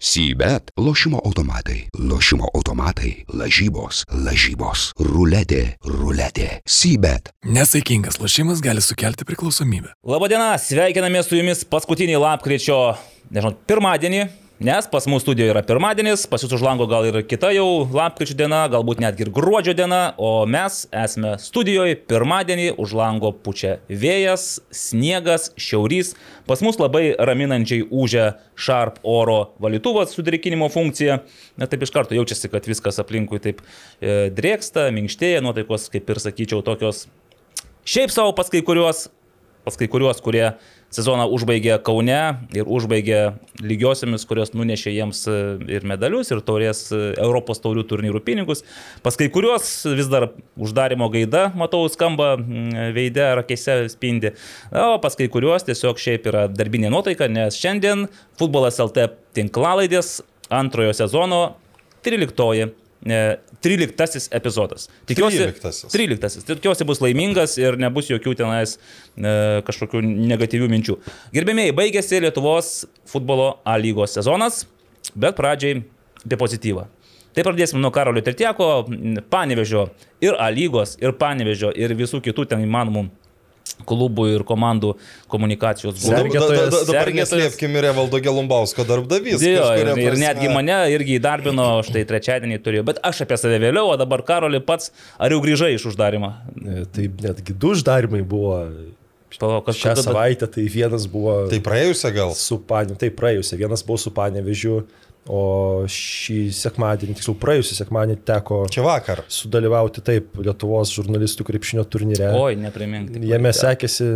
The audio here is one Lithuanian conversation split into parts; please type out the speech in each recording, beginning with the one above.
Sybet - lošimo automatai, lošimo automatai, lažybos, lažybos, ruletė, ruletė. Sybet. Nesaikingas lošimas gali sukelti priklausomybę. Labadiena, sveikiname su jumis paskutinį lapkričio, nežinau, pirmadienį. Nes pas mūsų studijoje yra pirmadienis, pas jūs už lango gal ir kita jau lapkričio diena, galbūt netgi ir gruodžio diena, o mes esame studijoje pirmadienį, už lango pučia vėjas, sniegas, šiaurys, pas mus labai raminančiai užia Sharp oro valytuvas su drėkinimo funkcija, na taip iš karto jaučiasi, kad viskas aplinkui taip e, drėksta, minkštėja, nuotaikos, kaip ir sakyčiau, tokios šiaip savo pas kai kuriuos, pas kai kuriuos, kurie sezoną užbaigė Kaune ir užbaigė lygiosiamis, kurios nunešė jiems e, ir medalius, ir taurės e, Europos taurių turnyrų pinigus. Pas kai kuriuos vis dar uždarimo gaida, matau, skamba veidė ar akėse spindi. O pas kai kuriuos tiesiog šiaip yra darbinė nuotaika, nes šiandien futbolas LT tinklalaidės antrojo sezono 13 13 epizodas. Tikiuosi, 13. 13. Tikiuosi bus laimingas ir nebus jokių tenais e, kažkokių negatyvių minčių. Gerbėmiai, baigėsi Lietuvos futbolo A lygos sezonas, bet pradžiai apie pozityvą. Tai pradėsim nuo Karolio Tertieko, Panevežio ir A lygos, ir Panevežio, ir visų kitų ten įmanomų klubų ir komandų komunikacijos. Sergėtojas. Dabar Sergėtojas. neslėpkim ir Evaldo Gelumbausko darbdavys. Jo, ir, ir netgi mane irgi įdarbino, štai trečiadienį turėjau, bet aš apie save vėliau, o dabar Karoli pats, ar jau grįžai iš uždarimo? E, Tai netgi du uždarimai buvo Palauk, šią savaitę, tai vienas buvo Tai praėjusią gal. su Panė, tai praėjusią, vienas buvo su Panevežiu, o šį sekmadienį, tiksliau praėjusią sekmadienį teko Čia vakar. sudalyvauti taip Lietuvos žurnalistų krepšinio turnyre. Oi, neprimink. tik Jame sekėsi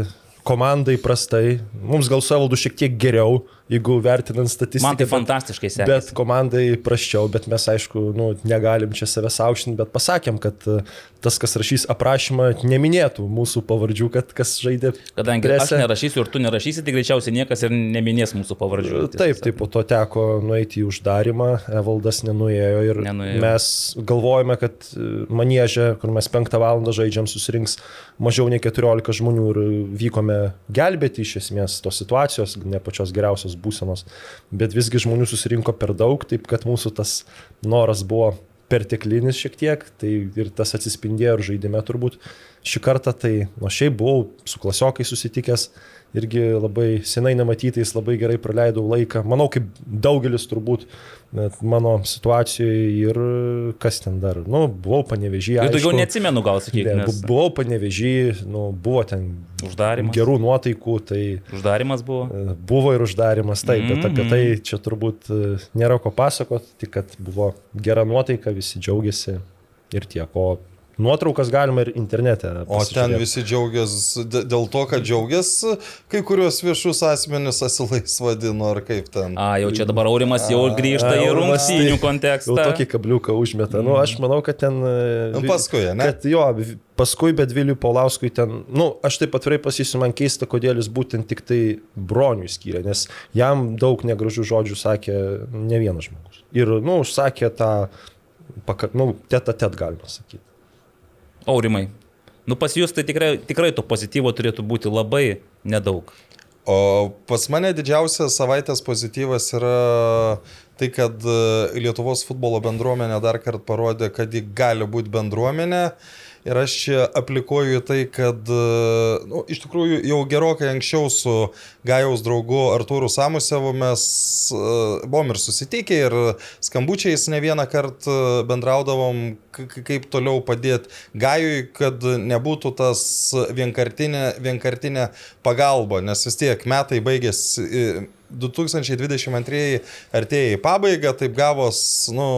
komandai prastai, mums gal su Evaldu šiek tiek geriau, jeigu vertinant statistiką. Man tai fantastiškai sekėsi. Bet komandai praščiau, bet mes aišku, nu, negalim čia savęs aušinti, bet pasakėm, kad e, tas, kas rašys aprašymą, neminėtų mūsų pavardžių, kad kas žaidė. Kadangi prese. aš nerašysiu ir tu nerašysi, tai greičiausiai niekas ir neminės mūsų pavardžių. Taip, sakant. tai po to teko nueiti į uždarimą, Evaldas nenuėjo ir Nenuėjo. mes galvojame, kad e, manėžė, kur mes penktą valandą žaidžiam, susirinks mažiau nei 14 žmonių ir vykome gelbėti iš esmės tos situacijos, ne pačios geriausios būsenos, bet visgi žmonių susirinko per daug, taip kad mūsų tas noras buvo perteklinis šiek tiek, tai ir tas atsispindėjo ir žaidime turbūt. Šį kartą tai, nu šiaip buvau su klasiokai susitikęs, irgi labai senai nematytais, labai gerai praleidau laiką. Manau, kaip daugelis turbūt mano situacijoje ir kas ten dar. Nu, buvau panevežyje. Ir daugiau neatsimenu, gal sakykime. Ne, bu- buvau panevežyje, nu, buvo ten Uždarimas. gerų nuotaikų, tai Uždarimas buvo. e, buvo ir uždarimas, taip, bet apie tai čia turbūt e, nėra ko pasakot, tik kad buvo gera nuotaika, visi džiaugiasi ir tiek. O nuotraukas galima ir internete. O ten visi džiaugiasi dėl to, kad džiaugiasi kai kurios viešus asmenis asilais vadino, ar kaip ten. A, jau čia dabar Aurimas jau grįžta į Aurimas tai rungtynių Jau kontekstą. tokį kabliuką užmeta. Nu, aš manau, kad ten... e, Nu, paskui, ne? Kad jo, paskui, bet Viliui Paulauskui ten, nu, aš taip atvirai pasakysiu, man keista, kodėl jis būtent tik tai bronių skyrė, nes jam daug negražių žodžių sakė ne vienas žmogus. Ir, nu, užsakė tą, paka, nu, teta tet galima sakyti. Aurimai. Nu pas jūs tai tikrai, tikrai to pozityvo turėtų būti labai nedaug. O pas mane didžiausias savaitės pozityvas yra tai, kad e, Lietuvos futbolo bendruomenė dar kartą parodė, kad ji gali būti bendruomenė. Ir aš čia aplikuoju tai, kad e, nu, iš tikrųjų jau gerokai anksčiau su Gajaus draugu Artūru Samusevu mes e, buvom ir susitikę ir skambučiais ne vieną kartą e, bendraudavom, kaip toliau padėti Gajui, kad nebūtų tas vienkartinė, vienkartinė pagalba, nes vis tiek metai baigėsi. E, 2022 artėja į pabaigą, taip gavos, nu,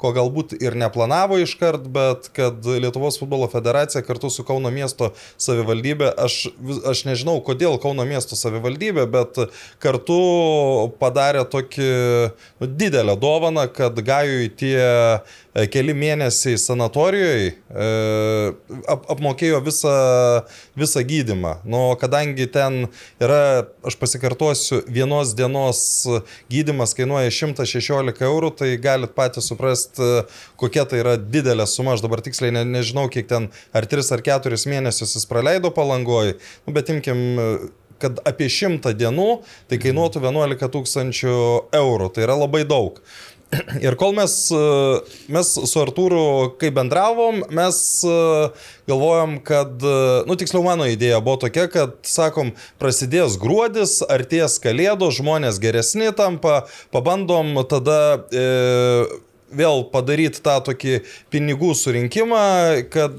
ko galbūt ir neplanavo iškart, bet kad Lietuvos futbolo federacija kartu su Kauno miesto savivaldybė, aš, aš nežinau, kodėl Kauno miesto savivaldybė, bet kartu padarė tokį nu, didelę dovaną, kad Gajui tie keli mėnesiai sanatorijoje ap, apmokėjo visą, visą gydimą. Nu, kadangi ten yra, aš pasikartosiu, vienos dienos gydimas kainuoja 116 eurų, tai galit patys suprasti, kokia tai yra didelė suma. Aš dabar tiksliai ne, nežinau, kiek ten, ar 3 ar 4 mėnesius jis praleido palangoj, nu, bet imkim kad apie 100 dienų tai kainuotų 11 tūkstančių eurų. Tai yra labai daug. Ir kol mes, e, mes su Artūru, kai bendravom, mes e, galvojom, kad, e, nu tiksliau mano idėja buvo tokia, kad, sakom, prasidės gruodis, arties kalėdos, žmonės geresni tampa, pabandom tada... E, vėl padaryti tą tokį pinigų surinkimą, kad,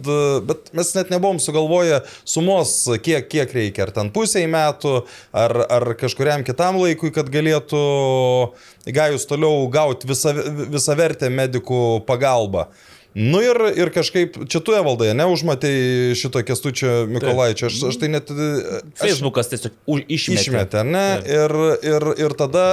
bet mes net nebuvom sugalvoję sumos, kiek, kiek reikia, ar ten pusiai metų, ar, ar kažkuriam kitam laikui, kad galėtų gajus toliau gauti visą, visą vertę medikų pagalbą. Nu ir, ir kažkaip, čia tu evaldai, neužmatai šito kestučio Mikolaičio, aš, aš tai net... Aš, Facebookas tiesiog už- išmetė. Išmetė, ne? Ir, ir, ir tada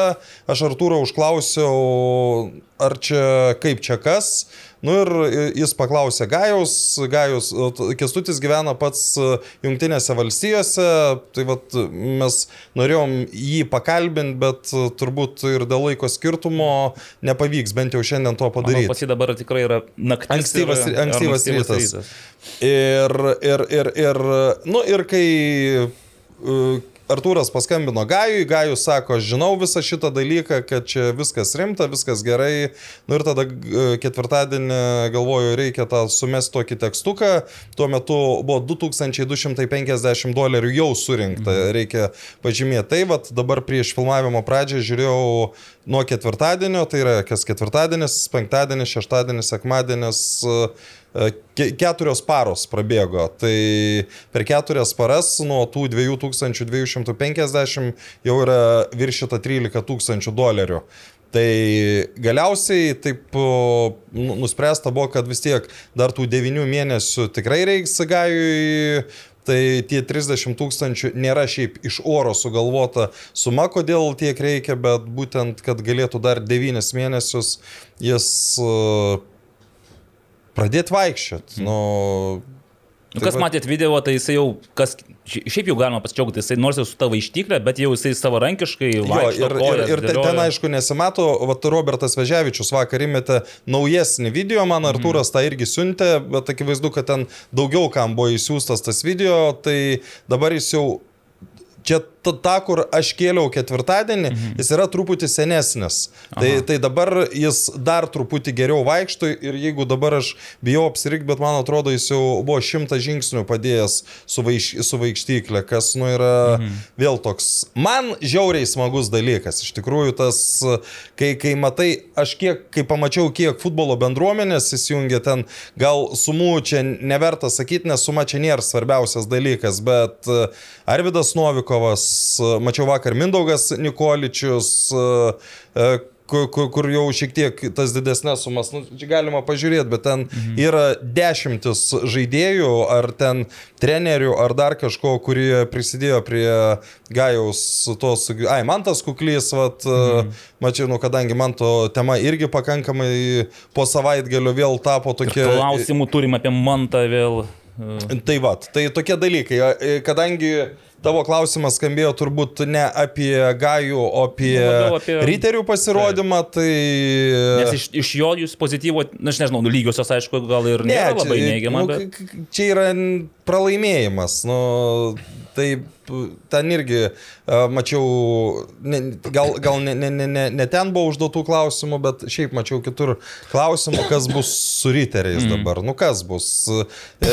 aš Artūro užklausiau, ar čia kaip čia kas. Nu ir jis paklausė Gajaus, Gajus, Kestutis gyvena pats Junktinėse valstijose, tai vat mes norėjom jį pakalbinti, bet turbūt ir dėl laiko skirtumo nepavyks bent jau šiandien to Manau, padaryti. pas jį dabar tikrai yra naktis. Ankstyvas- ir- ankstyvas ar rytas. Ir, ir, ir, ir, nu, ir kai uh, Artūras paskambino Gajui, Gajus sako, žinau visą šitą dalyką, kad čia viskas rimta, viskas gerai. Nu ir tada uh, ketvirtadienį galvoju, reikia tą sumesti tokį tekstuką. Tuo metu buvo 2250 dolerių jau surinkta, reikia pažymėti. Tai vad dabar prieš filmavimo pradžią žiūrėjau nuo ketvirtadienio, tai yra kas ketvirtadienis, penktadienis, šeštadienis, sekmadienis. uh, keturios paros prabėgo. Tai per keturias paras nuo tų 2250 jau yra viršita 13 tūkstančių dolerių. Tai galiausiai taip nu- nuspręsta buvo, kad vis tiek dar tų 9 mėnesių tikrai reiks gajui. Tai tie 30 tūkstančių nėra šiaip iš oro sugalvota suma, kodėl tiek reikia, bet būtent, kad galėtų dar 9 mėnesius jis pradėti vaikščioti. Nu, Nu, Tai kas va- matėt video, tai jisai jau, kas, ši- šiaip jau galima pasidžiaugti, jisai nors ir su tavo ištiklė, bet jau jisai savarankiškai Jo, vaikšto. ir, ir, kojas ir ten, dėlioja. ten aišku nesimato, vat Robertas Veževičius vakar įmetė naujesnį video, man Artūras tą irgi siuntė, bet akivaizdu, kad ten daugiau kam buvo įsiūstas tas video, tai dabar jis jau Čia ta, kur aš kėliau ketvirtadienį, mhm. jis yra truputį senesnis. Tai, tai dabar jis dar truputį geriau vaikšto ir jeigu dabar aš bijau apsirikti, bet man atrodo, jis jau buvo šimtą žingsnių padėjęs su, vaiš, su vaikštyklė, kas nu yra mhm. vėl toks. Man žiauriai smagus dalykas. Iš tikrųjų, tas, kai, kai matai, aš kiek, kai pamačiau, kiek futbolo bendruomenės įsijungia ten, gal sumų čia neverta sakyti, nes suma čia nėra svarbiausias dalykas, bet e, Arvidas Novikovas, mačiau vakar Mindaugas Nikoličius, e, e, kur, kur, kur jau šiek tiek tas didesnės sumas, nu, čia galima pažiūrėti, bet ten mhm. yra dešimtis žaidėjų, ar ten trenerių, ar dar kažko, kurie prisidėjo prie Gajaus tos, ai, man tas kuklys, vat, mhm. mačiau, nu, kadangi man to tema irgi pakankamai po savaitgalio vėl tapo tokia... Klausimų turim apie mantą vėl. Tai va, tai tokie dalykai, e, kadangi tavo klausimas skambėjo turbūt ne apie Gajų, o apie, Nu, apie- Riterių pasirodymą, tai... Nes iš, iš jo jūs pozityvo, na, aš nežinau, nu, lygiosios, aišku, gal ir ne, nėra labai neigiama, nu, bet... čia yra pralaimėjimas. Nu, tai p- ten irgi a, mačiau, ne, gal, gal ne, ne, ne, ne, ten buvo užduotų klausimų, bet šiaip mačiau kitur klausimų, kas bus su riteriais Mm. dabar. Nu kas bus? E,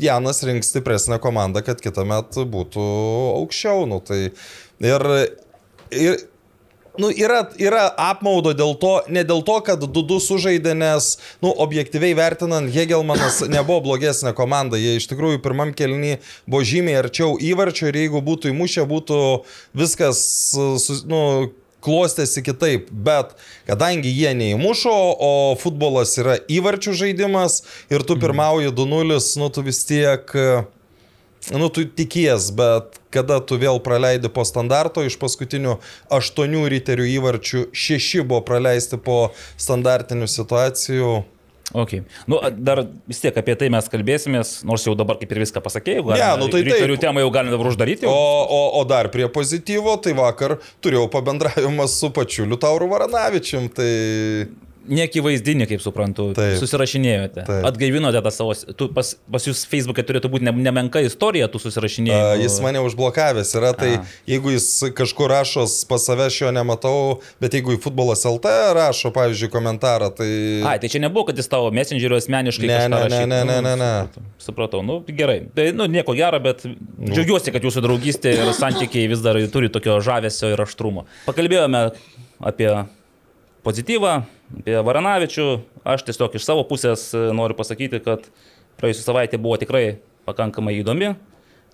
Janas rinks stipresnę komandą, kad kitą metą būtų aukščiau. Nu, tai, ir, ir, Nu, yra, yra apmaudo dėl to, ne dėl to, kad Dudu sužaidė, nes, nu, objektyviai vertinant, Hegelmanas nebuvo blogesnė komanda. Jie iš tikrųjų pirmam kelnį buvo žymiai arčiau įvarčio ir jeigu būtų įmušę, būtų viskas, nu, klostėsi kitaip, bet kadangi jie neįmušo, o futbolas yra įvarčių žaidimas ir tu pirmauji 2-0, nu tu vis tiek, nu tu tikies, bet kada tu vėl praleidi po standarto, iš paskutinių aštuonių riterių įvarčių šeši buvo praleisti po standartinių situacijų. Ok. Nu, dar vis tiek apie tai mes kalbėsimės, nors jau dabar kaip ir viską pasakėjau. Ne, nu tai taip. Ryterių temą jau galime dabar uždaryti. O, Jau. o, o dar prie pozityvo, tai vakar turėjau pabendravimą su pačiu Liutauru Varanavičium, tai Niekivaizdinį, kaip suprantu, Taip. susirašinėjote. Taip. Atgaivinote tą savo, tu, pas, pas jūs Facebook'e turėtų būti ne, nemenka istorija tų A, susirašinėjimų. Jis mane užblokavęs yra, tai A. jeigu jis kažkur rašo pas save, aš jo nematau, bet jeigu į futbolas LT rašo, pavyzdžiui, komentarą, tai... Ai, tai čia nebuvo, kad jis tavo messengerio asmeniškai. Ne, ne, ne, ne, ne, ne, ne. Supratau, supratau, nu gerai. Tai, nu, nieko gero, bet džiaugiuosi, kad jūsų draugystė ir santykiai vis dar turi tokio žavesio ir aštrumo. Pakalbėjome apie pozityvą, apie Varanavičių. Aš tiesiog iš savo pusės e, noriu pasakyti, kad praėjusią savaitę buvo tikrai pakankamai įdomi.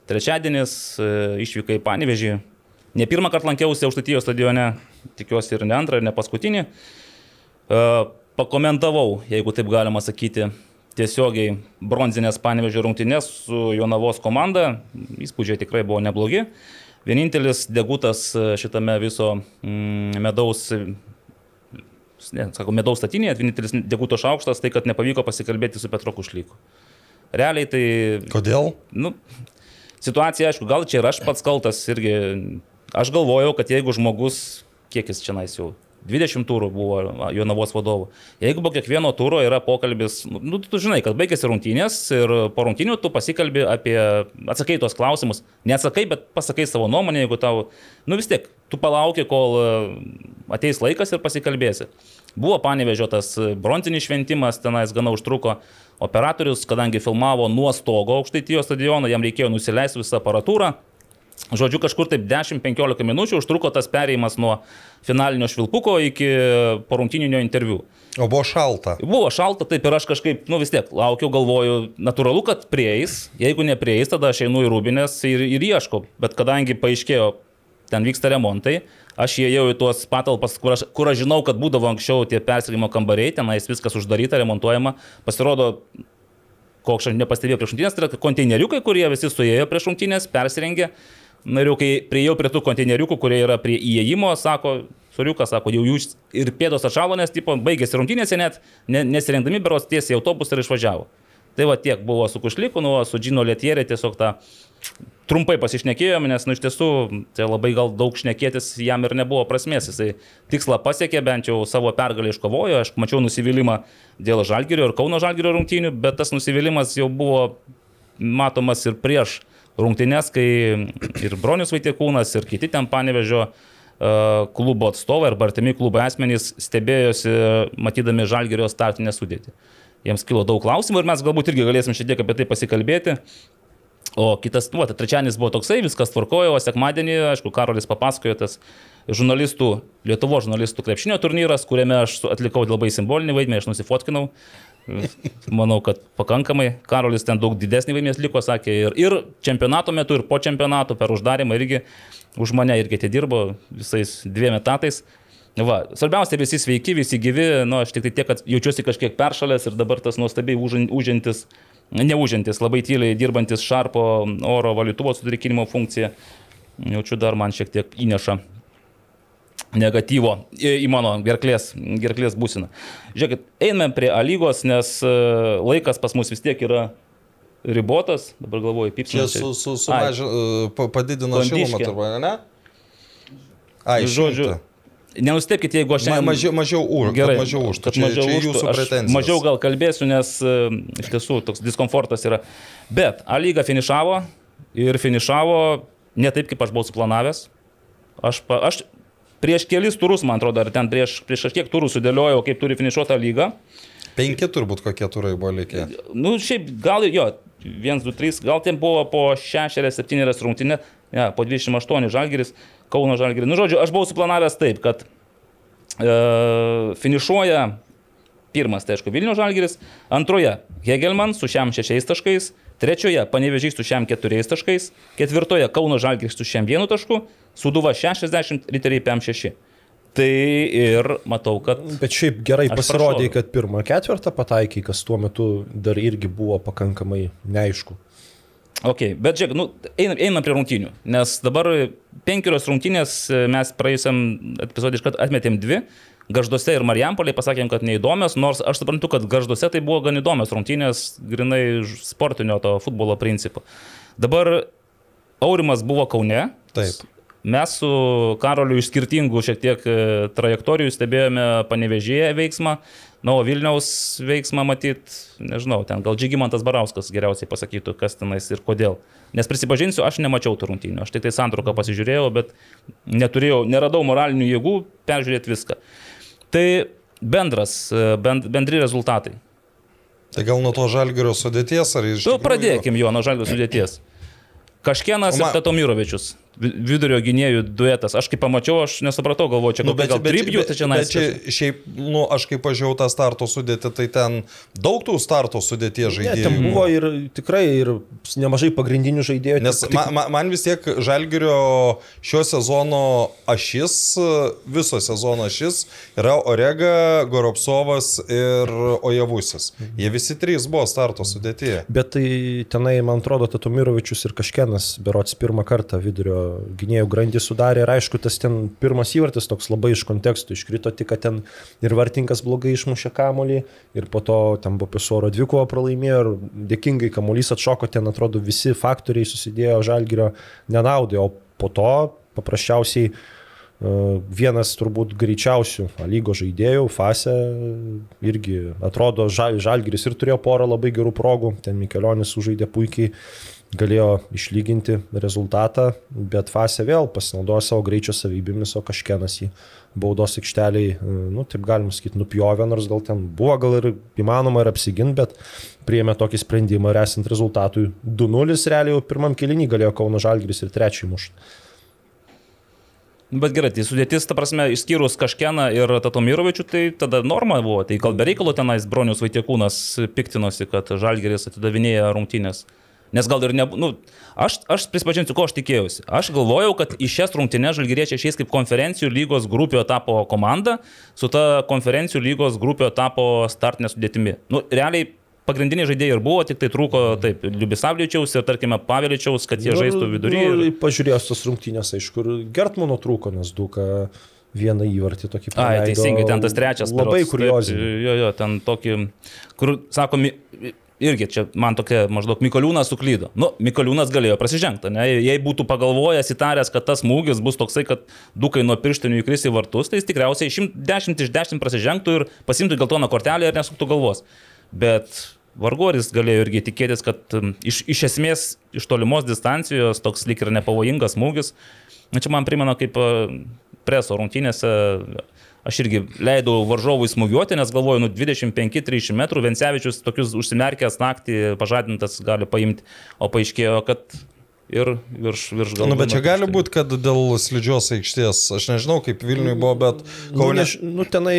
Trečiadienis e, išvykai į Panevežį. Ne pirmą kartą lankiausi Aukštatijos stadione, tikiuosi ir ne antrą, ir ne paskutinį. E, Pakomentavau, jeigu taip galima sakyti, tiesiogiai bronzinės Panevežio rungtynės su Jonavos komanda. Įspūdžiai tikrai buvo neblogi. Vienintelis degutas šitame viso mm, medaus ne, sako, medaus statinėje, vienintelis deguto šaukštas, tai kad nepavyko pasikalbėti su Petro Kušlyku. Realiai tai, Kodėl? nu, situacija, aišku, gal čia ir aš pats kaltas irgi. Aš galvojau, kad jeigu žmogus, kiek jis čia nais jau, 20 turų buvo Jonavos vadovu. Jeigu po kiekvieno turo yra pokalbis, nu, tu žinai, kad baigėsi rungtynės ir po rungtynių tu pasikalbi apie, atsakai tos klausimus, neatsakai, bet pasakai savo nuomonę, jeigu tau, nu vis tiek, tu palauki, kol e, ateis laikas ir pasikalbėsi. Buvo panevežiotas bronzinis šventimas, tenais gana užtruko. Operatorius, kadangi filmavo nuo stogo aukštaitijos stadiono, jam reikėjo nusileisti visą aparatūrą. Žodžiu, kažkur taip 10-15 minučių užtruko tas perėjimas nuo finalinio švilpuko iki porungtininio interviu. O buvo šalta. Buvo šalta, taip ir aš kažkaip, nu vis tiek, laukiau, galvoju, natūralu, kad prieis, jeigu neprieis, tada aš einu į rūbinės ir, ir ieškau, bet kadangi paaiškėjo, ten vyksta remontai, aš įėjau į tuos patalpas, kur aš, kur aš žinau, kad būdavo anksčiau tie persirgimo kambariai, tenais viskas uždaryta, remontuojama, pasirodo, koks aš nepastebėjau prieš rungtynės, tai yra konteineriukai, kurie visi suėjo prieš rungtynės, persirengė. Na ir jau kai prieėjau prie tų konteineriukų, kurie yra prie įėjimo, sako, suriukas, sako, jau jūs ir pėdos atšalo, nes tipo, baigėsi rungtynėse net, ne, nesirengdami beros tiesiai autobusą ir išvažiavo. Tai va tiek buvo su Kušliku, nu, su Džino Lietierė tiesiog tą trumpai pasišnekėjome, nes, nu, iš tiesų, tai labai gal daug šnekėtis jam ir nebuvo prasmės. Jisai tikslą pasiekė, bent jau savo pergalę iškovojo, aš mačiau nusivylimą dėl Žalgirio ir Kauno Žalgirio rungtynių, bet tas nusivylimas jau buvo matomas ir prieš rungtynės, kai ir Bronius Vaitikūnas, ir kiti ten panevežio e, klubo atstovai arba artimi klubo asmenys stebėjosi, matydami Žalgirio startinę sudėtį. Jiems kilo daug klausimų ir mes galbūt irgi galėsim šiek tiek apie tai pasikalbėti. O kitas, nu, tai trečiadienis buvo toksai, viskas tvarkojo, o sekmadienį, aišku, Karolis papasakojo tas žurnalistų, Lietuvo žurnalistų krepšinio turnyras, kuriame aš atlikau labai simbolinį vaidmenį, aš nusifotkinau. Manau, kad pakankamai. Karolis ten daug didesnį vaidmenį liko, sakė, ir, ir čempionato metu, ir po čempionato per uždarimą irgi už mane irgi atidirbo visais dviem etatais. Va, svarbiausia, visi sveiki, visi gyvi, nu, aš tik tai tiek, kad jaučiuosi kažkiek peršalęs ir dabar tas nuostabiai užin- užintis, neužintis, labai tyliai dirbantis šarpo oro valytuvo sutrikinimo funkciją, jaučiu dar man šiek tiek įneša negatyvo į, mano gerklės, gerklės būsiną. Žiūrėkit, einame prie A lygos, nes e, laikas pas mus vis tiek yra ribotas, dabar galvoju, Čia pipsina. su, su, sumaži, e, pa- padidino šilumą, turbūt, ne? Ai, Žodžiu, žodžiu. Nenustepkite, jeigu aš Ma, šiandien... mažiau, mažiau už, Gerai, mažiau už. Čia, mažiau čia jūsų pretenzijos. Mažiau gal kalbėsiu, nes e, iš tiesų toks diskomfortas yra. Bet A lyga finišavo ir finišavo ne taip, kaip aš buvau suplanavęs. Aš, pa, aš prieš kelis turus, man atrodo, ar ten prieš, prieš kažkiek turų sudėliojau, kaip turi finišuota lyga. Penki turbūt kokie turai buvo likę. Nu, šiaip gal jo, 1, 2, 3, gal ten buvo po 6-7 rungtynė, ja, po 28 žalgeris, Kauno žalgeris. Nu, žodžiu, aš buvau suplanavęs taip, kad e, finišuoja pirmas, tai aišku, Vilnių žalgeris, antroje Hegelman su šiam šešiais taškais, trečioje Panevežys su šiam keturiais taškais, ketvirtoje Kauno žalgeris su šiam vienu tašku, Suduva 60, Riteriai PM6. Tai ir matau, kad Bet šiaip gerai pasirodė, kad pirmą ketvirtą pataikai, kas tuo metu dar irgi buvo pakankamai neaišku. Ok, bet žiūrėk, nu, einam, einam prie rungtynių, nes dabar penkerios rungtynės e, mes praėjusiam epizodį iškart atmetėm dvi. Gažduose ir Marijampoliai pasakėm, kad neįdomios, nors aš suprantu, kad Gažduose tai buvo gan įdomios rungtynės, grinai sportinio to futbolo principu. Dabar Aurimas buvo Kaune. Taip. mes su Karoliu iš skirtingų šiek tiek e, trajektorijų stebėjome panevežėję veiksmą, na, o Vilniaus veiksmą matyt, nežinau, ten gal Džygimantas Barauskas geriausiai pasakytų, kas tenais ir kodėl. Nes prisipažinsiu, aš nemačiau tų rungtynių, aš tik tai santrauką pasižiūrėjau, bet neturėjau, neradau moralinių jėgų peržiūrėti viską. Tai bendras, e, bend, bendri rezultatai. Tai gal nuo to žalgerio sudėties ar iš... Tikrųjų- pradėkim jo nuo žalgio sudėties. Kaškienas O ma- ir Tatomirovičius. Vi- Vidurio gynėjų duetas. Aš kai pamačiau, aš nesupratau, galvoju, čia Nu, kokia gal tribjų, tai čia bet nais. čia šiaip, nu, aš kaip pažiūrėjau tą starto sudėtį, tai ten daug tų starto sudėties Ne, žaidėjų. ten buvo ir tikrai ir nemažai pagrindinių žaidėjų. Nes tik- ma, ma, man vis tiek Žalgirio šio sezono ašis, viso sezono ašis yra Orega, Goropsovas ir Ojavusis. Jie visi trys buvo starto sudėtyje. Bet tai tenai, man atrodo, Tatomirovičius ir Kažkenas, berots pirmą kartą vidurio gynėjų grandį sudarė ir aišku, tas ten pirmas įvartis toks labai iš kontekstų iškrito, tik kad ten ir vartininkas blogai išmušė kamolį ir po to ten buvo pisoro dvikovo pralaimėjo ir dėkingai kamolys atšoko, ten atrodo visi faktoriai susidėjo žalgirio nenaudai, o po to paprasčiausiai e, vienas turbūt greičiausių A lygos žaidėjų, Fase irgi atrodo žal, Žalgiris ir turėjo porą labai gerų progų, ten Mikelionis sužaidė puikiai, galėjo išlyginti rezultatą, bet Fase vėl pasinaudojo savo greičio savybėmis, o kažkienas jį baudos aikšteliai, e, nu taip galim sakyti, nupjovė, nors gal ten buvo gal ir įmanoma ir apsiginti, bet priėmė tokį sprendimą ir esant rezultatui 2-0 realiai jau pirmam kelinį galėjo Kauno Žalgiris ir trečiąjį mušti. Bet gerai, tai sudėtis, ta prasme, išskyrus Kažkeną ir Tatomirovičių, tai tada norma buvo. Tai gal be reikalo tenais Bronius Vaitiekūnas piktinosi, kad Žalgeris atidavinėja rungtynės. Nes gal ir ne... Nu, aš, aš prisipažinsiu, ko aš tikėjausi. Aš galvojau, kad į šias rungtynės Žalgeriečiai išeis kaip konferencijų lygos grupių etapo komanda su ta konferencijų lygos grupių etapo startinė sudėtimi. Nu, realiai pagrindiniai žaidėjai ir buvo, tik tai trūko, taip, Liubisavličiaus ir, tarkime, Paveličiaus, kad jie žaistų vidury. Nu, ir- pažiūrėjus tos rungtynės, aišku, ir Gertmano trūko, nes Duka vieną įvartį tokį Ai, praleido. teisingai, ten tas trečias. Labai taip, Jo, jo, ten tokį, kur, sakomi, irgi čia man tokia maždaug Mikoliūnas suklydo. Nu, Mikoliūnas galėjo prasižengti, ne? Jei būtų pagalvojęs, įtaręs, kad tas smūgis bus toksai, kad dukai nuo pirštinių įkris į vartus, tai jis tikriausiai 10 iš 10 prasižengtų ir pasimtų geltoną kortelę ir nesuktų galvos. Bet vargu ar jis galėjo irgi tikėtis, kad iš, iš esmės iš tolimos distancijos toks lik ir nepavojingas smūgis. Na, Čia man primena kaip preso rungtynėse aš irgi leidau varžovui smūgiuoti, nes galvoju, nu 25-30 metrų Vencevičius tokius užsimerkęs naktį pažadintas gali paimti, o paaiškėjo, kad ir virš, virš galvos. Nu, bet čia gali būti, kad dėl slidžios aikštės, aš nežinau, kaip Vilniui buvo, bet Nu, Kaune... než, nu, tenai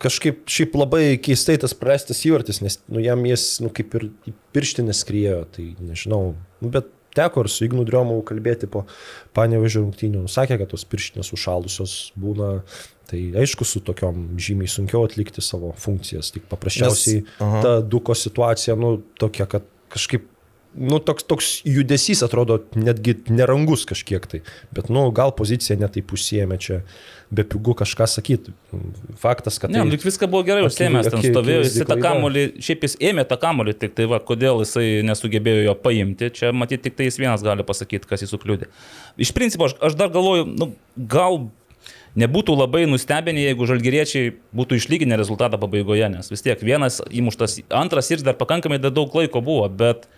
kažkaip šiaip labai keistai tas praleistas įvartis, nes nu, jam jis nu, kaip ir į pirštinę skriejo, tai nežinau. Nu, bet teko ir su Ignu Driomu kalbėti po panevežio rungtynių. Nu, Sakė, kad tos pirštinės užšalusios būna. Tai aišku, su tokiom žymiai sunkiau atlikti savo funkcijas. Tik paprasčiausiai Nes- aha. ta duko situacija, nu, tokia, kad kažkaip nu, toks, toks judesys atrodo netgi nerangus kažkiek tai. Bet, nu, gal pozicija netaip užsiemė čia, be pigų kažką sakyti. Faktas, kad Ne, tai... lik viską buvo gerai užsiemęs, ten stovėjo, jis tą kamolį, šiaip jis ėmė tą kamolį, tik tai va, kodėl jisai nesugebėjo jo paimti, čia matyti tik tai jis vienas gali pasakyti, kas jį sukliūdė. Iš principo, aš, aš dar galvoju, nu, gal nebūtų labai nustebinę, jeigu žalgeriečiai būtų išlyginę rezultatą pabaigoje, nes vis tiek vienas įmuštas, antras ir dar pakankamai dar daug laiko buvo, bet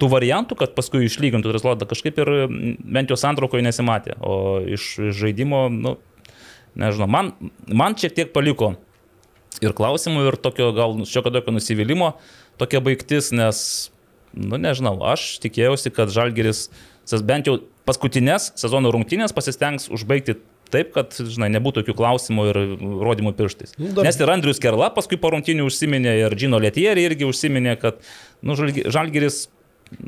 tų variantų, kad paskui išlygintų rezultatą, kažkaip ir bent jau santraukoje nesimatė, o iš, iš žaidimo, nu, nežinau, man, man šiek tiek paliko ir klausimų, ir tokio gal šiokio tokio nusivylimo, tokia baigtis, nes, nu nežinau, aš tikėjausi, kad Žalgeris bent jau paskutinės sezono rungtynės pasistengs užbaigti taip, kad, žinai, nebūtų tokių klausimų ir rodymų pirštais. Nu, dar- Nes ir Andrius Kerla paskui po rungtynių užsiminė, ir Džino Letieri irgi užsiminė, kad, nu, Žalgi- Žalgeris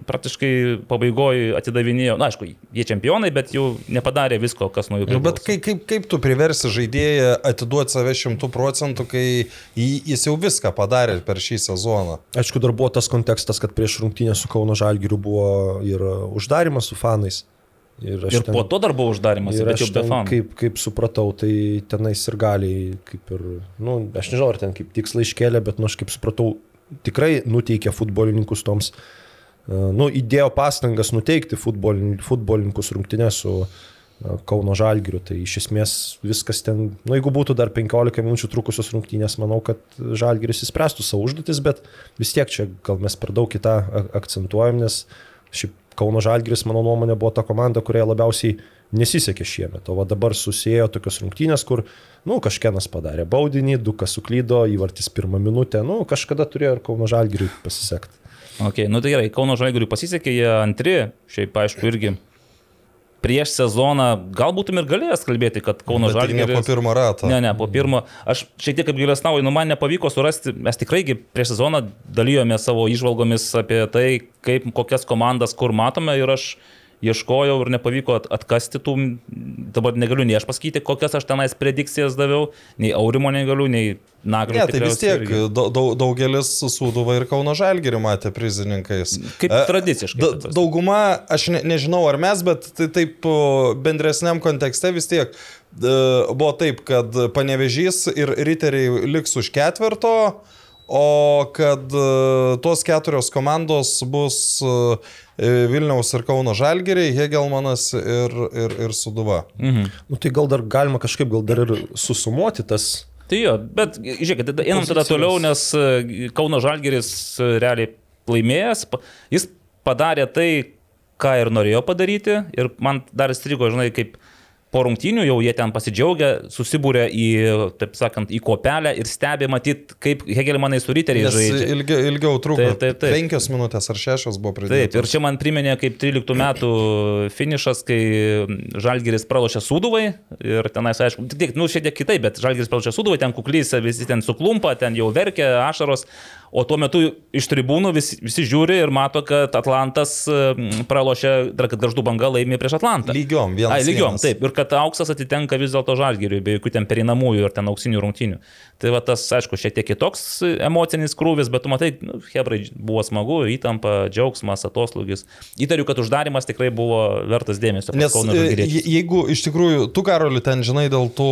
praktiškai pabaigoje atidavinėjo, na, aišku, jie čempionai, bet jau nepadarė visko, kas nuo jų Nu, bet priklauso. kaip, kaip, kaip tu priversi žaidėją atiduoti save šimtų procentų, kai jis jau viską padarė per šį sezoną? Aišku, dar buvo tas kontekstas, kad prieš rungtynę su Kauno Žalgiriu buvo ir uždarimas su fanais. Ir, Ir po to dar buvo uždarimas, Ir bet jau be ten, fanų. kaip, kaip supratau, tai tenais ir gali, kaip ir, na, nu, aš nežinau, ar ten kaip tikslai iškelia, bet, nu, aš kaip supratau, tikrai nuteikė futbolininkus toms, e, nu, įdėjo pastangas nuteikti futbolin, futbolininkus rungtynę su e, Kauno Žalgiriu. Tai iš esmės viskas ten, nu jeigu būtų dar 15 minučių trukusios rungtynės, manau, kad Žalgiris įspręstų savo užduotis, bet vis tiek čia gal mes per daug kitą akcentuojam, nes šiaip Kauno Žalgiris, mano nuomonė, buvo ta komanda, kuriai labiausiai nesisekė šiemet. O dabar susijėjo tokios rungtynės, kur, nu, kažkienas padarė baudinį, du kas suklydo, įvartis pirmą minutę, nu, kažkada turėjo ir Kauno Žalgiriui pasisekti. Ok, nu tai gerai, Kauno Žalgiriui pasisekė, jie antri, šiaip aišku irgi prieš sezoną, gal būtum ir galėjęs kalbėti, kad Kauno tik ne Žalgiris... po pirmo rato. Ne, ne, po pirmo. Aš šiek tiek apgailestauju, nu man nepavyko surasti, mes tikrai prieš sezoną dalyjome savo išvalgomis apie tai, kaip, kokias komandas kur matome ir aš ieškojau ir nepavyko at- atkasti tų, dabar negaliu nei aš pasakyti, kokias aš tenais predikcijas daviau, nei Aurimo negaliu, nei Nagriu. Ne, tai vis tiek irgi. da, da, daugelis Sūduvą ir Kauno Žalgirį matė prizininkais. Kaip tradiciškai, Da, dauguma, aš ne, nežinau ar mes, bet tai taip bendresniam kontekste vis tiek buvo taip, kad panevežys ir riteriai liks už ketvirto, o kad e, tos keturios komandos bus e, Vilniaus ir Kauno Žalgiriai, Hegelmanas ir, ir, ir Suduva. Mhm. Nu, tai gal dar galima kažkaip gal dar ir susumuoti tas Tai jo, bet žiūrėkit, einam tada toliau, nes e, Kauno Žalgeris realiai laimėjęs, jis padarė tai, ką ir norėjo padaryti ir man dar įstrigo, žinai, kaip po rungtynių jau jie ten pasidžiaugia, susibūrė į, taip sakant, į kopelę ir stebė matyti, kaip Hegelmanai su riteriais Nes žaidžia. ilgiau, ilgiau truko. Taip, taip, taip. Penkios minutės ar šešios buvo Taip, pridėtos. ir čia man priminė kaip 13 metų finišas, kai Žalgiris pralošė Sūduvai ir tenais, aišku, tik nu, šiek tiek kitaip, bet Žalgiris pralošė Sūduvai, ten kuklys, visi ten suklumpa, ten jau verkia, ašaros, o tuo metu iš tribūnų visi, visi žiūri ir mato, kad Atlantas pralošė, kad garždų banga laimė prieš Atlantą. Lygiom, vienas. Ai, lygiom, vienas. taip. Ir kad auksas atitenka vis dėlto žalgiriui, be jokių ten perinamųjų ir ten auksinių rungtynių. Tai va tas, aišku, šiek tiek kitoks emocinis krūvis, bet tu matai, nu, Hebrai buvo smagu, įtampa, džiaugsmas, atoslūgis. Įtariu, kad uždarimas tikrai buvo vertas dėmesio. Nes e, jeigu iš tikrųjų, tu Karoli ten žinai dėl tų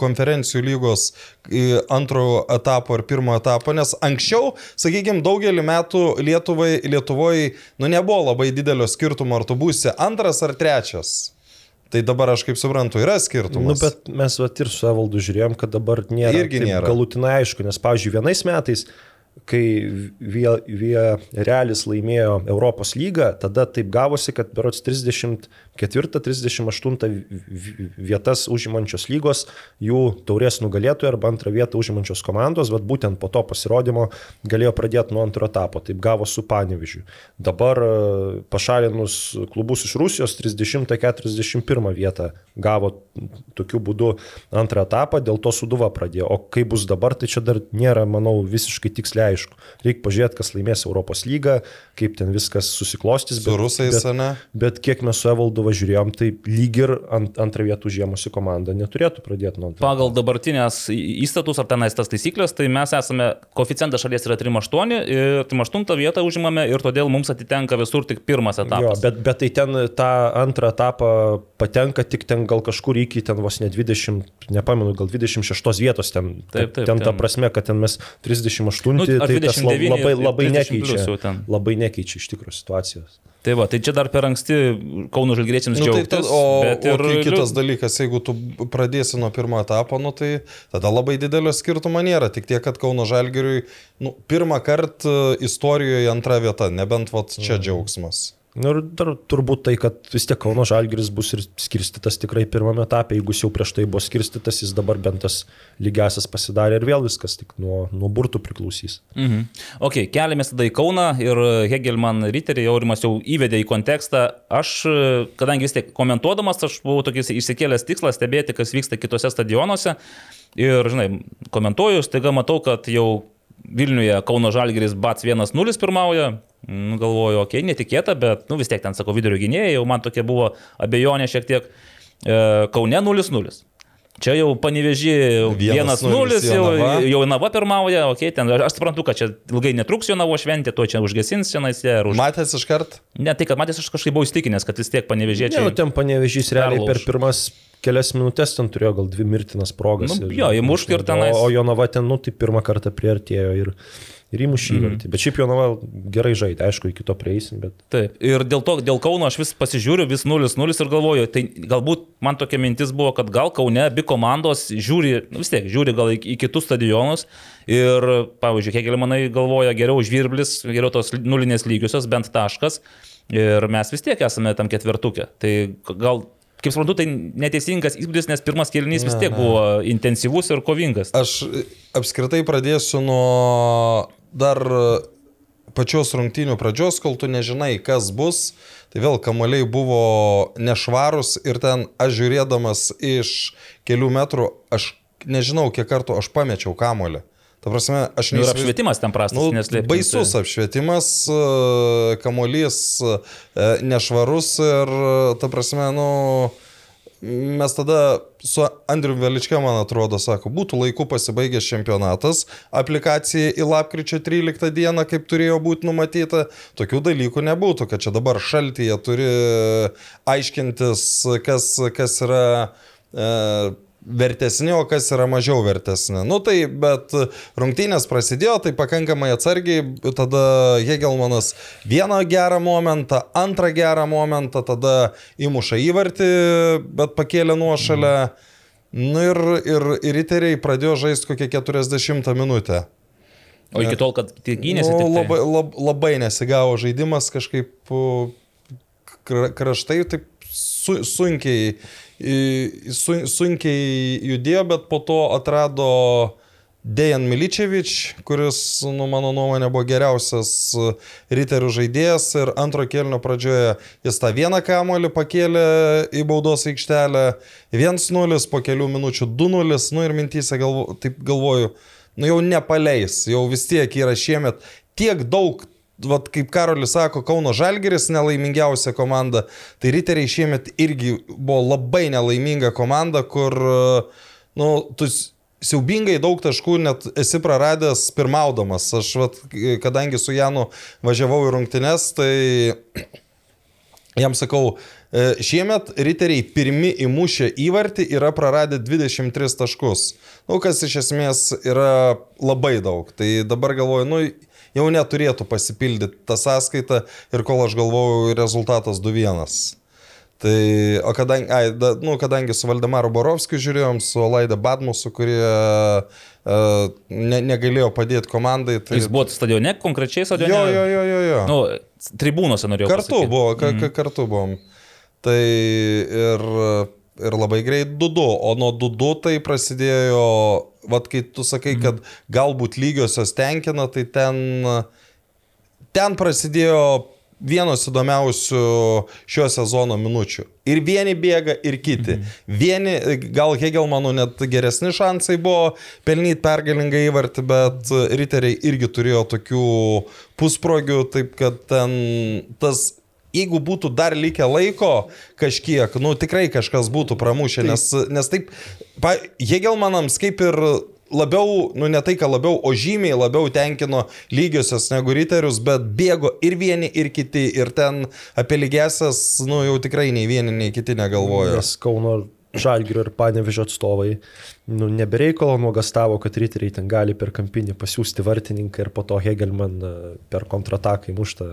konferencijų lygos e, antro etapo ir pirmo etapo, nes anksčiau, sakykime, daugelį metų Lietuvai, Lietuvoje, nu nebuvo labai didelio skirtumo, ar tu būsi antras ar trečias. Tai dabar aš kaip suprantu, yra Nu, skirtumas. bet mes vat, ir su Evaldu žiūrėjom, kad dabar nėra, Irgi nėra. galutinai aišku, nes, pavyzdžiui, vienais metais, kai Realis laimėjo Europos lygą, tada taip gavosi, kad berots 34-38 vietas užimančios lygos, jų taurės nugalėtojai arba antrą vietą užimančios komandos, bet būtent po to pasirodymo galėjo pradėti nuo antro etapo. Taip gavo su Panevižiu. Dabar e, pašalinus klubus iš Rusijos 30-41 vietą gavo tokiu būdu antrą etapą, dėl to suduva pradėjo. O kaip bus dabar, tai čia dar nėra, manau, visiškai tiksliai aišku. Reikia pažiūrėti, kas laimės Europos lygą, kaip ten viskas susiklostys. Su rusais, bet, ne? bet kiek mes su Evaldu važiuojom, tai lyg ir ant, antrą vietą užėmusi komanda neturėtų pradėti nuo antro. Pagal dabartinės įstatus ar tenais tas taisyklės, tai mes esame, koficijantas šalies yra 3,8 ir 3,8 vietą užimame ir todėl mums atitenka visur tik pirmas Jo, etapas. bet, bet tai ten tą antrą etapą patenka tik ten gal kažkur iki ten vos ne 20, nepamenu, gal 26 vietos ten. Taip, taip, ten ta ten. prasme, kad ten mes 38, Nu, tai, ar tai tas la- 29 labai, ir labai 30 plius nekeičia. Labai nekeičia iš tikrųjų situacijos. Tai va, tai čia dar per anksti Kauno Žalgiriečiams Nu, tai džiaugtis. tad, o, bet o ir kai kitas dalykas, jeigu tu pradėsi nuo pirmo etapo, nu, tai tada labai didelio skirtumo nėra. Tik tiek, kad Kauno Žalgiriui nu, pirmą kartą istorijoje antra vieta, nebent Mm. čia džiaugsmas. Nu, ir dar turbūt tai, kad vis tiek Kauno Žalgiris bus ir skirstytas tikrai pirmame etape, jeigu jis jau prieš tai buvo skirstytas, jis dabar bent tas lygiasias pasidarė ir vėl viskas tik nuo, nuo burtų priklausys. Mhm. Ok, keliamės tada į Kauną ir Hegelman Ritterį, Jaurimas jau įvedė į kontekstą. Aš, kadangi vis tiek komentuodamas, aš buvau tokis išsikėlęs tikslas stebėti, kas vyksta kitose stadionuose. Ir, žinai, komentuoju, staiga matau, kad jau Vilniuje Kauno Žalgiris Bats 1-0 pirmauja. Nu, galvoju, okei, okay, netikėta, bet, nu, vis tiek ten, sako, vidurio gynėjai, jau man tokia buvo abejonė šiek tiek. E, Kaune 0-0. Čia jau paneveži 1-0, jau, jau Nava pirmauja, okei, okay, ten, aš suprantu, kad čia ilgai netruks jo Navo šventė, to čia užgesins čia nais, ir už... Matęs iš kart? Ne, tai kad matęs aš kažkaip buvau įstikinęs, kad vis tiek Ne, panevežėčiai. nu, ten panevežys realiai per perlauš. pirmas kelias minutės ten turėjo gal dvi mirtinas progas. Nu, jo, įmušk ir tenais. O, o Jonava ten, nu, tai pirmą kartą priartėjo ir, ir įmušė įvartį. Bet šiaip Jonava gerai žaidė, aišku, iki to prieisim, bet... Taip. Ir dėl, to, dėl Kauno aš vis pasižiūriu, vis 0-0 ir galvoju, tai galbūt man tokia mintis buvo, kad gal Kaune abi komandos žiūri, nu vis tiek, žiūri gal į, į kitus stadionus. Ir, pavyzdžiui, kiek manai galvoja, geriau žvirblis, geriau tos nulinės lygiosios, bent taškas. Ir mes vis tiek esame tam ketvertukė. Tai gal kaip suprantu, tai neteisingas įspūdis, nes pirmas kelnys vis tiek buvo intensyvus ir kovingas. Aš apskritai pradėsiu nuo dar pačios rungtynių pradžios, kol tu nežinai, kas bus. Tai vėl kamaliai buvo nešvarus ir ten aš žiūrėdamas iš kelių metrų, aš nežinau, kiek kartų aš pamečiau kamolį. Ta prasme, aš Nu, ir apšvietimas ten prastas, Nu, neslėpkim, baisus apšvietimas, e, kamuolys e, nešvarus ir, e, ta prasme, nu, mes tada su Andriu Veličke, man atrodo, sako, būtų laiku pasibaigęs čempionatas, aplikacija į lapkričio 13 dieną, kaip turėjo būti numatyta, tokių dalykų nebūtų, kad čia dabar šaltyje turi aiškintis, kas, kas yra e, vertesni, o kas yra mažiau vertesni. Nu tai, bet rungtynės prasidėjo, tai pakankamai atsargiai, tada Hegelmanas vieną gerą momentą, antrą gerą momentą, tada įmuša įvartį, bet pakėlė nuošalę. Nu ir, ir, ir riteriai pradėjo žaisti kokią 40 minutę. O iki tol, kad tik gynėsi, Nu, tai. labai, lab, labai nesigavo žaidimas, kažkaip uh, kra- kraštai taip su, sunkiai, sunkiai judėjo, bet po to atrado Dejan Miličevič, kuris, nu, mano nuomonė, buvo geriausias uh, riterių žaidėjas ir antro kelnio pradžioje jis tą vieną kamolį pakėlė į baudos aikštelę. 1-0, po kelių minučių 2-0, nu ir mintys, galvo, taip galvoju, nu jau nepaleis, jau vis tiek yra šiemet tiek daug, vat, kaip Karolis sako, Kauno Žalgeris nelaimingiausia komanda, tai riteriai šiemet irgi buvo labai nelaiminga komanda, kur, nu, tu siaubingai daug taškų net esi praradęs pirmaudamas. Aš, vat, kadangi su Janu važiavau į rungtynes, tai Jam sakau, e, šiemet riteriai pirmi įmušę įvartį yra praradę 23 taškus. Nu, kas iš esmės yra labai daug. Tai dabar galvoju, nu, jau neturėtų pasipildyti tą sąskaitą ir kol aš galvoju, rezultatas 2-1. Tai, o kadangi, ai, da, nu, kadangi su Valdemaru Borovskiu žiūrėjom, su Laida Badmusu, kurie uh, ne, negalėjo padėti komandai, tai... Jūs buvote stadione, konkrečiai stadione? Jo, jo, jo, jo. jo. Nu, tribūnose norėjau. Kartu pasakyt. buvo, ka, ka, kartu buvom. Tai ir, ir labai greit 2-2, o nuo 2-2 tai prasidėjo, vad kai tu sakai, kad galbūt lygiosios tenkina, tai ten, ten prasidėjo vienos įdomiausių šio sezono minučių. Ir vieni bėga, ir kiti. Vieni, gal Hegelmanų net geresni šansai buvo pelnyti pergalingą įvartį, bet riteriai irgi turėjo tokių pusprogių, taip kad ten tas jeigu būtų dar likę laiko kažkiek, nu tikrai kažkas būtų pramušę, nes, nes taip, pa, Hegelmanams kaip ir labiau, nu ne tai, kad labiau, o žymiai labiau tenkino lygiosios negu riterius, bet bėgo ir vieni, ir kiti, ir ten apie lygesias, nu jau tikrai nei vieni, nei kiti negalvojo. Nes Kauno Žalgirio ir Panevežio atstovai nu, nebereikalo nuogastavo, kad riteriai ten gali per kampinį pasiūsti vartininką ir po to Hegelman e, per kontrataką įmuštą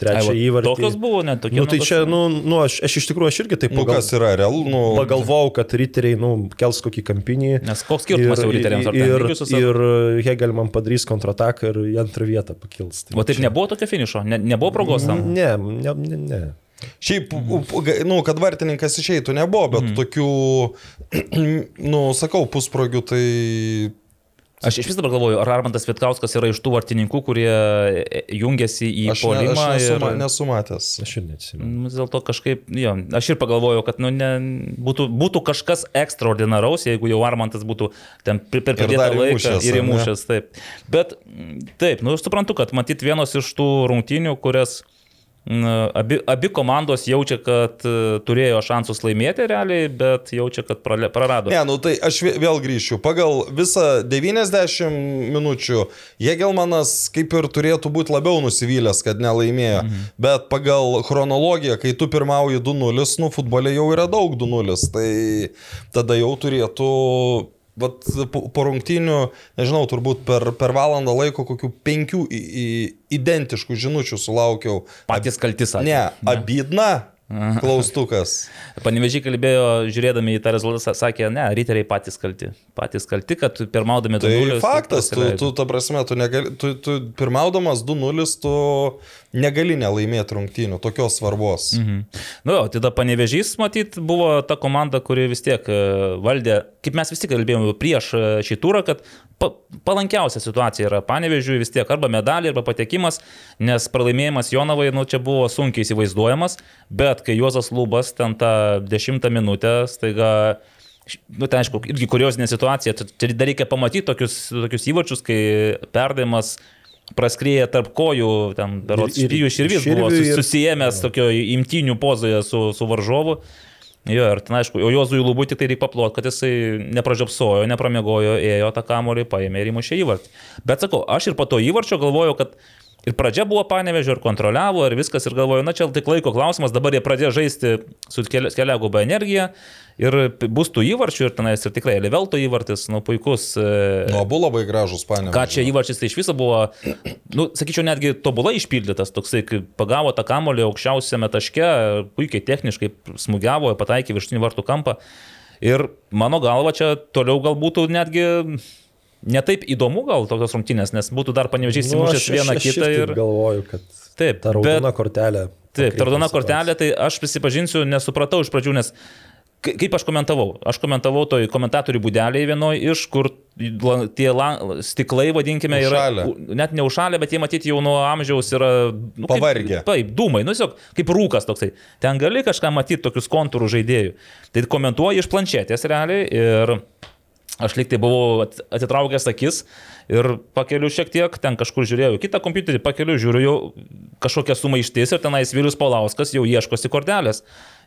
trečią va, įvartį. Tokios buvo, net tokie. Nu, tai čia, nu, nu aš, aš iš tikrųjų, aš irgi taip Nu pagal, kas yra realu, nu. pagalvojau, kad riteriai, nu, kels kokį kampinį. Nes koks skirtumas jau riteriams, ar ten ir, lygiosios, ar- ir Hegelman padarys kontrataką ir į antrą vietą pakils. Tai O taip nebuvo tokio finišo, ne, nebuvo progos tam. Ne, ne, ne. ne. Šiaip, nu, kad vartininkas išeitų nebuvo, bet mm. tokių, nu, sakau, pusprogių, tai... Aš iš vis dabar galvoju, ar Armandas Vietkauskas yra iš tų vartininkų, kurie e, jungiasi į Aš, ne, polimą. aš nesu, ir... ir... nesu matęs. Aš ir neatsimenu. Nu, Vis dėlto kažkaip, jo, aš ir pagalvojau, kad nu, ne, būtų, būtų kažkas ekstraordinaraus, jeigu jau Armantas būtų ten per pridėtą laiką įmušęs, ir ne? įmušęs. Taip. Bet mm, taip, nu, aš suprantu, kad matyt vienos iš tų rungtynių, kurias mm, abi, abi komandos jaučia, kad e, turėjo šansus laimėti realiai, bet jaučia, kad prarado. Ne, nu tai aš vė- vėl grįšiu. Pagal visą 90 minučių Jėgelmanas kaip ir turėtų būti labiau nusivylęs, kad nelaimėjo. Mhm. Bet pagal chronologiją, kai tu pirmauji 2-0, nu futbole jau yra daug 2-0, tai tada jau turėtų vat, po, rungtynių, nežinau, turbūt per, per valandą laiko kokių penkių i, i, identiškų žinučių sulaukiau. Patys kalti sakė. Ne, abydna. Klaustukas. Panevežiai kalbėjo, žiūrėdami į tą rezultatą, sakė, ne, riteriai patys kalti. Patys kalti, kad pirmaudami 2-0. Tai faktas, tu, tu, ta prasme, tu, negali, tu, tu pirmaudamas 2-0, tu negali nelaimėti rungtynių, tokios svarbos. Mhm. Nu, jo, tada panevežys, matyt, buvo ta komanda, kuri vis tiek e, valdė, kaip mes visi kalbėjome prieš e, šį turą, kad pa, palankiausia situacija yra panevežiui vis tiek arba medaliai, arba patekimas, nes pralaimėjimas Jonavai, nu, čia buvo sunkiai įsivaizduojamas, bet kai Juozas Lubas ten tą dešimtą minutę staiga Nu, tai aišku, irgi kuriozinė situacija. Čia dar reikia pamatyti tokius, tokius įvarčius, kai perdavimas praskrėja tarp kojų, ten berots Pijų Širvis buvo ir- susijęs tokio imtinių pozoje su, su varžovu. Jo, ir ten aišku, o Jozui Lubui tik tai reikia paplot, kad jisai nepražiopsojo, nepramiegojo, ėjo tą kamolį, paėmė ir įmušė įvartį. Bet sakau, aš ir po to įvarčio galvojau, kad ir pradžia buvo panevežio, ir kontroliavo, ir viskas, ir galvoju, na čia tik laiko klausimas, dabar jie pradėjo žaisti su keliaguba energija, ir bus tų įvarčių, ir tenais, ir tikrai Livelto įvartis, nu puikus. e, Nu, abu labai gražus panė. Ką čia įvarčiais tai iš viso buvo, nu, sakyčiau, netgi tobulai išpildytas, toksai, pagavo tą kamolį aukščiausiame taške, puikiai techniškai smūgiavo, pataikė virštinį vartų kampą. Ir mano galva čia toliau gal būtų netgi netaip įdomu gal tokios rungtynės, nes būtų dar panevežys Nu, įmušęs vieną kitą ir ir... galvoju, kad Taip, ta bet- raudona kortelė. Taip, ta raudona kortelė, tai aš prisipažinsiu, nesupratau iš pradžių, nes kai- kaip aš komentavau, aš komentavau toj komentatorių būdelėje vienoje iš, kur tie la, stiklai, vadinkime, yra Užšalę. u- net neužšalę, bet jie matyti jau nuo amžiaus yra nu, kaip- Pavargę. Taip, dūmai, nu tiesiog kaip rūkas toksai. Ten gali kažką matyti tokius kontūrų žaidėjų. Tai komentuoji iš planšetės realiai ir Aš liktai buvau at- atitraukęs akis ir pakeliu šiek tiek, ten kažkur žiūrėjau kitą kompiuterį, pakeliu žiūriu jau kažkokia sumaištis ir tenais Vilius Paulauskas jau ieškosi kortelės.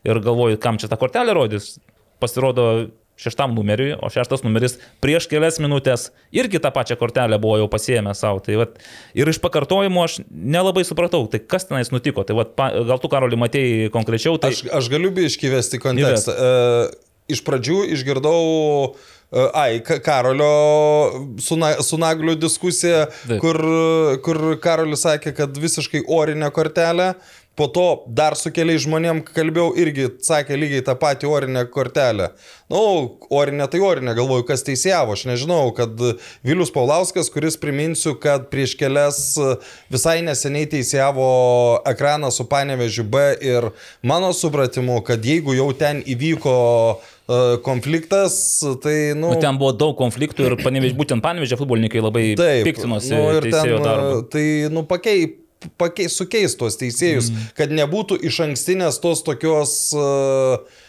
Ir galvoju, kam čia tą kortelę rodys. Pasirodo šeštam numeriui, o šeštas numeris prieš kelias minutės irgi tą pačią kortelę buvo jau pasiemę savo. Tai vat, ir iš pakartojimų aš nelabai supratau, tai kas tenais nutiko. Tai vat, gal tu, Karoli, matėjai konkrečiau, tai Aš, aš galiu biškai vesti kontekstą. E, iš pradžių išgirdau, ai, Ka- Karolio su, na, su Nagliu diskusiją, Taip. kur, kur Karolis sakė, kad visiškai orinė kortelė. Po to dar su keliais žmonėm kalbėjau irgi, sakė lygiai tą patį orinę kortelę. Na, nu, orinė tai orinė, galvoju, kas teisėjavo. Aš nežinau, kad Vilius Paulauskas, kuris priminsiu, kad prieš kelias e, visai neseniai teisėjavo ekraną su Panevežiu B ir mano supratimu, kad jeigu jau ten įvyko e, konfliktas, tai, nu, nu, ten buvo daug konfliktų ir panevež, būtent panevežė futbolininkai labai Taip, piktinosi nu, ir ten, teisėjo darbu. tai, nu, pakei, pakei, sukeis tuos teisėjus, mm. kad nebūtų iš ankstinės tos tokios, uh,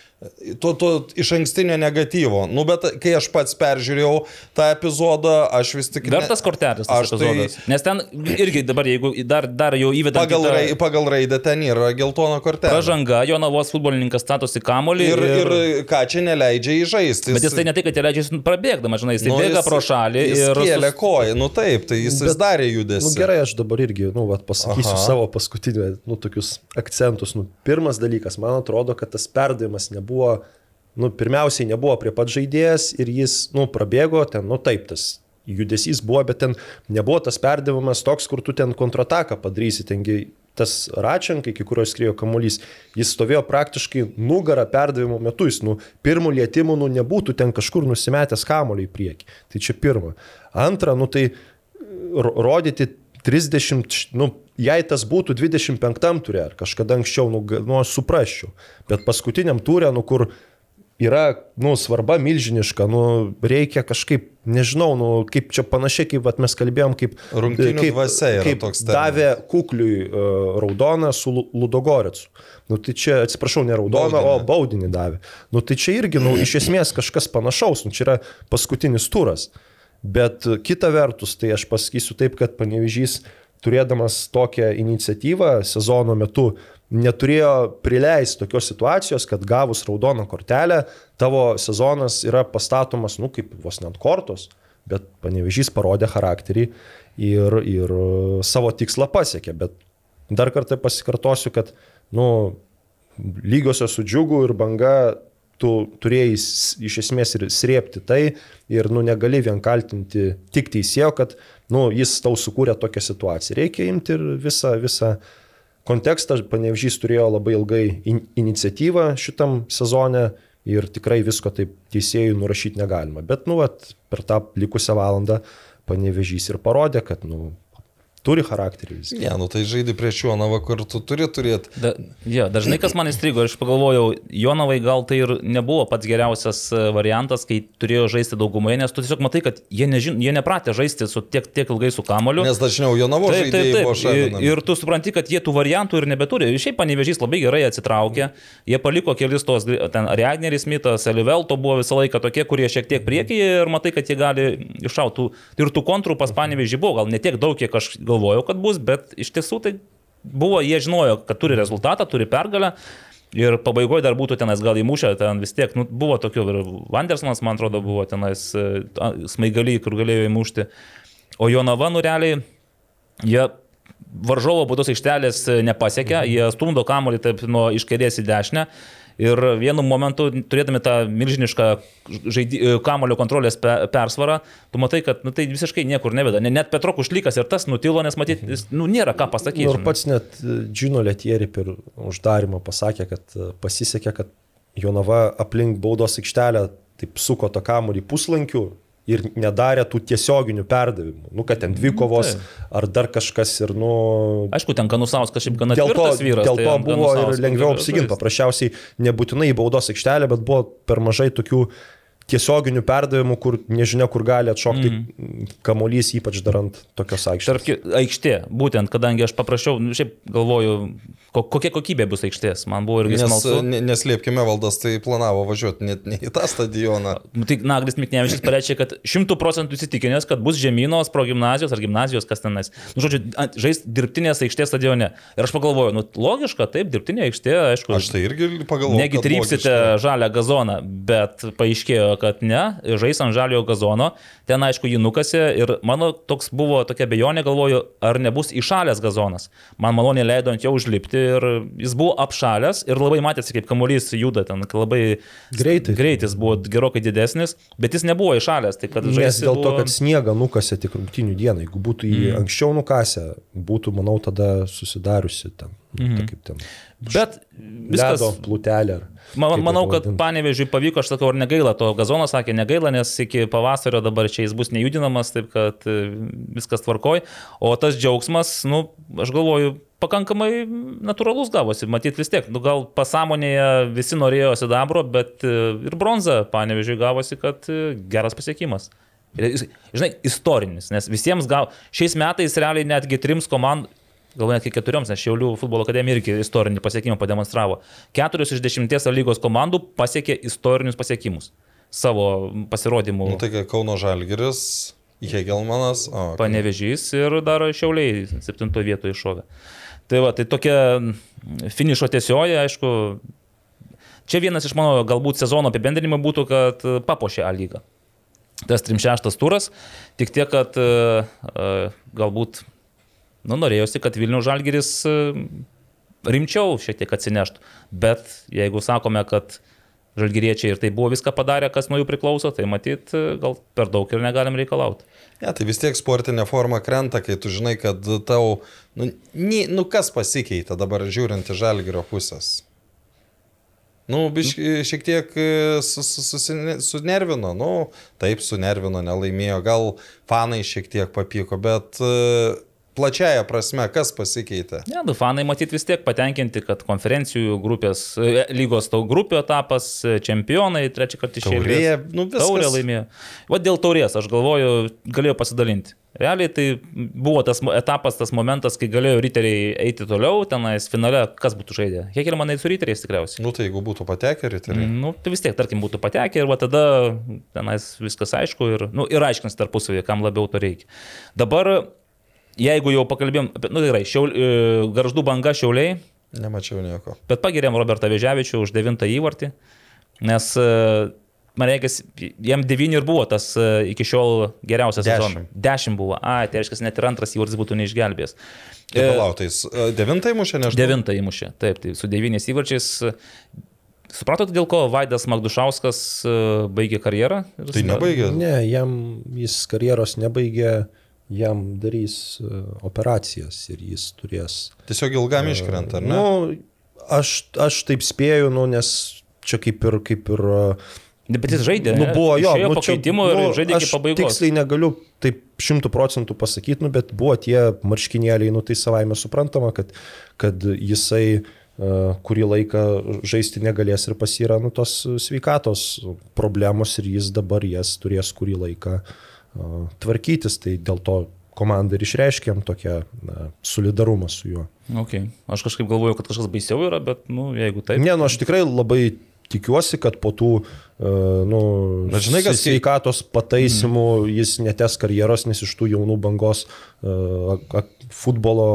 to, to iš ankstinio negatyvo. Nu, bet kai aš pats peržiūrėjau tą epizodą, aš vis tik... ne- Vertas kortelės tas Aš tai- epizodas. Nes ten irgi dabar, jeigu dar, dar jau įvedant Pagal, kitą rai, pagal raidę ten yra geltona kortelė. pražanga, Jonavos futbolininkas statosi kamolį Ir, ir ką čia neleidžia įžaisti. Bet jis tai ne tai, kad leidžia prabėgdama, žinai, jis tai Nu, bėga jis- pro šalį jis ir... Kėlė sus- koją, nu taip, tai jis, jis Bet- darė judesį. Nu, gerai, aš dabar irgi, nu, vat, pasakysiu. Aha. savo paskutinį, nu, tokius akcentus. Nu, pirmas dalykas, man atrodo, kad tas perdavimas nebuvo, nu, pirmiausiai nebuvo prie pat žaidėjas ir jis, nu, prabėgo ten, nu, taip, tas judesys buvo, bet ten nebuvo tas perdavimas toks, kur tu ten kontrataką padarysi, tengi tas račiankai, iki kurio skriejo kamuolys, jis stovėjo praktiškai nugarą perdavimo metu, jis, nu, pirmų lietimų, nu, nebūtų ten kažkur nusimetęs kamuolį į priekį. Tai čia pirma. Antra, nu, tai ro- rodyti 30, š- nu, jei tas būtų 25 turė ar kažkada anksčiau, nu, nu aš suprasčiau. Bet paskutiniam turė, nu, kur yra, nu, svarba milžiniška, nu, reikia kažkaip, nežinau, nu, kaip čia panašiai, kaip vat, mes kalbėjom, kaip, kaip, kaip toks terminas. davė kukliui uh, raudoną su Lu- Ludogoricu. Nu, tai čia, atsiprašau, ne raudoną, Baudinį. o baudinį davė. Nu, tai čia irgi, nu, iš esmės kažkas panašaus, nu, čia yra paskutinis turas. Bet uh, kita vertus, tai aš pasakysiu taip, kad panevižys, turėdamas tokią iniciatyvą sezono metu, neturėjo prileisti tokios situacijos, kad gavus raudoną kortelę, tavo sezonas yra pastatomas, nu, kaip vos net kortos, bet panevežys parodė charakterį ir, ir savo tikslą pasiekė. Bet dar kartą pasikartosiu, kad, nu, lygiosios su džiugu ir banga tu turėjai iš esmės ir srėpti tai ir nu, negali vien kaltinti tik teisėjo, kad nu, jis tau sukūrė tokią situaciją. Reikia imti ir visą, visą kontekstą. Panevežys turėjo labai ilgai in iniciatyvą šitam sezone ir tikrai visko taip teisėjų nurašyti negalima. Bet nu, vat, per tą likusią valandą panevežys ir parodė, kad nu, turi charakterį viską. Ne, nu tai žaidži prieš Jonavą, kur tu turi turėti. Da, ja, dažnai kas man įstrigo, aš pagalvojau, Jonavai gal tai ir nebuvo pats geriausias e, variantas, kai turėjo žaisti daugumoje, nes tu tiesiog matai, kad jie, nežin, jie nepratę žaisti su tiek, tiek ilgai su kamoliu. Nes dažniau Jonavo Taip, taip, žaidėjai buvo taip. Ir, šalinami. ir tu supranti, kad jie tų variantų ir nebeturi. Šiaip panevežys labai gerai atsitraukė. Jie paliko kelis tos, ten Reagneris, Mitas, Elivelto buvo visą laiką tokie, kurie šiek tiek priekyje ir matai, kad jie gali iššauti. Ir tų kontrų pas panevežį buvo, gal ne tiek daug, kiek aš galvojau, kad bus, bet iš tiesų tai buvo, jie žinojo, kad turi rezultatą, turi pergalę. Ir pabaigoje dar būtų tenais gal įmušę, ten vis tiek, nu, buvo tokių, ir Vandersonas, man atrodo, buvo tenais e, a, smaigalį, kur galėjo įmušti. O Jonava, nu realiai, jie varžovo būdos aikštelės nepasiekia, jie stumdo kamuolį taip nuo iš kairės į dešinę. Ir vienu momentu, turėdami tą milžinišką žaidi, kamulio kontrolės pe, persvarą, tu matai, kad nu, tai visiškai niekur neveda. Ne- Net Petro Kušlykas ir tas nutilo, nes matyt, jis, nu, nėra ką pasakyti. Nu, ir pats net Džino Letieri per uždarimą pasakė, kad e, pasisekė, kad Jonava aplink baudos aikštelę taip suko tą kamuolį puslankiu ir nedarė tų tiesioginių perdavimų. Nu, kad ten dvi kovos ar dar kažkas ir, nu... Aišku, ten Kanusauskas šiaip gana Dėl to, vyras. dėl tai to ant buvo Ganusausko ir lengviau apsiginti. Paprasčiausiai nebūtinai į baudos aikštelę, bet buvo per mažai tokių tiesioginių perdavimų, kur nežinia, kur gali atšokti mm. kamuolys, ypač darant tokios aikštės. Tarp aikštė, būtent, kadangi aš paprašiau, nu, šiaip galvoju, kokia kokybė bus aikštės, man buvo irgi Nes, smalsu. ne- neslėpkime, valdas tai planavo važiuoti net ne į tą stadioną. Nu, Tai Naglis Miknevičius pareiškė, kad šimtų procentų įsitikinęs, kad bus žemynos pro gimnazijos ar gimnazijos, kas tenais. Nu, žodžiu, žais dirbtinės aikštės stadione. Ir aš pagalvoju, nu, logiška, taip, dirbtinė aikštė, aišku. Aš tai irgi pagalvojau. Negi trypsite žalią gazoną, bet paaiškėjo, kad ne, žais ant žaliojo gazono, ten aišku jį nukasė ir mano toks buvo tokia bejonė, galvoju, ar nebus įšalęs gazonas. Man maloniai leido ant jo užlipti ir jis buvo apšalęs ir labai matėsi, kaip kamuolys juda ten, labai Greitai. Greitis buvo gerokai didesnis, bet jis nebuvo įšalęs. Tai Nes dėl to, buvo... kad sniegą nukasė tik rungtinių dieną. Jeigu būtų jį mm. anksčiau nukasę, būtų, manau, tada susidariusi ten. Mm. Ta, kaip ten. Bet viskas... Ledo plutelė. Man, manau, kad panevežiui pavyko, aš sakau, ar negaila to gazono, sakė negaila, nes iki pavasario dabar čia jis bus nejudinamas, taip kad e, viskas tvarkoj. O tas džiaugsmas, nu, aš galvoju, pakankamai natūralus gavosi. Matyt vis tiek, nu, gal pasąmonėje visi norėjo sidabro, bet e, ir bronza panevežiui gavosi, kad e, geras pasiekimas. Žinai, istorinis, nes visiems gal šiais metais realiai netgi trims komandų, gal net iki keturioms, nes Šiaulių futbolo akademija irgi istorinį pasiekimą pademonstravo. Keturios iš dešimties lygos komandų pasiekė istorinius pasiekimus savo pasirodymų. Nu, tai kai Kauno Žalgiris, Hegelmanas, o, okay. Panevežys ir dar Šiauliai septintoje vietoje iššovė. Tai va, tai tokia finišo tiesioji, aišku, čia vienas iš mano galbūt sezono apibendrinimų būtų, kad e, papuošė A lygą. Tas 36 turas, tik tiek, kad e, e, galbūt, nu, norėjosi, kad Vilnių Žalgiris e, rimčiau šiek tiek atsineštų. Bet jeigu sakome, kad Žalgiriečiai ir tai buvo viską padarę, kas nuo jų priklauso, tai matyt, e, gal per daug ir negalim reikalauti. Ja, tai vis tiek sportinė forma krenta, kai tu žinai, kad tau, nu, ni, nu kas pasikeitė dabar žiūrint į žalgerio pusės. Nu, biš, šiek tiek e, su, su, susine- sunervino, nu, taip sunervino, nelaimėjo, gal fanai šiek tiek papyko, bet e, plačiaja prasme, kas pasikeitė? Ne, du fanai matyt vis tiek patenkinti, kad konferencijų grupės, e, lygos tau grupių etapas, e, čempionai trečią kartą iš Taurė, eilės. nu viskas. Taurė laimėjo. O dėl taurės, aš galvoju, galėjau pasidalinti. Realiai tai buvo tas etapas, tas momentas, kai galėjo riteriai eiti toliau, tenais finale, kas būtų žaidė. Hekelmanai su riteriais tikriausiai. Nu, tai jeigu būtų patekę riteriai. Nu, tai vis tiek, tarkim, būtų patekę ir va tada tenais viskas aišku ir, nu, ir aiškins tarpusavį, kam labiau to reikia. Dabar, jeigu jau pakalbėjom, nu tikrai, šiaul, e, garždų banga šiauliai, Nemačiau nieko. bet pagirėm Robertą Veževičių už devintą įvartį, nes, e, man reikia, jam devyni ir buvo tas e, iki šiol geriausias sezonas. Dešimt buvo, a, tai reiškia, net ir antras įvartis būtų neišgelbėjęs. Tai palautais. Devintai mušė, nežinau. Devintą įmušė, taip, tai su devyniais įvarčiais. Supratote, dėl ko Vaidas Magdušauskas baigė karjerą? Tai nebaigė. Ne, jam jis karjeros nebaigė, jam darys e, operacijas ir jis turės. Tiesiog ilgam iškrenta, ar ne? Nu, aš, aš taip spėju, nu, nes čia kaip ir, kaip ir uh, Bet jis žaidė. Nu, buvo jo, nu, keitimo ir žaidė iki aš pabaigos. Tiksliai negaliu taip šimtų procentų pasakyti, nu, bet buvo tie marškinėliai, nu, tai savaime suprantama, kad, kad jisai uh, kurį laiką žaisti negalės ir pas yra nu, tos sveikatos problemos ir jis dabar jas turės kurį laiką uh, tvarkytis. Tai dėl to komandai ir išreiškėm tokią na, solidarumą su juo. Okay. Aš kažkaip galvoju, kad kažkas baisiau yra, bet, nu, jeigu taip. Ne, nu, aš tikrai labai tikiuosi, kad po tų uh, nu, Bet žinai, kas- sveikatos pataisimų mm. jis netes karjeros, nes iš tų jaunų bangos uh, futbolo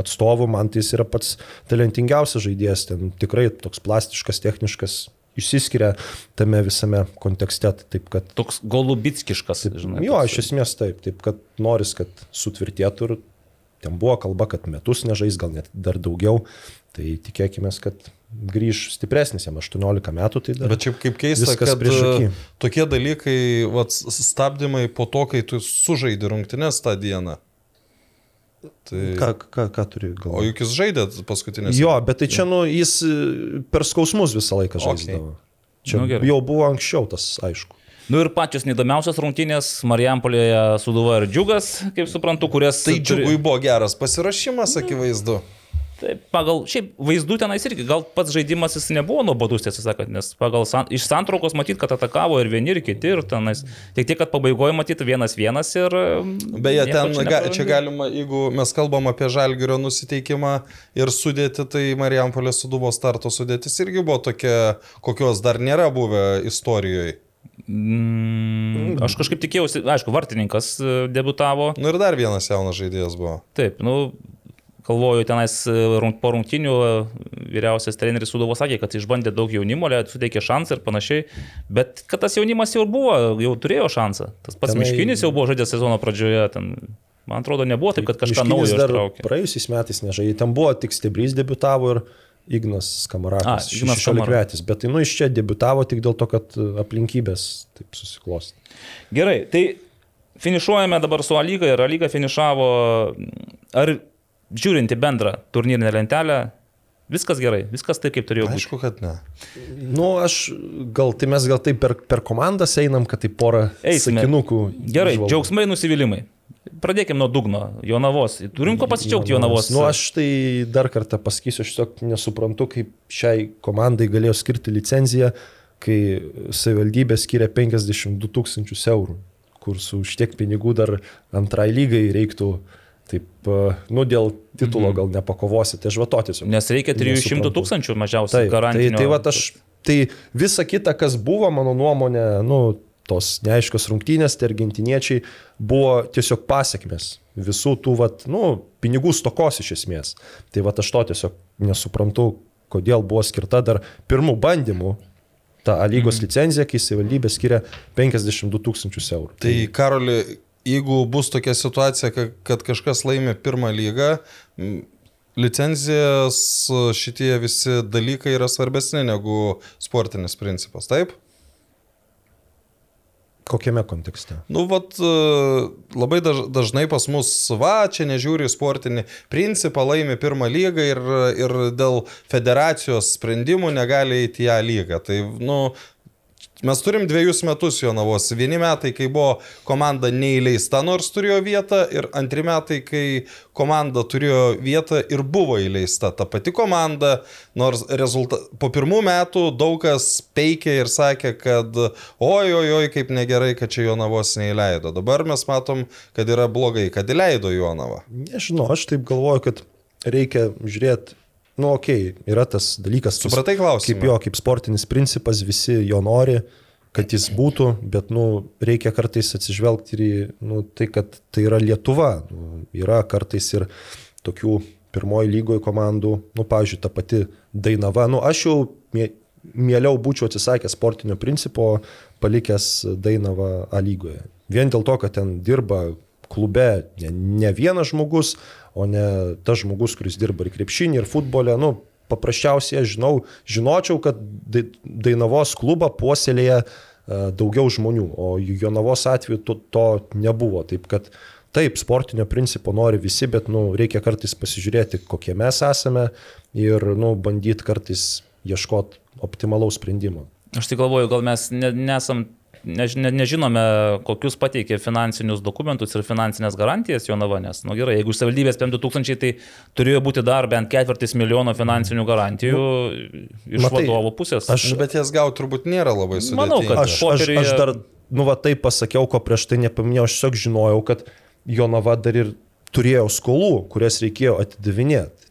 atstovų man tai jis yra pats talentingiausias žaidėjas, ten tikrai toks plastiškas, techniškas, išsiskiria tame visame kontekste, taip kad Toks golubitskiškas, žinai. Jo, toks- iš esmės taip, taip kad noris, kad sutvirtėtų ir ten buvo kalba, kad metus nežais, gal net dar daugiau, tai tikėkime, kad grįž stipresnis, jam 18 metų, tai dar. Bet čia kaip keista, kad tokie dalykai, vat, stabdymai po to, kai tu sužaidži rungtynės tą dieną. Tai... Ką, ką, ką turi O galvoje? juk jis žaidė paskutinės. Jo, bet tai čia, nu, jis e, per skausmus visą laiką Okay. žaisdavo. Čia Nu, gerai. jau buvo anksčiau tas, aišku. Nu ir pačios neįdomiausios rungtynės Marijampolėje Suduva ir Džiugas, kaip suprantu, kurias... Tai turi- džiugui buvo geras pasirašymas, akivaizdu. Taip, pagal, šiaip vaizdų tenais irgi, gal pats žaidimas jis nebuvo nuobodus, tiesą sakant, nes pagal san, iš santraukos matyt, kad atakavo ir vieni, ir kiti, ir tenais. Tik tiek, kad pabaigoje matyt vienas vienas ir... Beje, nieko ten čia ga, čia galima, jeigu mes kalbam apie žalgerio nusiteikimą ir sudėti, tai Marijampolės sudubo starto sudėtis irgi buvo tokia, kokios dar nėra buvę istorijoje. Mm, aš kažkaip tikėjausi, aišku, vartininkas e, debutavo. Nu ir dar vienas jaunas žaidėjas buvo. Taip, nu, galvoju, tenais e, po rungtinių e, vyriausias treneris Sudovo sakė, kad išbandė daug jaunimo, suteikė šansą ir panašiai, bet kad tas jaunimas jau buvo, jau turėjo šansą. Tas pats Tenai- Miškinis jau buvo žaidęs sezono pradžioje, ten, man atrodo, nebuvo taip, kad kažką naujo ištraukė. praėjusiais metais nežaidė. Ten buvo tik Stebrys debitavo ir Ignas Kamarakas, A, Ignas 16 metais. Bet tai nu iš čia debitavo tik dėl to, kad e, aplinkybės taip susiklosti. Gerai, tai finišuojame dabar su Alyga ir Alyga finišavo, ar žiūrinti bendrą turnyrinę lentelę, viskas gerai, viskas taip, kaip turėjo būti. Aišku, kad ne. Nu, aš gal, tai mes gal taip per, per komandas einam, kad tai porą sakinukų. Gerai, įžvalgų. džiaugsmai, nusivylimai. Pradėkime nuo dugno, Jonavos. Turim ko pasidžiaugti Jonavos. Nu, aš tai dar kartą pasakysiu, aš tiesiog nesuprantu, kaip šiai komandai galėjo skirti licenciją, kai savivaldybė skiria 52 tūkstančius eurų, kur su tiek pinigų dar antrai lygai reiktų, taip, e, nu, dėl titulo gal nepakovosi, tai aš va to tiesiog. Nes reikia 300 nesuprantu. tūkstančių mažiausiai Taip, tai, tai, va, aš, tai visa kita, kas buvo, mano nuomonė, nu, tos neaiškios rungtynės, tai argentiniečiai buvo tiesiog pasiekmes visų tų, vat, nu, pinigų stokos iš esmės. Tai va, aš to tiesiog nesuprantu, kodėl buvo skirta dar pirmų bandymų ta A lygos Mhm. licenzija, kai savivaldybė skiria 52 tūkstančius eurų. Tai Karoli, jeigu bus tokia situacija, ka- kad kažkas laimi pirmą lygą, licenzijas šitie visi dalykai yra svarbesni negu sportinis principas, taip? Kokiame kontekste? Nu, vat, e, labai daž, dažnai pas mus, va, čia nežiūri sportinį principą, laimi pirmą lygą ir, ir dėl federacijos sprendimų negali įti į ją lygą. Tai, nu, mes turim dviejus metus Jonavos. Vieni metai, kai buvo komanda neįleista, nors turėjo vietą, ir antri metai, kai komanda turėjo vietą ir buvo įleista. Ta pati komanda, nors rezulta... po pirmų metų daug kas peikė ir sakė, kad oi, oi, oi, kaip negerai, kad čia Jonavos neįleido. Dabar mes matom, kad yra blogai, kad įleido Jonavą. Nežinau, aš taip galvoju, kad reikia žiūrėti, nu, okei, okay, yra tas dalykas. Supratai klausimą? Kaip jo, kaip sportinis principas, visi jo nori, kad jis būtų, bet, nu, reikia kartais atsižvelgti ir į, nu, tai, kad tai yra Lietuva. Nu, yra kartais ir tokių pirmoji lygoje komandų, nu, pavyzdžiui, ta pati Dainava. Nu, aš jau mieliau būčiau atsisakęs sportinio principo, palikęs Dainavą A lygoje. Vien dėl to, kad ten dirba klube ne, ne vienas žmogus, o ne tas žmogus, kuris dirba ir krepšinį, ir futbole. Nu, paprasčiausiai aš žinau, žinočiau, kad Dai- Dainavos klubą puoselėja e, daugiau žmonių, o Jonavos atveju to, to nebuvo. Taip kad taip, sportinio principo nori visi, bet nu, reikia kartais pasižiūrėti, kokie mes esame ir nu, bandyti kartais ieškoti optimalaus sprendimo. Aš tik galvoju, gal mes ne, nesam, než, ne, nežinome, kokius pateikė finansinius dokumentus ir finansinės garantijas Jonava, nes, na nu, gerai, jeigu savivaldybės PM2000, tai turėjo būti dar bent ketvirtis milijono finansinių garantijų iš matai, vadovo pusės. aš- Nu, Bet jas gauti turbūt nėra labai sudėtinga. Manau, kad Aš, aš, popieriuje- aš dar, nu, va taip pasakiau, ko prieš tai nepaminėjau, aš tiesiog žinojau, kad Jonava dar ir turėjo skolų, kurias reikėjo atidavinėti.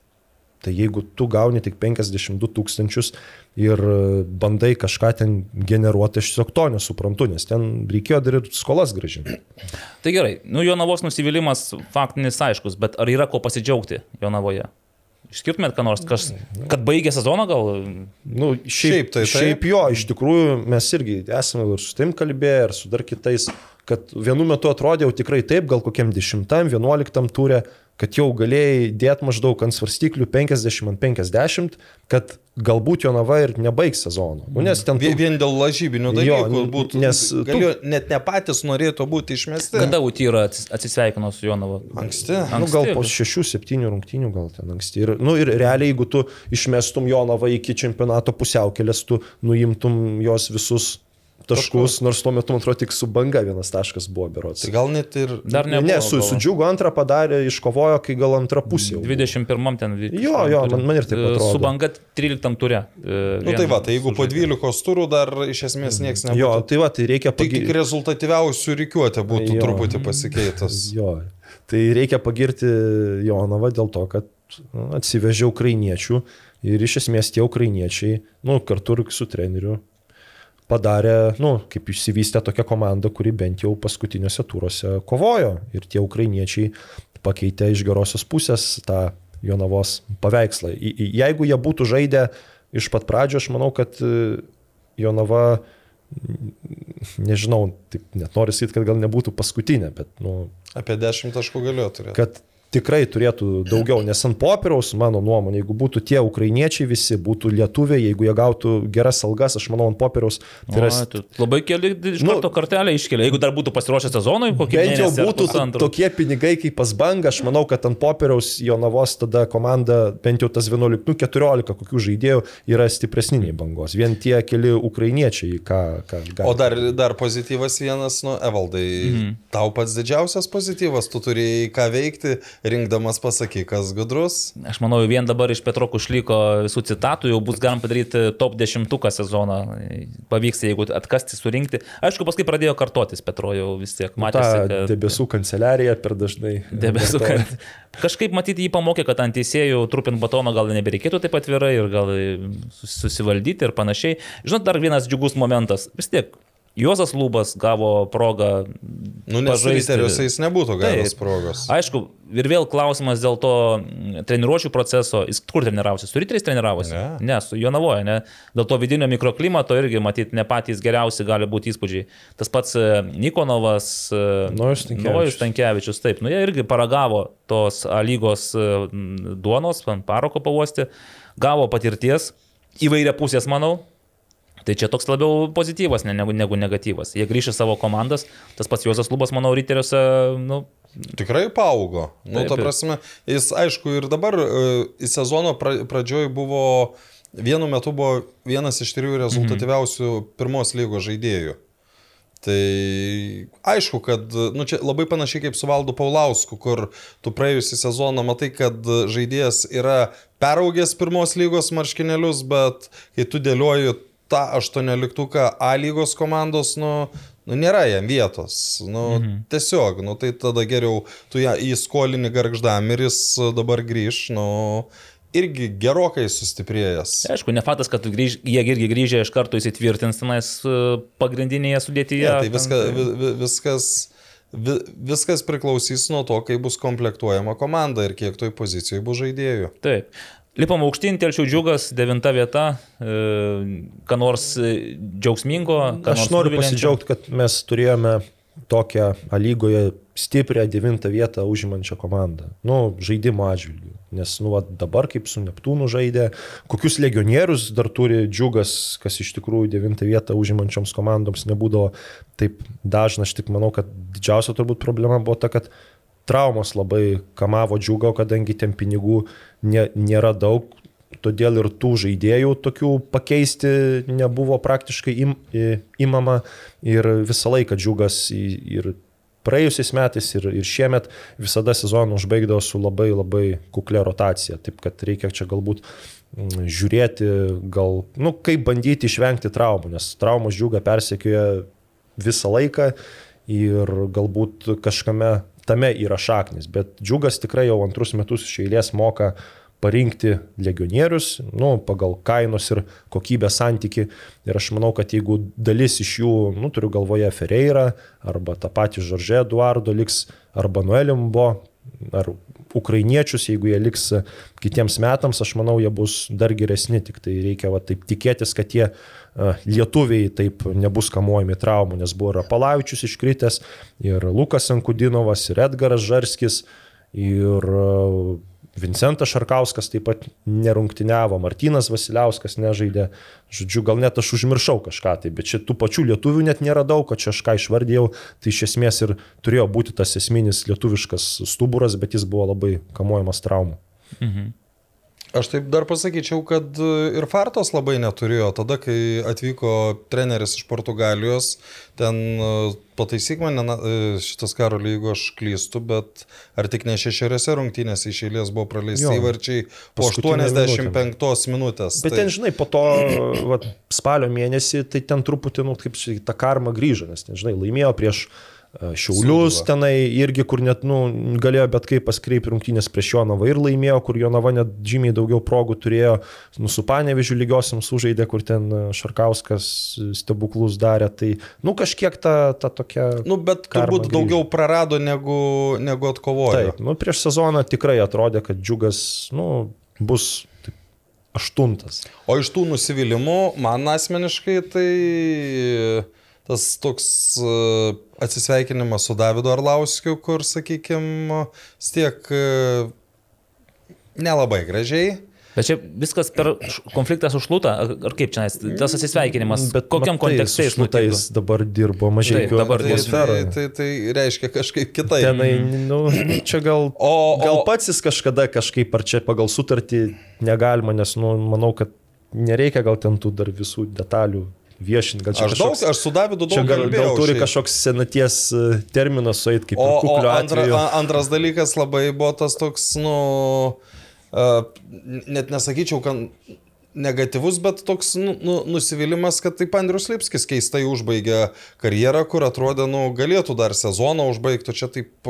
Tai jeigu tu gauni tik 52 tūkstančius ir e, bandai kažką ten generuoti, aš tiesiog to nesuprantu, nes ten reikėjo dar ir skolas gražinti. Tai gerai, nu Jonavos nusivylimas faktinis aiškus, bet ar yra ko pasidžiaugti Jonavoje? Išskirtumėt, ką nors, kas, kad baigė sezoną gal? Nu, šiaip, Šiaip tai taip. šiaip jo, iš tikrųjų mes irgi esame ir su tim kalbėję, ir su dar kitais, kad vienu metu atrodė jau tikrai taip, gal kokiam 10-11 turė, kad jau galėjai dėti maždaug ant svarstyklių 50 ant 50, kad galbūt Jonava ir nebaigs sezono. Nu, nes ten tų- vien dėl lažybinių Jo, dalykų būtų, nes tu- galėjo, net ne patys norėtų būti išmesti. Kada Utyra atsis- atsisveikino su Jonava? Anksti. Nu, gal Anksti. po 6-7 rungtynių gal ten anksti. Ir, nu, ir realiai, jeigu tu išmestum Jonavą iki čempionato pusiaukelės, tu nuimtum jos visus taškus, nors tuo metu, man atrodo, tik su banga vienas taškas buvo berots. Tai gal net ir... Dar Ne, nebuvo. ne su, su džiugu antrą padarė, iškovojo, kai gal antrą pusę. jau buvo. 21 ten. Jo, jo, man- man ir taip E, atrodo. Su banga 13 turė. e, Nu tai va, tai jeigu po 12 turų dar iš esmės niekas nebūtų. Jo, tai va, tai reikia Tik, tik pagirti. rezultatyviausių reikiuotė būtų Jo. truputį pasikeitus. Jo, tai reikia pagirti Jonavą dėl to, kad nu, atsivežė ukrainiečių ir iš esmės tie ukrainiečiai, nu, kartu ir su treneriu padarė, nu, kaip išsivystė tokia komanda, kuri bent jau paskutiniuose turuose kovojo. Ir tie ukrainiečiai pakeitė iš gerosios pusės tą Jonavos paveikslą. Jeigu jie būtų žaidę iš pat pradžio, aš manau, kad e, Jonava, nežinau, taip net noriu sakyti, kad gal nebūtų paskutinė, bet, nu, Apie 10 taškų galėjo turėti. kad tikrai turėtų daugiau, nes ant popieriaus, mano nuomonė, jeigu būtų tie ukrainiečiai visi, būtų lietuviai, jeigu jie gautų geras algas, aš manau, ant popieriaus tai yra O, labai keli iš Nu, karto kartelę iškelia. Jeigu dar būtų pasiruošę sezonui, kokį Bent jau būtų tokie pinigai kaip pas bangą, aš manau, kad ant popieriaus Jonavos tada komanda, bent jau tas 11, nu 14 kokių žaidėjų yra stipresni nei bangos. Vien tie keli ukrainiečiai, ką, ką gali. O dar, dar pozityvas vienas, nu, Evaldai, mhm. tau pats didžiausias pozityvas, tu turėjai ką veikti, rinkdamas pasaky, kas gudrus. Aš manau, vien dabar iš Petro Kušlyko visų citatų jau bus galima padaryti top 10 sezoną. Pavyks, jeigu atkasti, surinkti. Aišku, paskui pradėjo kartotis Petro jau vis tiek. Ta Matėsi, kad... debesų kanceliarija per dažnai. Debesų, kad kažkaip matyti jį pamokė, kad ant teisėjų trupint batono gal nebereikėtų taip atvirai ir gal sus- susivaldyti ir panašiai. Žinot, dar vienas džiugus momentas. Vis tiek, Juozas Lūbas gavo progą. Nu, nes riteriuose jis nebūtų gavęs Taip. progos. Aišku, ir vėl klausimas dėl to treniruočio proceso. Jis kur treniravosi? Su ryteriais treniravosi? Ne. ne su Jonavoje, ne. Dėl to vidinio mikroklimato irgi, matyt, ne patys geriausi gali būti įspūdžiai. Tas pats e, Nikonovas, e, Nojus Stankevičius. Nojus Tankievičius, taip, nu jie irgi paragavo tos A lygos e, duonos, paroko pavosti, gavo patirties, įvairia pusės, manau. Tai čia toks labiau pozityvas ne- negu, negu negatyvas. Jie grįžė savo komandas, tas pats Juozas Lubas, manau, ryteriuose, nu, Tikrai paaugo. Nu, Taip, ta prasme, jis aišku ir dabar e, į sezono pra- pradžioj buvo, vienu metu buvo vienas iš trijų rezultatyviausių pirmos lygos žaidėjų. Tai aišku, kad, nu čia labai panašiai kaip su Valdu Paulausku, kur tu praėjusią sezoną matai, kad žaidėjas yra peraugęs pirmos lygos marškinėlius, bet kai tu dėlioji tą aštuonioliktuką A lygos komandos, nu, nu nėra jam vietos. Nu, mhm. Tiesiog, nu tai tada geriau tu ją įskolini garždam ir jis dabar grįž, nu, irgi gerokai sustiprėjęs. Aišku, ne faktas, kad grįž, jie irgi grįžę iš karto įsitvirtins tenais e, pagrindinėje sudėtyje. Ja, tai viska, vi, vi, viskas, vi, viskas priklausys nuo to, kaip bus komplektuojama komanda ir kiek toj pozicijoje bus žaidėjų. Taip. Lipam aukštyn, telšių džiugas, devinta vieta, e, ką nors e, džiaugsmingo. ką Aš nors noriu nuviliančio? pasidžiaugti, kad mes turėjome tokią lygoje stiprią devintą vietą užimančią komandą. Nu, žaidimo atžvilgių. Nes, nu, va, dabar kaip su Neptūnu žaidė, kokius legionierius dar turi džiugas, kas iš tikrųjų devintą vietą užimančioms komandoms nebūdavo taip dažna. Aš tik manau, kad didžiausia turbūt problema buvo ta, kad traumos labai kamavo džiugau, kadangi ten pinigų nė, nėra daug, todėl ir tų žaidėjų tokių pakeisti nebuvo praktiškai im, imama. Ir visą laiką džiugas ir praėjusiais metais ir, ir šiemet visada sezoną užbaigdavo su labai labai kuklė rotacija. Taip kad reikia čia galbūt mm, žiūrėti, gal, nu, kaip bandyti išvengti traumų, nes traumos džiuga persekioja visą laiką. Ir galbūt kažkame tame yra šaknis, bet džiugas tikrai jau antrus metus iš eilės moka parinkti legionierius, nu, pagal kainos ir kokybės santyki. Ir aš manau, kad jeigu dalis iš jų, nu, turiu galvoje Ferreira, arba tą patį Žoržė Eduardo liks, arba Noelimbo, ar ukrainiečius, jeigu jie liks kitiems metams, aš manau, jie bus dar geresni, tik tai reikia va, taip tikėtis, kad tie uh, lietuviai taip nebus kamuojami traumų, nes buvo ir Apalavičius iškritęs, ir Lukas Ankudinovas, ir Edgaras Žarskis, ir uh, Vincentas Šarkauskas taip pat nerungtiniavo, Martinas Vasiliauskas nežaidė, žodžiu, gal net aš užmiršau kažką tai, bet šitų pačių lietuvių net nėra daug, kad čia aš ką išvardėjau, tai iš esmės ir turėjo būti tas esminis lietuviškas stuburas, bet jis buvo labai kamuojamas traumų. Mhm. Aš taip dar pasakyčiau, kad e, ir Fartos labai neturėjo. Tada, kai atvyko treneris iš Portugalijos, ten e, pataisyk mane e, šitas karo lygo, aš klystu, bet ar tik ne šešiose rungtynėse iš eilės buvo praleisti įvarčiai po 85 minutė. minutės. Bet tai... ten, žinai, po to va, spalio mėnesį, tai ten truputį, nu, kaip ta karma grįžo, nes ten, žinai, laimėjo prieš Šiaulius Sūduva. tenai irgi, kur net, nu, galėjo bet kaip paskreipti rungtynės prieš Jonavą ir laimėjo, kur Jonava net žymiai daugiau progų turėjo, nu, su Panevežiu lygiosiams sužaidė, kur ten Šarkauskas stebuklus darė, tai, nu, kažkiek ta, ta tokia... Nu, bet turbūt grįžė. daugiau prarado negu, negu atkovojo. Taip, nu, prieš sezoną tikrai atrodė, kad džiugas, nu, bus taip, aštuntas. O iš tų nusivylimų, man asmeniškai tai tas toks e, atsisveikinimas su Davidu Arlauskiu, kur, sakykime, tiek e, nelabai gražiai. Bet čia viskas per konfliktą su šluta, ar kaip čia, tas atsisveikinimas, bet kokiam matai, kontekste jis šlutais dabar dirbo mažiau. Taip, dabar tai, tai, tai, tai reiškia kažkaip kitaip. Tenai, nu, čia gal, o, gal pats jis kažkada kažkaip, ar čia pagal sutartį negalima, nes, nu, manau, kad nereikia gal ten tų dar visų detalių viešinti. Gal čia aš, kažkoks, daug, aš su Davidu daug gal, kalbėjau. Gal turi šiaip. kažkoks senaties e, terminas sueit kaip o, o antra, antras dalykas labai buvo tas toks, nu, uh, net nesakyčiau, kad negatyvus, bet toks nu, nu, nusivylimas, kad taip Andrius Lipskis keistai užbaigė karjerą, kur atrodė, nu, galėtų dar sezoną užbaigti, čia taip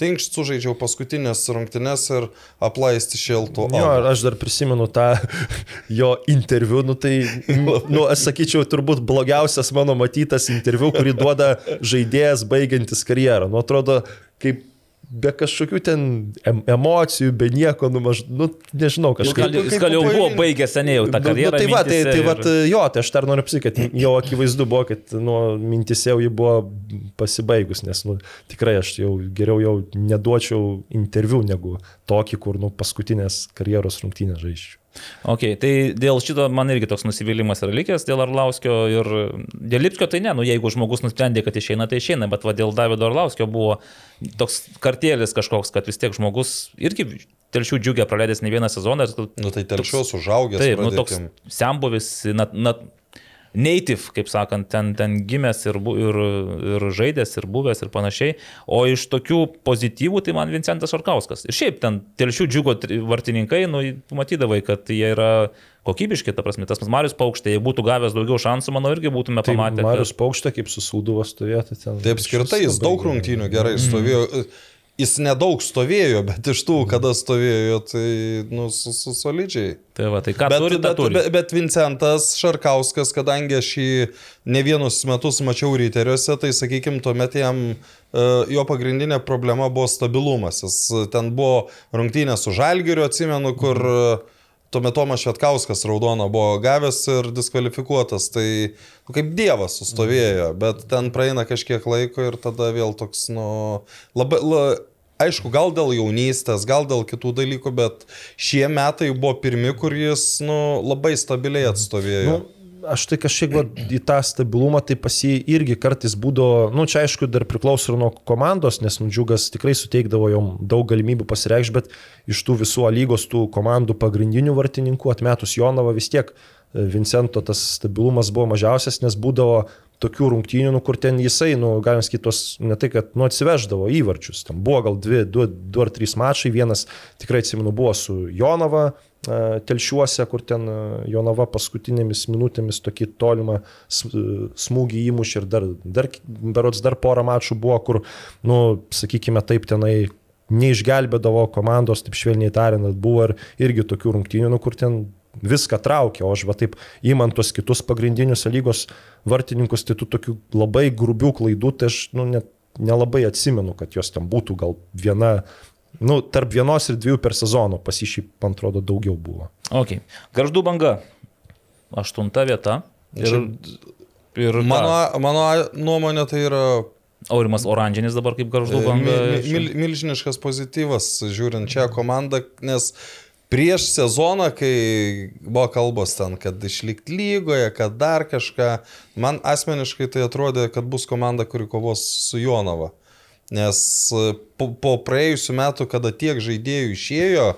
tinkšt sužaidžiau paskutinės rungtynes ir aplaisti šiltų. Jo, aš dar prisimenu tą jo interviu, nu tai, nu, aš sakyčiau, turbūt blogiausias mano matytas interviu, kurį duoda žaidėjas baigiantis karjerą. Nu, atrodo, kaip be kažkokių ten emocijų, be nieko, nu, maž, nu nežinau, nu, kažkaip. Gal, jis gal jau buvo baigęs seniai jau tą karjerą. Nu, nu, tai va, tai, tai ir... va, jo, tai aš dar noriu pasakyti, kad jau akivaizdu buvo, kad nu, mintise jau ji buvo pasibaigus, nes nu, tikrai aš jau geriau jau neduočiau interviu negu tokį, kur nu, paskutinės karjeros rungtynės žaiščiau. Ok, tai dėl šito man irgi toks nusivylimas yra likęs, dėl Arlauskio ir dėl Lipskio tai ne, nu jeigu žmogus nusprendė, kad išeina, tai išeina, bet va dėl Davido Arlauskio buvo toks kartėlis kažkoks, kad vis tiek žmogus irgi telšių džiugė praleidęs ne vieną sezoną. Nu tai telšios užaugęs. Taip, nu toks sembuvis, net, net native, kaip sakant, ten, ten gimęs ir, ir, ir žaidęs, ir buvęs ir panašiai. O iš tokių pozityvų tai man Vincentas Šarkauskas. Ir šiaip ten telšių džiugo vartininkai, nu, matydavai, kad jie yra kokybiški, ta prasme, tas Marius Paukštė, jei būtų gavęs daugiau šansų, manau, irgi būtume tai pamatę. Marius kad... Paukštė kaip susūduvo stovėti ten. Taip, apskritai jis daug rungtynių gerai stovėjo. Mm jis nedaug stovėjo, bet iš tų, kada stovėjo, tai, nu, su, su solidžiai. Tai va, tai ką bet, turi, bet, turi. Bet, bet Vincentas Šarkauskas, kadangi aš jį ne vienus metus mačiau ryteriuose, tai, sakykime, tuomet jam uh, jo pagrindinė problema buvo stabilumas. Jis ten buvo rungtynė su Žalgiriu, atsimenu, kur uh, tuomet Tomas Švetkauskas raudoną buvo gavęs ir diskvalifikuotas, tai nu, kaip dievas sustovėjo, bet ten praeina kažkiek laiko ir tada vėl toks, nu, labai, la, aišku, gal dėl jaunystės, gal dėl kitų dalykų, bet šie metai buvo pirmi, kur jis nu, labai stabiliai atstovėjo. Nu, aš tai kažkiek va, į tą stabilumą, tai pas jį irgi kartais būdavo, nu čia aišku dar priklauso ir nuo komandos, nes Nudžiugas tikrai suteikdavo jom daug galimybių pasireikšti, bet iš tų visų lygos, tų komandų pagrindinių vartininkų, atmetus Jonavą vis tiek e, Vincento tas stabilumas buvo mažiausias, nes būdavo tokių rungtynių, nu, kur ten jisai, nu, galim sakyti, tos ne tai, kad nu, atsiveždavo įvarčius. Tam buvo gal dvi, du, du ar trys mačai, vienas tikrai atsimenu buvo su Jonava, telšiuose, kur ten e, Jonava paskutinėmis minutėmis tokį tolimą smūgį įmušė ir dar, dar, berots dar porą mačų buvo, kur, nu, sakykime taip, tenai neišgelbėdavo komandos, taip švelniai tariant, buvo ir irgi tokių rungtynių, nu, kur ten viską traukia, o aš va taip įmant tuos kitus pagrindinius lygos vartininkus, tai tų tokių labai grubių klaidų, tai aš nu, net nelabai atsimenu, kad jos ten būtų gal viena, nu, tarp vienos ir dviejų per sezoną, pasišyp, man atrodo, daugiau buvo. Ok. Garždų banga. Aštunta vieta. Ir, ir ką? Mano, mano nuomonė tai yra Aurimas Oranžinis dabar kaip garždų banga. mil, mil, milžiniškas pozityvas žiūrint čia komandą, nes prieš sezoną, kai buvo kalbos ten, kad išlikti lygoje, kad dar kažką, man asmeniškai tai atrodė, kad bus komanda, kuri kovos su Jonava. Nes po, po praėjusiu metu, kada tiek žaidėjų išėjo,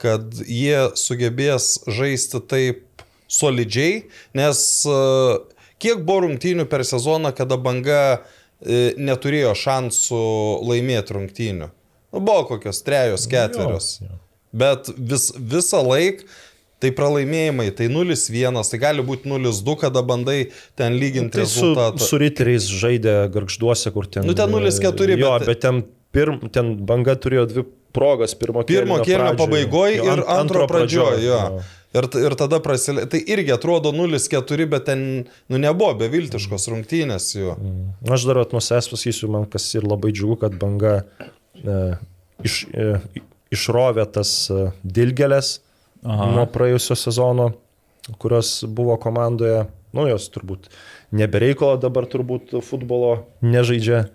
kad jie sugebės žaisti taip solidžiai, nes e, kiek buvo rungtynių per sezoną, kada banga e, neturėjo šansų laimėti rungtynių. Nu, buvo kokios trejos, ketverios. Bet vis, visą laiką tai pralaimėjimai, tai 0-1, tai gali būti 0-2, kada bandai ten lyginti tai rezultatą. Su, su riteriais žaidė garžduose, kur ten. Nu, ten 0-4, jo, bet... bet ten, pirm, ten banga turėjo dvi progas, pirmo Pirmo kėlinio pabaigoje ir ant, antro pradžioje. Jo. jo. Ir, ir tada prasilė. Tai irgi atrodo 0-4, bet ten nu, nebuvo beviltiškos rungtynės jo. Mm. Aš dar atmosės pasakysiu, man kas ir labai džiugu, kad banga e, iš, e, išrovė tas e, dilgelės Aha. nuo praėjusio sezono, kurios buvo komandoje. Nu, jos turbūt nebereikalo dabar turbūt futbolo nežaidžia.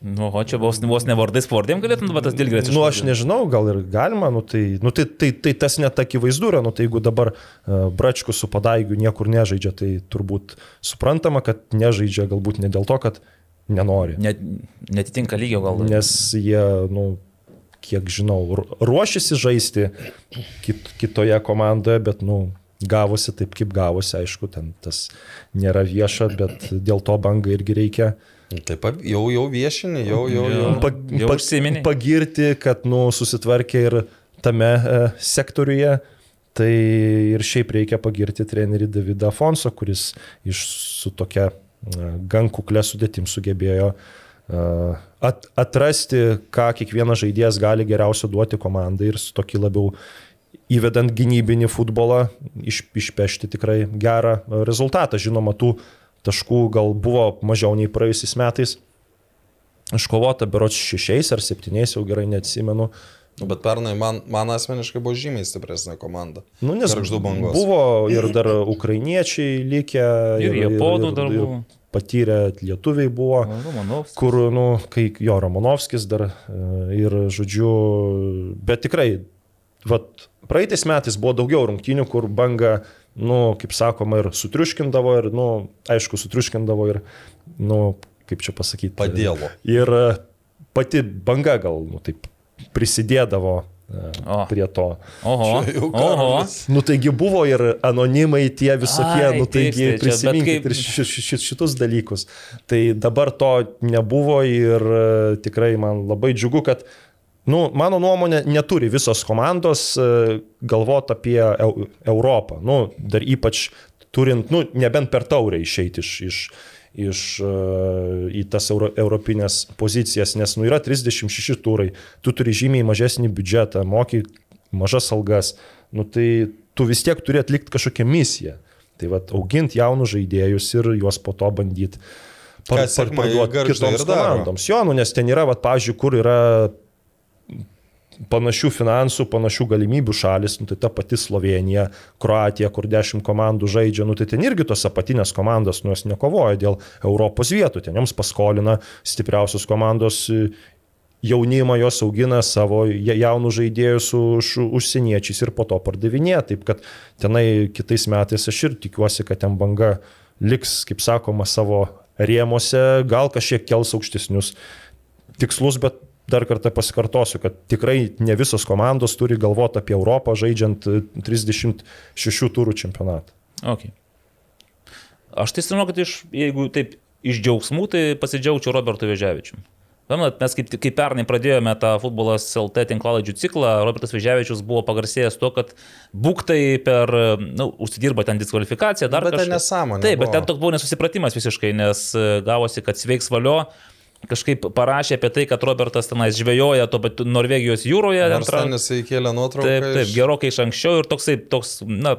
Nu, o čia vos, vos ne vardais pavardėm galėtum dabar tas dilgrės. Nu, aš nežinau, gal ir galima, nu, tai, nu, tai, tai, tai tas net akivaizdu yra, nu, tai jeigu dabar uh, Bračkus su padaigiu niekur nežaidžia, tai turbūt suprantama, kad nežaidžia galbūt ne dėl to, kad nenori. Net, netitinka lygio gal. Nes jie, nu, kiek žinau, ruošiasi žaisti kit, kitoje komandoje, bet, nu, gavosi taip, kaip gavosi, aišku, ten tas nėra vieša, bet dėl to banga irgi reikia. Taip, jau, jau viešinį, jau, jau, jau. Pa, pa, pagirti, kad, nu, susitvarkė ir tame e, sektoriuje. Tai ir šiaip reikia pagirti trenerį Davidą Afonso, kuris iš su tokia e, gan kuklė sudėtim sugebėjo uh, at, atrasti, ką kiekvienas žaidėjas gali geriausio duoti komandai ir su tokį labiau įvedant gynybinį futbolą iš, išpešti tikrai gerą rezultatą. Žinoma, tų taškų gal buvo mažiau nei praėjusiais metais. Iškovota berots šešiais ar septyniais, jau gerai neatsimenu. Nu, bet pernai man, man asmeniškai buvo žymiai stipresnė komanda. Nu, nes buvo ir dar ukrainiečiai likę. Ir, ir japonų dar buvo. Ir, patyrę lietuviai buvo, Romanovskis. kur, nu, kai jo Romanovskis dar e, ir, žodžiu, bet tikrai, vat, praeitais metais buvo daugiau rungtynių, kur banga, nu, kaip sakoma, ir sutriuškindavo, ir, nu, aišku, sutriuškindavo ir, nu, kaip čia pasakyti. Padėlo. Ir pati banga gal, nu, taip prisidėdavo O. prie to. Oho. Oho. Nu taigi buvo ir anonimai tie visokie, Ai, nu taigi taip, prisiminkit kaip... ir ši, ši, ši, šitus dalykus. Tai dabar to nebuvo ir e, tikrai man labai džiugu, kad Nu, mano nuomonė, neturi visos komandos e, galvoti apie Europą. Nu, dar ypač turint, nu, nebent per taurę išeiti iš, iš, iš, uh, į tas euro, europinės pozicijas, nes nu, yra 36 turai, tu turi žymiai mažesnį biudžetą, moki mažas algas, nu, tai tu vis tiek turi atlikti kažkokią misiją. Tai vad auginti jaunus žaidėjus ir juos po to bandyti par, par, parduoti kitoms komandoms. Jo, nu, nes ten yra, vad, pavyzdžiui, kur yra panašių finansų, panašių galimybių šalis, nu, tai ta pati Slovenija, Kroatija, kur 10 komandų žaidžia, nu, tai ten irgi tos apatinės komandos, nu, jos nekovoja dėl Europos vietų, ten joms paskolina stipriausios komandos jaunimą, jos augina savo ja- jaunų žaidėjus už užsieniečiais ir po to pardavinėja. Taip kad tenai kitais metais aš ir tikiuosi, kad ten banga liks, kaip sakoma, savo rėmose, gal kažkiek kels aukštesnius tikslus, bet dar kartą pasikartosiu, kad tikrai ne visos komandos turi galvoti apie Europą žaidžiant e, 36 turų čempionatą. Okay. Aš tai žinau, kad iš, jeigu taip iš džiaugsmų, tai pasidžiaugčiau Robertu Veževičiu. Pamenat, mes kaip, kaip pernai pradėjome tą futbolas LT tinklalaidžių ciklą, Robertas Veževičius buvo pagarsėjęs tuo, kad būktai per, na, nu, užsidirba ten diskvalifikaciją, dar Bet ten kažką. nesąmonė Taip, bet ten toks buvo nesusipratimas visiškai, nes e, gavosi, kad sveiks valio kažkaip parašė apie tai, kad Robertas tenais žvejoja tuo pat Norvegijos jūroje. ten jisai įkėlė nuotrauką. Taip, taip, iš- gerokai iš anksčiau ir toksai, toks, na,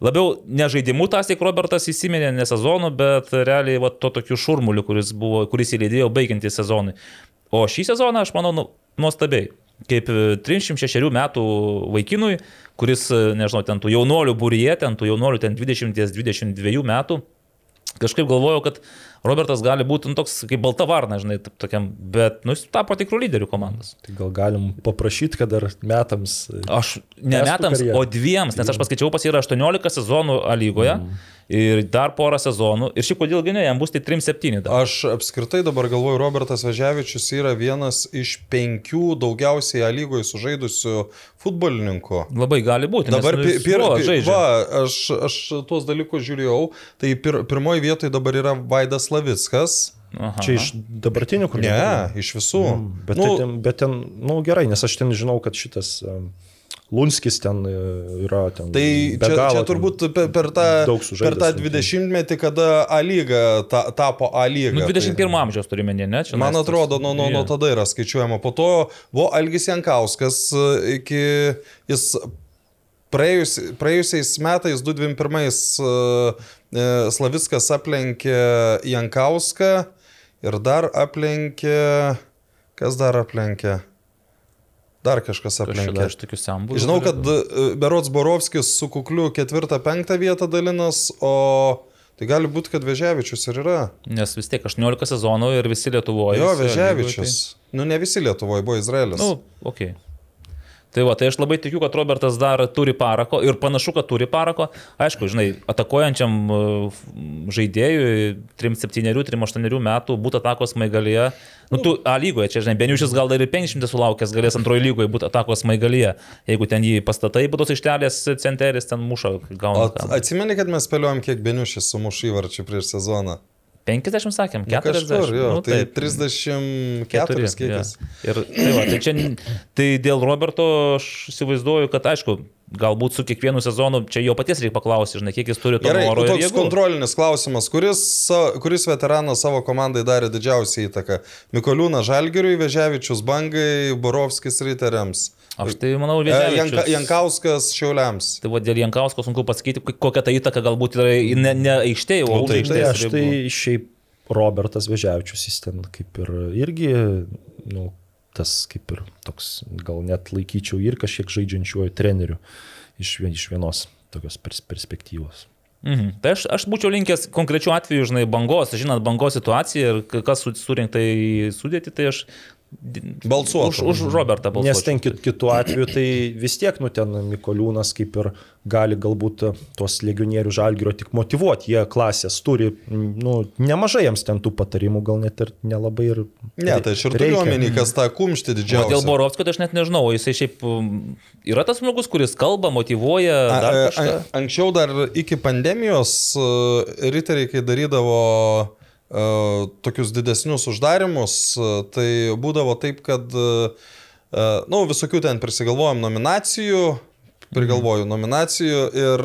labiau ne žaidimu tas tik Robertas įsiminė, ne sezonu, bet realiai va, to tokiu šurmuliu, kuris, buvo, kuris įlydėjo baigiantį sezonui. O šį sezoną aš manau nu, nuostabiai. Kaip e, 36 metų vaikinui, kuris, e, nežinau, ten tų jaunolių būryje, ten tų jaunolių ten 20-22 metų, kažkaip galvojau, kad Robertas gali būti nu, toks kaip balta varna, žinai, taip tokiam, bet nu, jis tapo tikrų lyderių komandos. Tai gal galim paprašyti, kad dar metams. Aš ne metams, karjerą. o dviems, nes aš paskaičiau pas yra 18 sezonų lygoje mm. Ir dar porą sezonų. Ir šiaip kodėl gynė, jam bus tai 3-7 dar. Aš apskritai dabar galvoju, Robertas Veževičius yra vienas iš penkių daugiausiai A lygoje sužaidusių futbolininkų. Labai gali būti. Dabar nes, nu, pi- jis pir, nuolat pi, žaidžia. va, aš, aš tuos dalykus žiūrėjau, tai pir, pirmoji vietoje dabar yra Vaidas Lavickas. Aha. Čia iš dabartinių kur Ne, iš visų. Bet, nu, nu, ten, bet ten, na nu, gerai, nes aš ten žinau, kad šitas um, Lunskis ten e, yra ten. Tai čia, galo čia ten turbūt per, per tą, per tą tai- 20-metį, kada A lyga ta, tapo A lyga. Nu, tai- 21 amžiaus turime, ne? Čia Man atrodo, nuo, nuo, nuo Jo. tada yra skaičiuojama. Po to buvo Algis Jankauskas e, iki jis praėjus, praėjusiais metais, 2021, e, Slavickas aplenkė Jankauską ir dar aplenkė, kas dar aplenkė? Dar kažkas aplenkė. iš tokių sambų. Žinau, kad e, Berots Borovskis su kukliu ketvirtą, penktą vietą dalinas, o tai gali būti, kad Veževičius ir yra. Nes vis tiek 18 sezonų ir visi Lietuvoje. Jo, visi Veževičius. Nu, ne visi Lietuvoje, buvo Izraelis. Tai, nu, ok. Tai va, tai aš labai tikiu, kad Robertas dar turi parako ir panašu, kad turi parako. Aišku, žinai, atakuojančiam uh, žaidėjui 3-7, 3-8 metų būtų atakos maigalyje. Nu, tu A lygoje, čia, žinai, Beniušis gal dar ir 500 sulaukęs galės antrojo lygoje būti atakos maigalyje. Jeigu ten jį pastatai, būtų ištelės centeris, ten muša, O gauna. at- atsimeni, kad mes spėliojom, kiek Beniušis sumuš įvarčių prieš sezoną? 50 sakėm, Nu, 40. Kažkur, jo, nu, tai taip. 34 Keturi, kiekis. jo. Ir tai, va, tai, čia, tai dėl Roberto aš įsivaizduoju, kad aišku, galbūt su kiekvienu sezonu čia jo paties reikia paklausti, žinai, kiek jis turi to Gerai, noro ir toks jėgų. kontrolinis klausimas. Kuris, kuris veteranas savo komandai darė didžiausią įtaką? Mikoliūnas Žalgiriui, Veževičius Bangai, Borovskis Riteriams. Aš tai manau, E, Janka, Vėžiavičius. Jankauskas Šiauliams. Tai va, dėl Jankausko sunku pasakyti, ko- kokia ta įtaka galbūt yra ne, ne aikštėje, o Nu, už tai- Tai aikštės aš tai šiaip Robertas Vežiavičius, jis ten kaip ir irgi, nu, tas kaip ir toks, gal net laikyčiau ir kažkiek žaidžiančiuoju treneriu iš, iš vienos tokios pers perspektyvos. Mhm. Tai aš, aš būčiau linkęs konkrečiu atveju, žinai, bangos, žinot, bangos situaciją ir kas su- surinkta į sudėtį, tai aš Balsuotum. Už, už Robertą balsuočiau. Nes ten kit- kitu atveju tai vis tiek, nu ten Mikoliūnas kaip ir gali galbūt tuos legionierių žalgyrio tik motivuoti, jie klasės turi, nu, nemažai jiems ten tų patarimų, gal net ir nelabai ir... Ne, tai aš ir turiu omeny, kas tą kumštį O dėl didžiausią. Borovskio tai aš net nežinau, jisai šiaip um, yra tas žmogus, kuris kalba, motivuoja, A- dar a- kažką. a- Anksčiau dar iki pandemijos e, riteriai, kai darydavo tokius didesnius uždarimus, e, tai būdavo taip, kad, na, e, nu, visokių ten prisigalvojom nominacijų, prigalvoju nominacijų ir,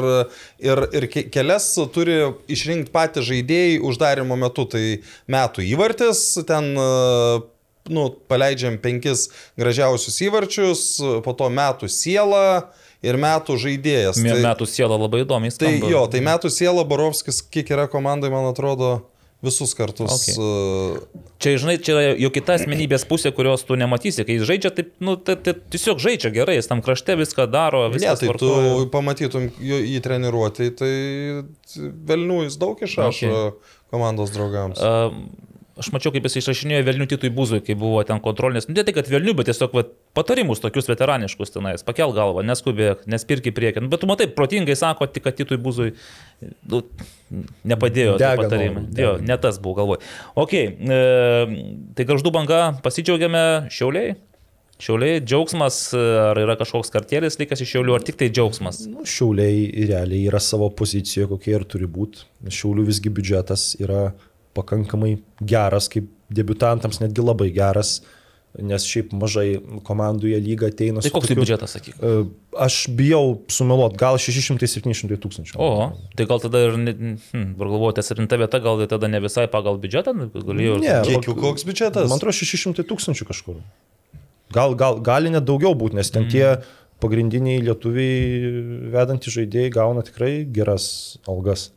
ir, ir ke- kelias turi išrinkti patys žaidėjai uždarimo metu. Tai metų įvartis, ten e, nu, paleidžiam penkis gražiausius įvarčius, po to metų siela ir metų žaidėjas. Tai, Tai, metų siela labai įdomi. tai jo, tai metų siela Borovskis, kiek yra komandai, man atrodo, visus kartus. Okay. Okay. Čia, žinai, čia yra jo kita asmenybės pusė, kurios tu nematysi. Kai jis žaidžia, taip, nu, tai, tai tiesiog žaidžia gerai, jis tam krašte viską daro, Ne, viską tai tu pamatytum jį treniruoti, tai velnių jis daug išrašo okay. komandos draugams. Uh, aš mačiau, kaip jis išrašinėjo Vilnių Titui Buzui, kai buvo ten kontrolinės, nu, ne tai, kad Vilnių, bet tiesiog va, patarimus tokius veteraniškus tenais, pakel galvą, neskubėk, nespirk į priekį. Nu, bet tu matai, protingai sako, tik kad Titui Buzui nu, nepadėjo patarimai. dega. ne tas buvo galvoj. Ok, e, tai garždų banga, pasidžiaugiame šiauliai. Šiauliai, džiaugsmas, e, ar yra kažkoks kartėlis likęs iš šiaulių, ar tik tai džiaugsmas? Nu, šiauliai realiai yra savo pozicijoje, kokie ir turi būti. Šiaulių visgi biudžetas yra pakankamai geras, kaip debutantams netgi labai geras, nes šiaip mažai komandų į lygą ateina. Tai su koks tokiu- biudžetas, sakyk? E, Aš bijau sumeluot, gal 600-700 tūkstančių. O, tai gal tada ir, hm, dabar galvojate, septinta vieta, gal tai tada ne visai pagal biudžetą, galėjau. Ne, Kiek koks biudžetas? Man atrodo, 600 tūkstančių kažkur. Gal, gal, gali net daugiau būti, nes ten tie pagrindiniai lietuviai vedantys žaidėjai gauna tikrai geras algas.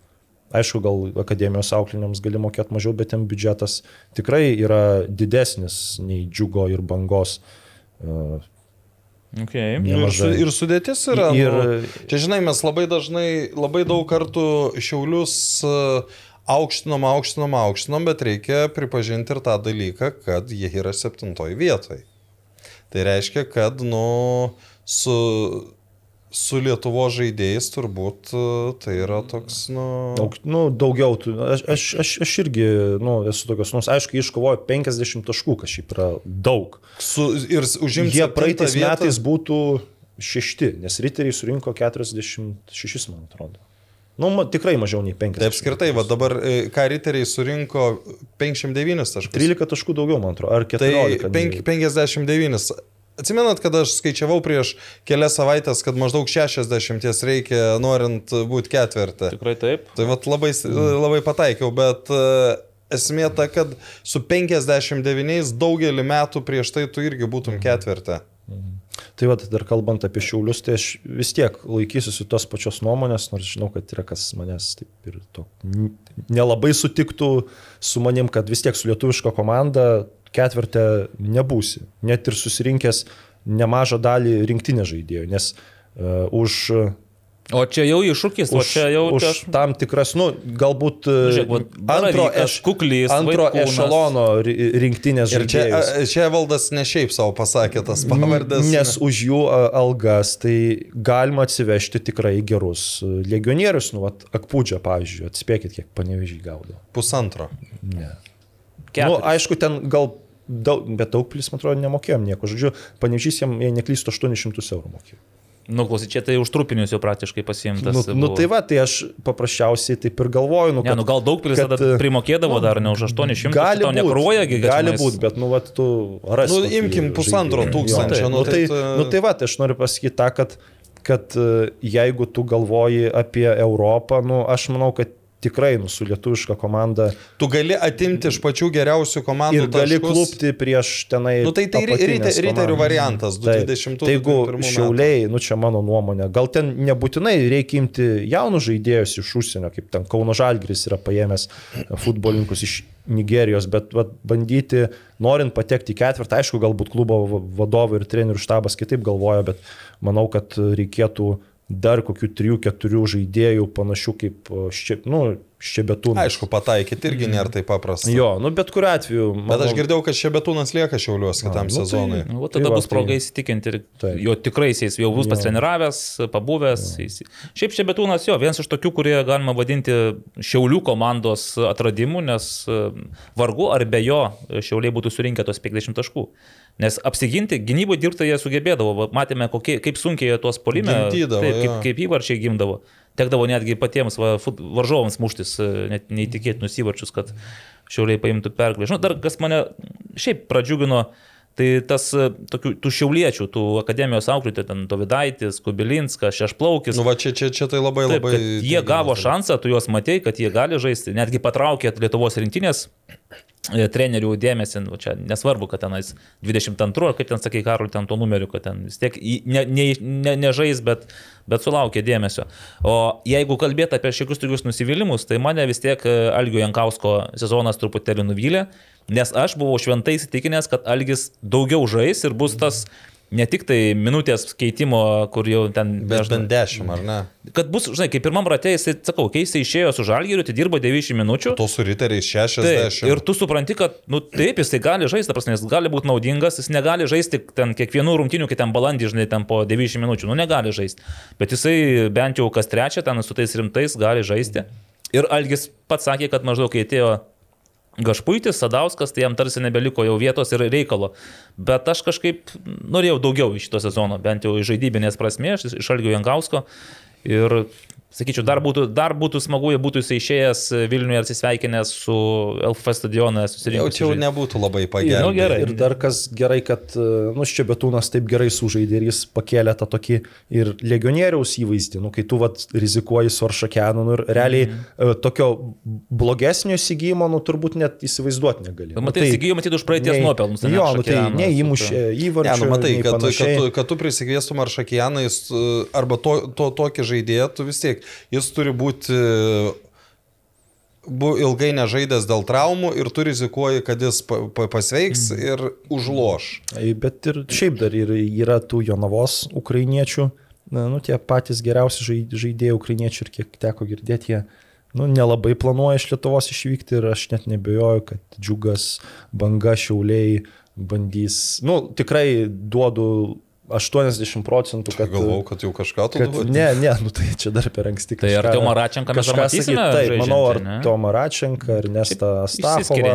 Aišku, gal akademijos aukliniams gali mokėti mažiau, bet ten biudžetas tikrai yra didesnis nei džiugo ir bangos. E, Okay. Ir, su, nemažai. ir sudėtis yra. Ir- nu, čia žinai, mes labai dažnai, labai daug kartų šiaulius e, aukštinom, aukštinom, aukštinom, bet reikia pripažinti ir tą dalyką, kad jie yra septintoj vietoj. Tai reiškia, kad, nu, su, su Lietuvo žaidėjais turbūt e, tai yra toks, nu... Daug, nu, daugiau, tų- aš, aš, aš, aš irgi nu, esu tokios, nors aišku, iškovojo 50 taškų, kas šiaip yra daug. Su, ir užimti Jie praeitais metais būtų šešti, nes riteriai surinko 46, man atrodo. Nu, ma, tikrai mažiau nei 50. Tai apskritai, va dabar, e, ką riteriai surinko 59 taškus. 13 taškų daugiau, man atrodo, ar 14. Tai penk- 59. Atsimenat, kad aš skaičiavau prieš kelias savaitės, kad maždaug 60 reikia norint būti ketvirtį. Tikrai taip. Tai vat labai, labai pataikiau, bet e, esmė ta, kad su 59 daugelį metų prieš tai tu irgi būtum ketvirtį. Tai va, dar kalbant apie šiaulius, tai aš vis tiek laikysiuosi tos pačios nuomonės, nors žinau, kad yra kas manęs taip ir to nelabai sutiktų su manim, kad vis tiek su lietuviška komanda ketvirtė nebūsi, net ir susirinkęs nemažą dalį rinktinės žaidėjų, nes uh, už O čia jau iššūkis, o už, čia jau už aš... tam tikras, nu, galbūt e, žiūrėk, vat antro, Baravykas, Kuklys, antro Vaitkūnas. ešalono ri- rinktinės Ir čia, čia valdas ne šiaip savo pasakė tas pavardės. Nes už jų algas tai galima atsivežti tikrai gerus a, legionierius, nu, vat, Akpūdžia, pavyzdžiui, atspėkit, kiek panevežiai gaudo. Pusantro. Ne. Keturis. Nu, aišku, ten gal daug, bet daug plis, man atrodo, nemokėjom nieko. Žodžiu, panevežys jam, jei neklystu, 800 eurų mokėjo. Nu, klausy, čia tai už trupinius jau praktiškai pasiimtas. Nu, nu, tai va, tai aš paprasčiausiai taip ir galvoju, nu, Ne, nu gal daug pilis kad, tada e, primokėdavo nu, dar ne už 800, Gali tau būti, nekruoja, gali būti, bet, nu, vat, tu rasi. Nu, imkim pusantro tūkstančio, Jo, nu, nu, tai, tai nu, tai va, tai aš noriu pasakyti tą, kad, kad e, jeigu tu galvoji apie Europą, nu, aš manau, kad tikrai nu, su lietuviška komanda Tu gali atimti iš pačių geriausių komandų ir gali taškus. klupti prieš tenai. Nu, tai tai komandas. variantas, Taip. 2020 Tai jeigu 21 metų. šiauliai, nu čia mano nuomonė, gal ten nebūtinai reikia imti jaunus žaidėjus iš užsienio, kaip ten Kauno Žalgris yra paėmęs futbolininkus iš Nigerijos, bet vat, bandyti, norint patekti į ketvirtą, aišku, galbūt klubo va- vadovai ir trenerių štabas kitaip galvoja, bet manau, kad reikėtų dar kokių trijų, keturių žaidėjų panašių kaip ščia, nu, ščebetūnas. Aišku, pataikyti irgi nėra taip paprasta. Jo, nu bet kuriu atveju. Bet aš girdėjau, kad Šebetūnas lieka šiauliuos kitam nu tai- sezonui. Nu, Tai tada va, bus proga tai- įsitikinti ir Taip. jo tikrai jis jau bus pasitreniravęs, pabuvęs. Jis... Šiaip Šebetūnas jo, vienas iš tokių, kurie galima vadinti Šiaulių komandos atradimu, nes e, vargu ar be jo Šiauliai būtų surinkę tos 50 taškų. Nes apsiginti, gynyboje dirbti jie sugebėdavo, matėme, kokie, kaip sunkiai jie tuos polime, taip, kaip, kaip įvarčiai gimdavo. Tekdavo netgi patiems va, varžovams muštis e, net neįtikėtinus įvarčius, kad šiauliai paimtų pergalę. Žinau, dar kas mane šiaip pradžiugino, tai tas e, tokių, tų šiauliečių, tų akademijos auklėtojų, ten Tovidaitis, Kubilinskas, Šešplaukis. Nu, va, čia, čia, čia tai labai Taip, labai. jie gavo šansą, tu juos matei, kad jie gali žaisti, netgi patraukė Lietuvos rinktinės trenerių dėmesį, nu, čia nesvarbu, kad tenais 22, ar kaip ten sakai, Karol, ten to numeriu, kad ten vis tiek į- ne, ne, ne, nežais, bet, bet sulaukė dėmesio. O jeigu kalbėti apie šiokius tokius nusivylimus, tai mane vis tiek e, Algio Jankausko sezonas truputėlį nuvylė, nes aš buvau šventai įsitikinęs, kad Algis daugiau žais ir bus tas ne tik tai minutės keitimo, kur jau ten... Bet nežinau, bent 10, ar ne? Kad bus, žinai, kaip pirmam ratė, jisai, sakau, kai jisai išėjo su žalgiriu, tai dirbo 90 minučių. To su riteriais Taip, 60. ir tu supranti, kad, nu taip, jisai gali žaisti, prasme, jis gali būti naudingas, jis negali žaisti ten kiekvienų rungtinių, kai ten balandį, žinai, ten po 90 minučių, nu negali žaisti. Bet jisai bent jau kas trečią ten su tais rimtais gali žaisti. Ir Algis pats sakė, kad maždaug kai atėjo Gašpuitis, Sadauskas, tai jam tarsi nebeliko jau vietos ir reikalo. Bet aš kažkaip norėjau daugiau iš šito sezono, bent jau iš žaidybinės prasmės, iš Algio Jankausko. Ir sakyčiau, dar būtų, dar būtų smagu, jei būtų jisai išėjęs Vilniuje ir atsisveikinęs su LF stadioną Jau susirinkus. čia jau nebūtų labai pagelbėję. Nu, gerai. Ir dar kas gerai, kad nu, Ščebetūnas taip gerai sužaidė ir jis pakėlė tą tokį ir legionieriaus įvaizdį, nu, kai tu vat, rizikuoji su Aršakianu nu, ir realiai mm. tokio blogesnio įsigymo, nu, turbūt net įsivaizduoti negali. Bet matai, įsigijo matyti už praeities nuopelnus. Jo, nu, tai Aršakianas, neįmušė Ne, įvarčių. nu matai, kad, kad, tu, kad tu prisikviestum ar šakijanais, arba to, to, tokį žaidėją, tu vis tiek, jis turi būti bu, ilgai nežaidęs dėl traumų ir tu rizikuoji, kad jis pa, pa, pasveiks Mhm. ir užloš. Bet ir šiaip dar ir yra tų Jonavos ukrainiečių, na, nu, tie patys geriausi žai- žaidėjai ukrainiečių ir kiek teko girdėti, jie nu, nelabai planuoja iš Lietuvos išvykti ir aš net nebejoju, kad džiugas, banga, šiauliai bandys, nu, tikrai duodu 80 procentų, kad... Galvau, kad jau kažką tu Kad, duodi. ne, ne, nu tai čia dar per anksti. Tai ar kažką- Tomą Račenką mes kažką matysime. Taip, žaidžiantį, manau, ar ne? Tomą Račenką, ar Nestą Stafovą.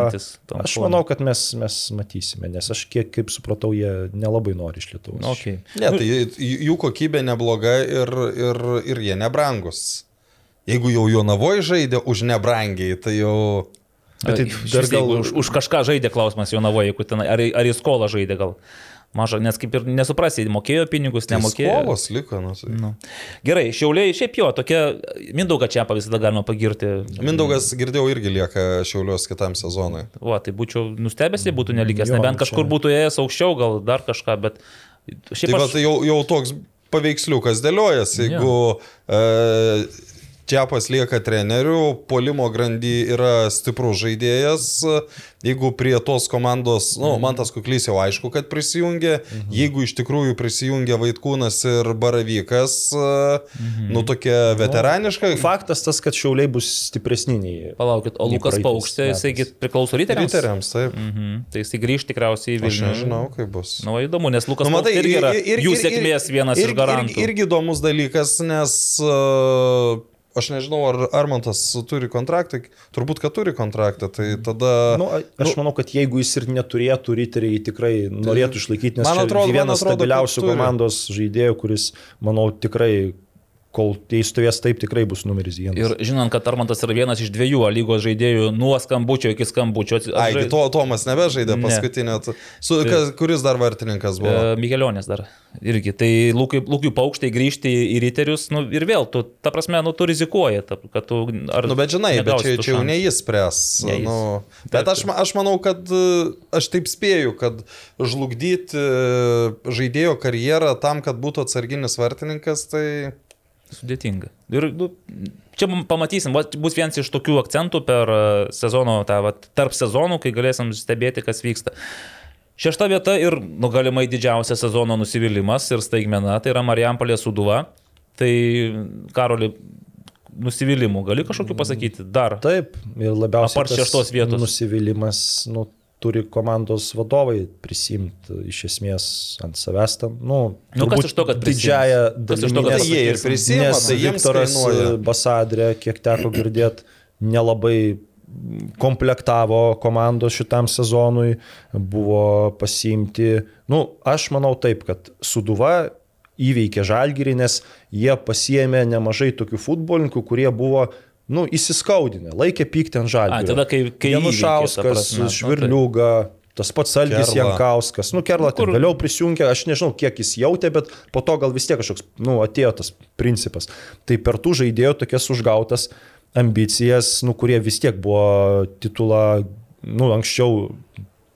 Aš manau, kad mes, mes matysime, nes aš kiek, kaip supratau, jie nelabai nori iš Lietuvos. Nu, Okay. Ne, tai jų kokybė nebloga ir, ir, ir jie nebrangus. Jeigu jau Jonavoje žaidė už nebrangiai, tai jau... Bet tai dar gal- Už, už kažką žaidė klausimas Jonavoje, ar, ar į skolą žaidė gal. Maža, nes kaip ir nesuprasi, mokėjo pinigus, Tai nemokėjo. skolos liko. Nu, tai. Nu. Gerai, šiauliai, šiaip jo, tokia Mindaugą čia visada galima pagirti. Mindaugas girdėjau irgi lieka Šiaulios kitam sezonui. O, tai būčiau nustebęs, jei būtų nelikęs. Jo, Nebent čia- kažkur būtų ėjęs aukščiau, gal dar kažką, bet šiaip Tai, va, aš... tai jau, jau toks paveiksliukas dėliojasi, jeigu e, Čiapas lieka treneriu, polimo grandy yra stiprus žaidėjas, jeigu prie tos komandos, na, nu, man tas kuklys jau aišku, kad prisijungė, jeigu iš tikrųjų prisijungė Vaitkūnas ir Baravykas, e, nu tokia veteraniška. Faktas tas, kad šiauliai bus stipresni nei... Palaukit, o Lukas Paukštė, jisai priklauso ryteriams? Riteriams, taip. Mhm. Tai jisai grįž tikriausiai į Aš Vilnių. nežinau, kaip bus. Na, nu, įdomu, nes Lukas Nu, Paukštė irgi yra jų sėkmės vienas ir, iš garantų. Ir, irgi įdomus dalykas, nes uh, aš nežinau, ar Armantas turi kontraktą, turbūt, kad turi kontraktą, tai tada... Nu, aš nu, manau, kad jeigu jis ir neturėtų, riteriai tikrai norėtų išlaikyti, nes Man atrodo- atrodo, man vienas atrodo, stabiliausių komandos žaidėjų, kuris, manau, tikrai, kol tai stovės taip, tikrai bus numeris vienas. Ir žinant, kad Armantas yra vienas iš dviejų A lygos žaidėjų nuo skambučio iki skambučio. atsi- Ai, žai- tai to Tomas nebežaidė Ne. paskutinę. t- Su, kas, kuris dar vartininkas buvo? E, Mikelionės dar irgi. Tai Lūkiui, Lūkiui paukštai grįžti į ryterius, nu ir vėl, tu, ta prasme, nu tu rizikuoji, ta, kad tu... Ar, Nu, bet žinai, bet čia, čia jau ne jis spręs. Ne jis. Nu, bet aš, taip. ma- aš manau, kad e, aš taip spėju, kad žlugdyti e, žaidėjo karjerą tam, kad būtų atsarginis vartininkas, tai... Sudėtinga. Ir nu, čia pamatysim, va, bus vienas iš tokių akcentų per e, sezono, tą, va, tarp sezonų, kai galėsim stebėti, kas vyksta. Šešta vieta ir, nu, galimai didžiausias sezono nusivylimas ir staigmena, tai yra Marijampolė Suduva. Tai, Karoli, nusivylimų gali kažkokiu pasakyti dar? Taip, ir labiausiai Apart šeštos vietos. nusivylimas, nu, turi komandos vadovai prisimti iš esmės ant savęs tam. Nu, Nu, kas iš to, kad Kas iš to, kad Tai jie ir Nes tai Viktoras kainuoja. Basadrė, kiek teko girdėti, nelabai komplektavo komandos šitam sezonui, buvo pasiimti. Nu, aš manau taip, kad Suduva įveikė Žalgirį, nes jie pasiemė nemažai tokių futbolininkų, kurie buvo nu, įsiskaudinę, laikė pykti ant Žalgirio. A, tada, kai- kai įveikė, ta Janušauskas, prasme, nu, Švirliuga, tas pats Algis Kerla. Jankauskas, nu Kerla ten Kur- vėliau prisijungė, aš nežinau, kiek jis jautė, bet po to gal vis tiek kažkoks, nu, atėjo tas principas. Tai per tų žaidėjų tokias užgautas ambicijas, nu, kurie vis tiek buvo titulą, nu, anksčiau,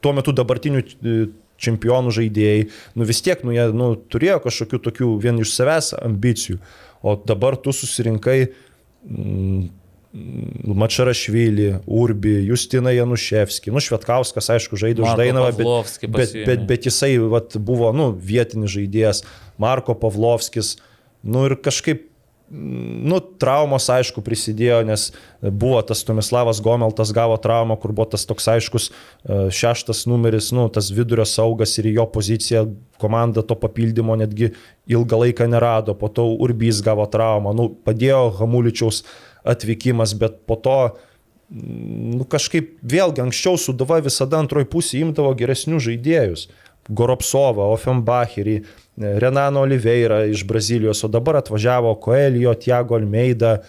tuo metu dabartinių e, čempionų žaidėjai, nu vis tiek, nu, jie, nu, turėjo kažkokių tokių vien iš savęs ambicijų, o dabar tu susirinkai mm, Mačarašvili, Urbi, Justina Januševski, nu Švetkauskas, aišku, žaidė už Dainavą, bet, bet, bet, bet jisai vat, buvo, nu, vietinis žaidėjas, Marko Pavlovskis, nu ir kažkaip Nu, traumos aišku prisidėjo, nes buvo tas Tomislavas Gomeltas gavo traumą, kur buvo tas toks aiškus e, šeštas numeris, nu, tas vidurio saugas ir jo pozicija, komanda to papildymo netgi ilgą laiką nerado, po to Urbys gavo traumą, nu, padėjo Hamuličiaus atvykimas, bet po to nu, kažkaip vėlgi anksčiau Sudova visada antroji pusė imdavo geresnius žaidėjus. Goropsovą, Offenbacherį, Renano Oliveira iš Brazilijos, o dabar atvažiavo Koelio, Tiago Almeida,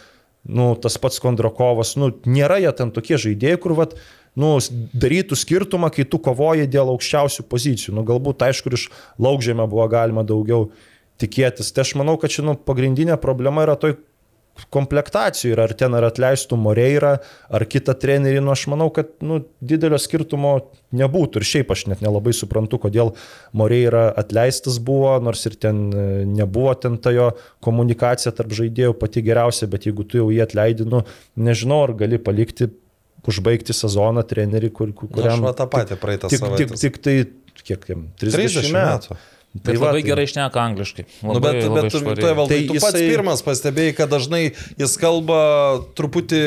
nu, tas pats Kondrokovas, nu, nėra jie ten tokie žaidėjai, kur vat, nu, darytų skirtumą, kai tu kovoji dėl aukščiausių pozicijų. Nu, galbūt, aišku, iš laukžėmio buvo galima daugiau tikėtis. Tai aš manau, kad čia nu, pagrindinė problema yra toj komplektacijų ir ar ten ar atleistų Moreira, ar kitą trenerį, nu aš manau, kad nu, didelio skirtumo nebūtų ir šiaip aš net nelabai suprantu, kodėl Moreira atleistas buvo, nors ir ten e, nebuvo ten ta jo komunikacija tarp žaidėjų pati geriausia, bet jeigu tu jau jį atleidi, nu nežinau, ar gali palikti užbaigti sezoną trenerį, kur, kur, Kuriam... kuriam Aš va tą patį praeitą tik, savaitę. tik, tik tai, kiek jam, 30, 30 metų. metų. Tai va, labai gerai išneka angliškai. Labai, Nu, bet, labai bet tu, švariai. tu, Evaldai, Tai tu pats jisai- pirmas pastebėjai, kad dažnai jis kalba truputį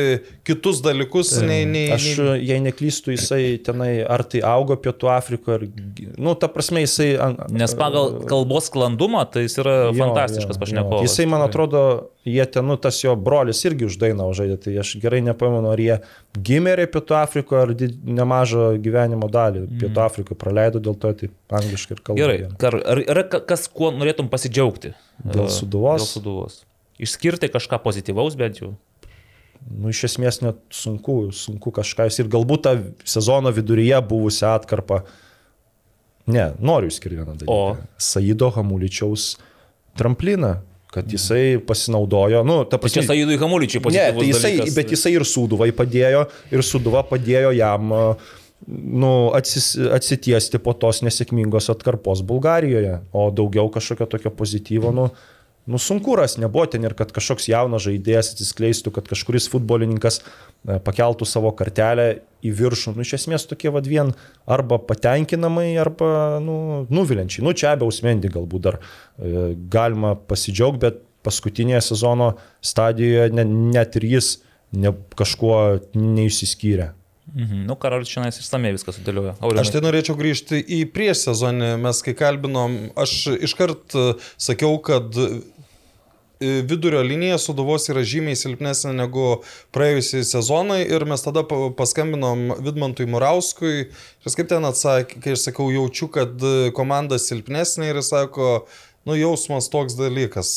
kitus dalykus, nei... nei, Aš, nei... jei neklystu, jisai tenai, ar tai augo Pietų Afrikoje, ar, nu, ta prasme, jisai... Nes pagal kalbos sklandumą tai jis yra Jo, fantastiškas pašnekovas. Jisai, man atrodo, jie ten, nu, tas jo brolis irgi už dainą žaidė, tai aš gerai nepamenu, ar jie gimė Pietų Afrikoje, ar did- nemažą gyvenimo dalį Pietų Afrikoje praleido, dėl to tai angliškai ir kalba. Gerai, ar, ar yra ka- kas, kuo norėtum pasidžiaugti? Dėl Sūduvos? Dėl suduvos. Išskirti kažką pozityvaus bent jau. Nu, iš esmės net sunku, sunku kažką. Ir galbūt tą sezono viduryje buvusią atkarpą. Ne, noriu išskirti vieną dalyką. O? Saido Hamuličiaus trampliną, kad jisai pasinaudojo, nu, ta Tai prasme. Saidui Hamuličiui Ne, pozityvus tai jisai, dalykas. bet jisai ir Suduvai padėjo, ir Suduva padėjo jam nu, atsis, atsitiesti po tos nesėkmingos atkarpos Bulgarijoje, o daugiau kažkokio tokio pozityvo, nu, nu sunku ras, nebuvo ten ir kad kažkoks jaunas žaidėjas atsiskleistų, kad kažkuris futbolininkas e, pakeltų savo kartelę į viršų. Nu, iš esmės tokie vad vien arba patenkinamai, arba nu, nuviliančiai. Nu, čia be Usmendi galbūt dar e, galima pasidžiaugti, bet paskutinėje sezono stadijoje ne, net ir jis ne, kažkuo neišsiskyrė. Mhm. Nu, Karolis šiandien išsamei viską sudėliojo. Aurimai. Aš tai norėčiau grįžti į prieš sezonį. Mes kai kalbinom, aš iškart e, sakiau, kad e, vidurio linija Suduvos yra žymiai silpnesnė negu praėjusiai sezonai ir mes tada pa- paskambinom Vidmantui Murauskui. Ir kaip ten atsakė, kai aš sakau, jaučiu, kad e, komanda silpnesnė ir jis sako, nu jausmas toks dalykas.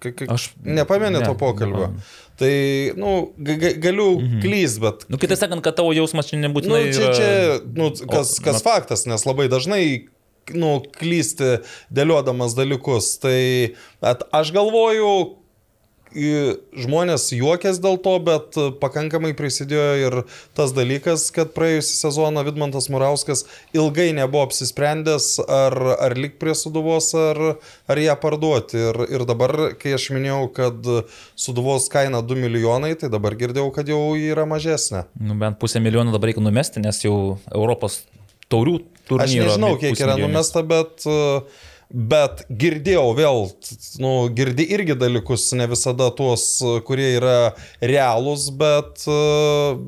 K Aš- nepamenė ne, to pokalbio. nepamenu. Tai, nu, ga- ga- galiu mhm. klyst, bet Nu, kitai sakant, kad tavo jausmas čia Nu, nebūtinai. čia, yra- čia nu, kas, O, kas na- faktas, nes labai dažnai nu, klysti dėliodamas dalykus. Tai aš galvoju, žmonės juokės dėl to, bet pakankamai prisidėjo ir tas dalykas, kad praėjusią sezoną Vidmantas Murauskas ilgai nebuvo apsisprendęs, ar, ar lik prie Suduvos, ar, ar ją parduoti. Ir, ir dabar, kai aš minėjau, kad Suduvos kaina 2 milijonai, tai dabar girdėjau, kad jau yra mažesnė. Nu, bent pusę milijono dabar reikia numesti, nes jau Europos taurių turnyro. Aš nežinau, kiek yra numesta, bet, uh, bet girdėjau vėl, nu, girdi irgi dalykus, ne visada tuos, kurie yra realūs, bet,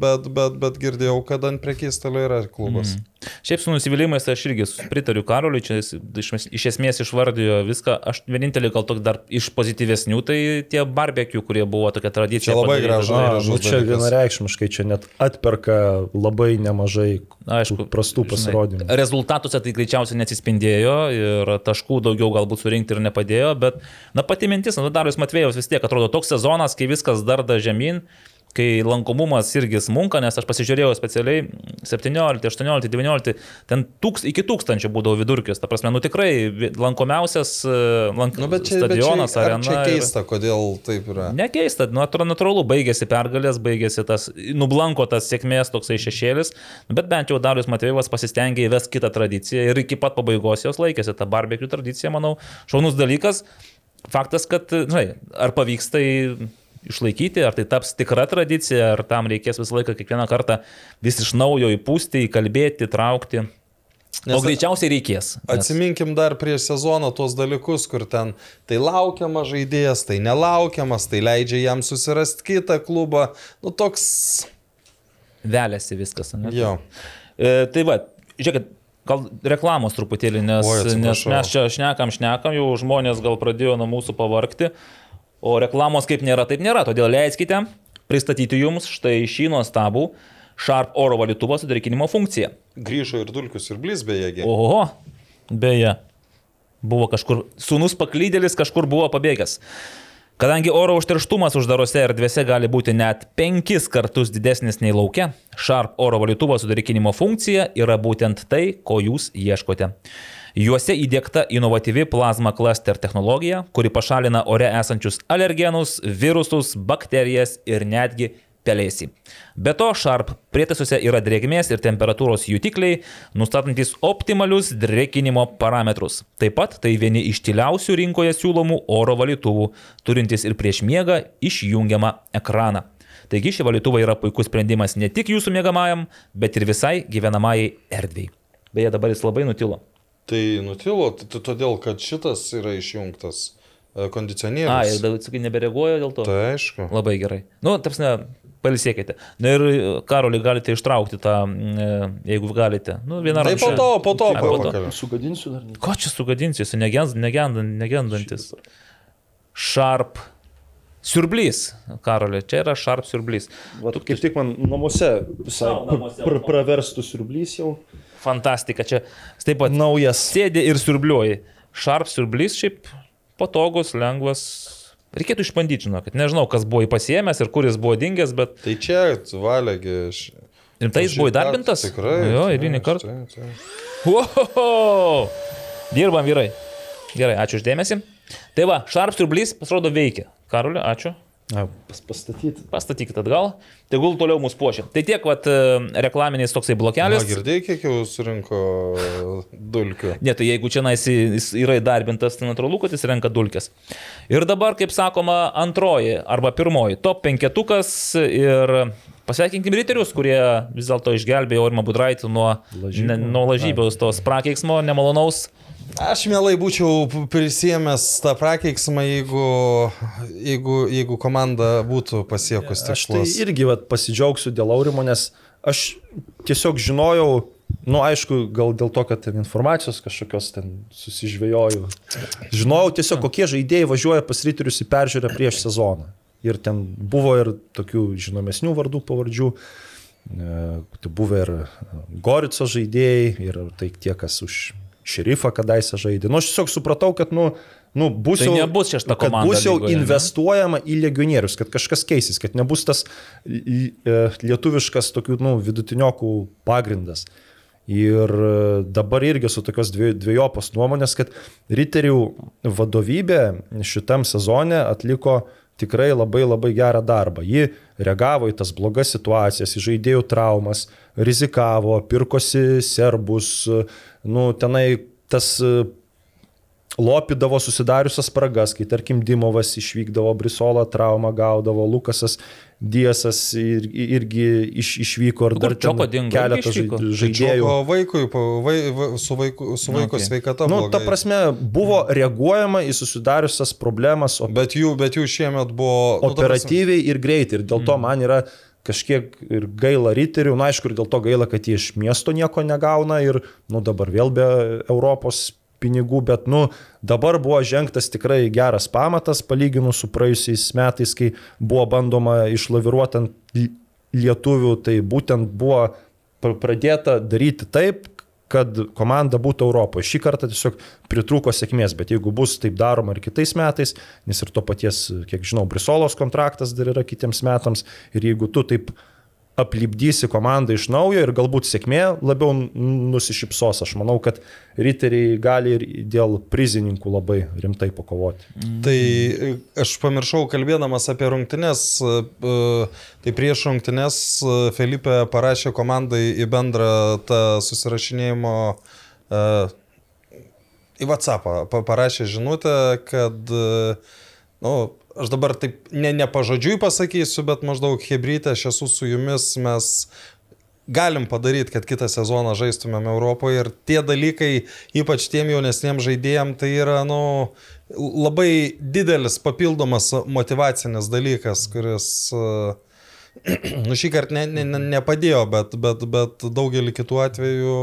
bet, bet, bet girdėjau, kad ant prekystalio yra klubas. Mm. Šiaip su nusivylimais aš irgi pritariu Karoliui, čia jis iš, iš esmės išvardijo viską. Aš vienintelį gal toks dar iš pozityvesnių, tai tie barbekių, kurie buvo tokia tradicija. Čia labai gražu. Nu, čia dalykas. vienareikšmiškai, čia net atperka labai nemažai Aišku, tų prastų žinai, pasirodymų. Rezultatuose tai greičiausiai neatsispindėjo ir taškų daugiau galbūt surinkti ir nepadėjo, bet, na, pati mintis, na, Darius Matvėjus vis tiek atrodo toks sezonas, kai viskas darda žemyn, kai lankomumas irgi smunka, nes aš pasižiūrėjau specialiai 17, 18, 19, ten tūks, iki tūkstančio būdavo vidurkis, ta prasme, nu tikrai lankomiausias e, lank, Nu, bet čia, bet stadionas, čia, ar arena. čia ir- keista, kodėl taip yra. Nekeista, nu, atrodo natūralu, baigėsi pergalės, baigėsi tas, nublanko tas sėkmės toksai šešėlis, nu, bet bent jau Darius Matėjovas pasistengė įvesti kitą tradiciją ir iki pat pabaigos jos laikėsi. Ta barbekių tradicija, manau, šaunus dalykas. Faktas, kad, žinai, ar pavyks tai išlaikyti, ar tai taps tikra tradicija, ar tam reikės visą laiką kiekvieną kartą vis iš naujo įpūsti, įkalbėti, traukti. Nes o greičiausiai reikės. Nes... Atsiminkim dar prieš sezoną tuos dalykus, kur ten tai laukiamas žaidėjas, tai nelaukiamas, tai leidžia jam susirasti kitą klubą. Nu toks. Vėlėsi viskas. Ne? Jo. E, tai va, žiūrėkit, gal reklamos truputėlį, nes, Oi, nes mes čia šnekam, šnekam, jau žmonės gal pradėjo nuo mūsų pavarkti, o reklamos kaip nėra, taip nėra. Todėl leiskite pristatyti jums štai šį nuostabų Sharp oro valytuvo sudarikinimo funkciją. Grįžo ir dulkius ir blys bejėgiai. Oho, beje, buvo kažkur, sunus paklydėlis kažkur buvo pabėgęs. Kadangi oro užterštumas uždarose erdvėse gali būti net penkis kartus didesnis nei laukia, Sharp oro valytuvo sudarikinimo funkcija yra būtent tai, ko jūs ieškote. Juose įdėkta inovatyvi plazma cluster technologija, kuri pašalina ore esančius alergenus, virusus, bakterijas ir netgi pelėsį. Be to, Sharp prietaisuose yra drėgmės ir temperatūros jutikliai, nustatantis optimalius drėkinimo parametrus. Taip pat tai vieni iš tyliausių rinkoje siūlomų oro valytuvų, turintys ir prieš miegą išjungiamą ekraną. Taigi šie valytuvai yra puikus sprendimas ne tik jūsų mėgamajam, bet ir visai gyvenamajai erdvėjai. Beje, dabar jis labai nutilo. Tai nutilo, todėl kad šitas yra išjungtas e, kondicionierius. A, ir dabar, sakai, nebereaguoja dėl to. Tai aišku. Labai gerai. Nu, tarpsne, palisėkite. Na ir, Karoli, galite ištraukti tą, e, jeigu galite. Nu, vieną Tai po to, po to, po po to. to. Sugadinsiu dar. Ko čia sugadinsiu, negend, negend, negendantis. Sharp. Siurblys, Karolė, čia yra Sharp siurblys. Va, tu kaip tik man namuose visai namuose, pr va. praverstų siurblys jau. Fantastika, čia taip pat Naujas. sėdi ir siurbliuoji. Sharp siurblys šiaip patogus, lengvas. Reikėtų išbandyti, žinokit. Nežinau, kas buvo jį pasiemęs ir kur jis buvo dingęs, bet Tai čia, valėgi. rimtai jis buvo įdarbintas. Tikrai. Jo, taip, eilinį kartą. Wow! Dirbam vyrai. Gerai, ačiū uždėmesi. Tai va, Sharp siurblys pasirodo veikia. Karolė, ačiū. A, pas, pastatyti. Pastatykit atgal. Tegul toliau mus puošia. Tai tiek, vat, e, reklaminiais toksai Na, blokelis. girdėjai, kiek jau surinko dulkių. Ne, tai jeigu čia nais jis yra įdarbintas, tai natūralu, kad jis renka dulkes. Ir dabar, kaip sakoma, antroji arba pirmoji top penketukas ir pasveikinkim riterius, kurie vis dėlto išgelbėjo Ormą Budraitį nuo, Lažybų. ne, nuo lažybos tos prakeiksmo nemalonaus. Aš mielai būčiau prisėmęs tą prakeiksmą, jeigu, jeigu, jeigu komanda būtų pasiekus Aš tai tikslus. irgi vat, pasidžiaugsiu dėl Aurimo, nes aš tiesiog žinojau, nu aišku, gal dėl to, kad ten informacijos kažkokios ten susižvėjoju. Žinojau tiesiog, kokie žaidėjai važiuoja pas ryterius į peržiūrą prieš sezoną. Ir ten buvo ir tokių žinomesnių vardų pavardžių. E, Tai buvo ir Gorico žaidėjai, ir tai tie, kas už šerifą kadaise žaidė. Nu, aš tiesiog supratau, kad, nu, nu bus Tai jau, nebus šešta komanda bus jau lygoje, ne? investuojama į legionierius, kad kažkas keisis, kad nebus tas e, lietuviškas tokių, nu, vidutiniokų pagrindas. Ir e, dabar irgi su tokios dvie- dviejopos nuomonės, kad riterių vadovybė šitam sezone atliko tikrai labai labai gerą darbą. Ji reagavo į tas blogas situacijas, į žaidėjų traumas, rizikavo, pirkosi serbus, nu, tenai tas e, lopydavo susidariusias spragas, kai tarkim Dimovas išvykdavo, Brisola traumą gaudavo, Lukasas Diesas ir, irgi iš, išvyko ir dar ten Čoko dingo? keletą žaidėjų. O vaikui, vai, va, su vaiku, su vaiko Okay. sveikata. Nu, ta prasme, buvo reaguojama į susidariusias problemas o- Bet jų, bet jų šiemet buvo... nu, ta prasme- operatyviai ir greitai. Ir dėl to man yra kažkiek ir gaila riterių, na aišku, ir dėl to gaila, kad jie iš miesto nieko negauna ir, nu, dabar vėl be Europos pinigų, bet, nu, dabar buvo žengtas tikrai geras pamatas, palyginus su praėjusiais metais, kai buvo bandoma išlaviruoti ant li- lietuvių, tai būtent buvo pr- pradėta daryti taip, kad komanda būtų Europoje. Šį kartą tiesiog pritrūko sėkmės, bet jeigu bus taip daroma ir kitais metais, nes ir to paties, kiek žinau, Brisolos kontraktas dar yra kitiems metams, ir jeigu tu taip aplipdysi komandą iš naujo ir galbūt sėkmė labiau nusišypsos, aš manau, kad riteriai gali ir dėl prizininkų labai rimtai pakovoti. Tai e, aš pamiršau, kalbėdamas apie rungtynes, e, e, tai prieš rungtynes Felipe parašė komandai į bendrą tą susirašinėjimo į WhatsApp, parašė žinutę, kad nu, aš dabar taip ne, ne pažodžiui pasakysiu, bet maždaug hebrytė, aš esu su jumis, mes galim padaryti, kad kitą sezoną žaistumėm Europoje ir tie dalykai, ypač tiem jaunesniems žaidėjim, tai yra, nu, labai didelis papildomas motivacinis dalykas, kuris, nu, šį kartą ne, ne, ne, nepadėjo, bet, bet, bet daugelį kitų atvejų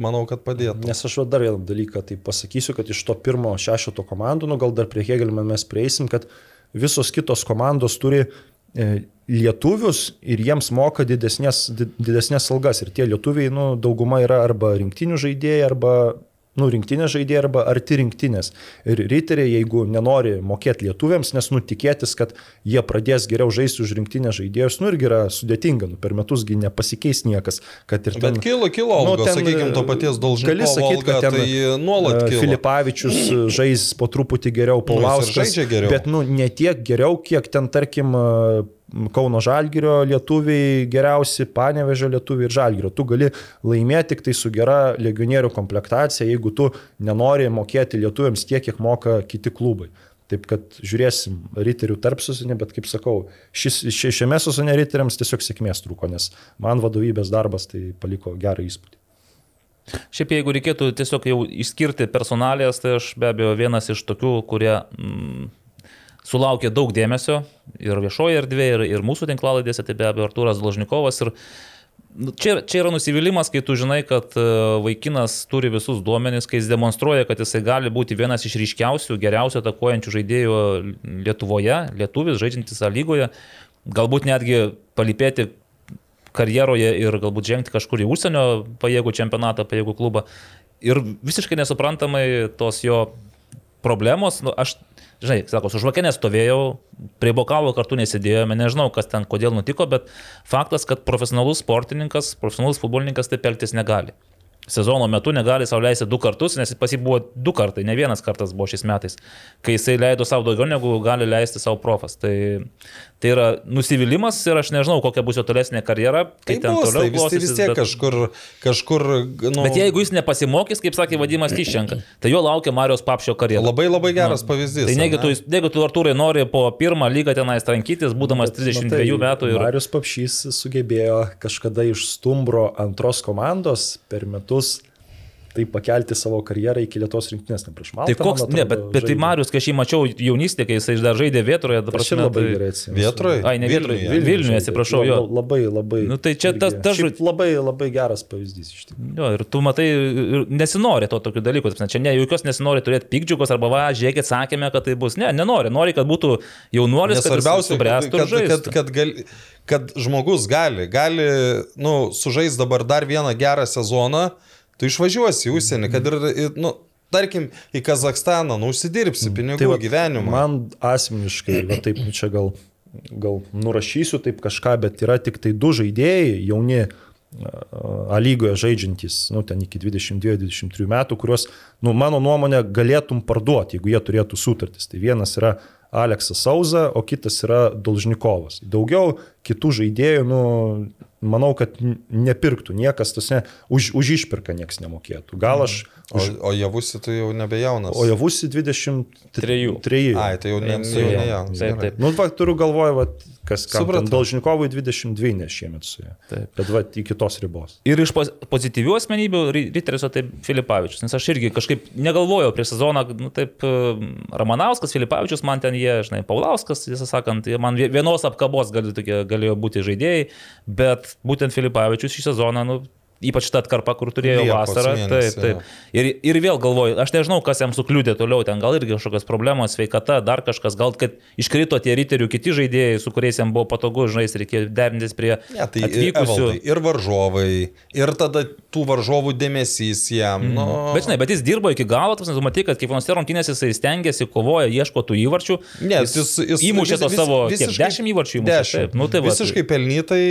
manau, kad padėtų. Nes aš dar vieną dalyką tai pasakysiu, kad iš to pirmo šešito komandų, nu gal dar prie Hegelio mes prieisim, kad visos kitos komandos turi e, lietuvius ir jiems moka didesnės, didesnės algas. Ir tie lietuviai, nu, dauguma yra arba rinktinių žaidėjai, arba nu, rinktinės žaidėjai arba arti rinktinės. Ir riteriai, jeigu nenori mokėti lietuviams, nes nutikėtis, kad jie pradės geriau žaisti už rinktinės žaidėjus, nu irgi yra sudėtinga, nu, per metusgi nepasikeis niekas. Ten, Bet kilo, kilo, nu, ten, sakykime, to paties Dolžino. Gali sakyti, kad ten tai nuolat kilo. Filipavičius žais po truputį geriau, Nu, Paulauskas. žaidžia geriau. Bet, nu, ne tiek geriau, kiek ten, tarkim, Kauno Žalgirio lietuviai geriausi, Panevežio lietuviai ir Žalgirio. Tu gali laimėti tik tai su gera legionierių komplektacija, jeigu tu nenori mokėti lietuviams tiek, kiek moka kiti klubai. Taip kad žiūrėsim riterių tarp susinė, bet kaip sakau, šis, ši, šiame susinė riteriams tiesiog sėkmės trūko, nes man vadovybės darbas tai paliko gerą įspūdį. Šiaip jeigu reikėtų tiesiog jau išskirti personalijas, tai aš be abejo vienas iš tokių, kurie mm, sulaukė daug dėmesio ir viešoje erdvėje, ir, ir mūsų tinklalaidėse, tai be abejo Arturas Dložnikovas. Ir nu, čia, čia yra nusivylimas, kai tu žinai, kad e, vaikinas turi visus duomenis, kai jis demonstruoja, kad jisai gali būti vienas iš ryškiausių, geriausių atakuojančių žaidėjų Lietuvoje, lietuvis, žaidžiantis A lygoje, galbūt netgi palipėti karjeroje ir galbūt žengti kažkur į užsienio pajėgų čempionatą, pajėgų klubą. Ir visiškai nesuprantamai tos jo problemos, nu, aš žinai, sako, su žvakė nestovėjau, prie bokalo kartu nesėdėjome, nežinau, kas ten, kodėl nutiko, bet faktas, kad profesionalus sportininkas, profesionalus futbolininkas taip elgtis negali sezono metu negali sauliaisti du kartus, nes pas jį buvo du kartai, ne vienas kartas buvo šiais metais, kai jisai leido savo daugiau negu gali leisti savo profas. Tai, tai yra nusivylimas ir aš nežinau, kokia bus jo tolesnė karjera, kai Tai ten bus, toliau tai vis, tai vis tiek bet- kažkur, kažkur, nu, Bet jeigu jis nepasimokys, kaip sakė Vadimas Tyščenka, tai jo laukia Marijos Papšio karjera. labai labai geras pavyzdys. Tai negi tu, ne? negi tu Artūrai nori po pirmą lygą tenais trankytis, būdamas 32 metų ir... Marius Papšys sugebėjo kažkada iš stumbro antros komandos per metus tai pakelti savo karjerą iki Lietuvos rinktinės, ne prieš Maltą. Tai koks, man ne, atrodo, bet, bet tai žaidė. Marius, kai aš jį mačiau jaunystėje, kai jisai dar žaidė vietoje, dabar Aš labai gerai atsimenu. Vietroj? Ai, ne Vietroj, Vilniuje. Vilniuje, atsiprašau, jo. Labai, labai. Nu, tai čia tas- tas šiaip žod- Labai, labai geras pavyzdys iš tikrųjų. Jo, ir tu matai, ir nesinori to tokių dalykų. ta prasme, Čia ne jokios nesinori turėti pikdžiugos arba va, žiūrėkit, sakėme, kad tai bus. Ne, nenori. Nori, kad būtų jaunuolis, kad jis subręstų kad, kad, žaistų. kad, gal, kad žmogus gali, gali, nu, sužais dabar dar vieną gerą sezoną, tu išvažiuosi į užsienį, kad ir, ir, nu, tarkim, į Kazakstaną, nu, užsidirbsi pinigų tai vat gyvenimą. Man asmeniškai, va, taip, čia gal, gal nurašysiu taip kažką, bet yra tik tai du žaidėjai, jauni A lygoje žaidžiantys, nu, ten iki 22-23 metų, kuriuos, nu, mano nuomonė, galėtum parduoti, jeigu jie turėtų sutartis. Tai vienas yra Aleksas Sauza, o kitas yra Dolžnikovas. Daugiau kitų žaidėjų, nu, manau, kad nepirktų niekas, tas ne, už, už išpirką niekas nemokėtų. Gal aš, O, o javusi tai jau nebejaunas. o javusi 23. Trejų. Ai, tai jau ne, jau nejaunas. Taip, taip. Nu, va, turiu galvoje, va, kas ten Dolžnikovui 22 ne šiemet su juo. Taip. Bet va, iki tos ribos. Ir iš poz- pozityvių asmenybių Riteris, o tai Filipavičius. Nes aš irgi kažkaip negalvojau prieš sezoną, nu taip, Ramanauskas, Filipavičius, man ten jie, žinai, Paulauskas, tiesą sakant, man vie- vienos apkabos gali, tokie, galėjo būti žaidėjai, bet būtent Filipavičius šį sezoną, nu, Ypač ta atkarpa, kur turėjo Liepos vasarą. mėnesį, Taip, taip. Ir, ir vėl galvoju, aš nežinau, kas jam sukliūdė toliau, ten gal irgi kažkokios problemos, sveikata, dar kažkas, gal kad iškrito tie riterių kiti žaidėjai, su kuriais jam buvo patogu žaisti, reikėjo derintis prie Ne, tai atvykusių. Evaldai, ir varžovai, ir tada tų varžovų dėmesys jam. Mm. Nu, Bet žinai, bet jis dirbo iki galo, tu matai, kad kiekvienose rungtynėse jisai stengiasi, kovoja, ieško tų įvarčių. Ne, jis, jis, jis įmušė to savo kiek, dešimt įvarčių. Įmušė, Dešimt. Taip, nu, tai va, Visiškai pelnytai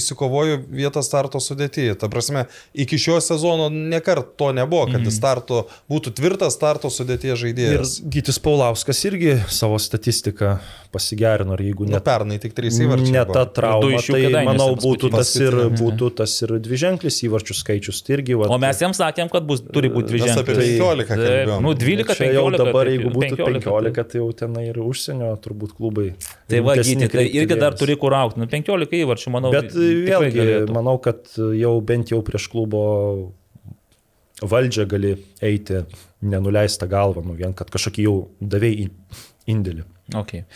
įsikovojo vietą starto sudėtyje. Ta prasme, iki šio sezono nekart to nebuvo, kad jis starto, būtų tvirtas starto sudėties Ir žaidėjas. Gytis Paulauskas irgi savo statistiką pasigerino, ir jeigu Ne net pernai tik trys įvarčiai. Ne ta buvo. trauma, tai manau būtų tas, ir, būtų tas ir dviženklis įvarčių skaičius. Tai irgi, va, O mes jiems sakėm, kad bus, turi būti dvi Mes apie ženkliai. 15 kalbėjom. Nu, 12, Čia jau 15. dabar, jeigu būtų 15, 15, tai jau ten ir užsienio turbūt klubai. Tai va, gyti, tai irgi dar turi kur aukti. Nu, 15 įvarčių, manau. Bet vėlgi, manau, kad jau bent jau prieš klubo valdžią gali eiti nenuleistą galvą, nu vien, kad kažkokį jau davėjai indėlį. Okay.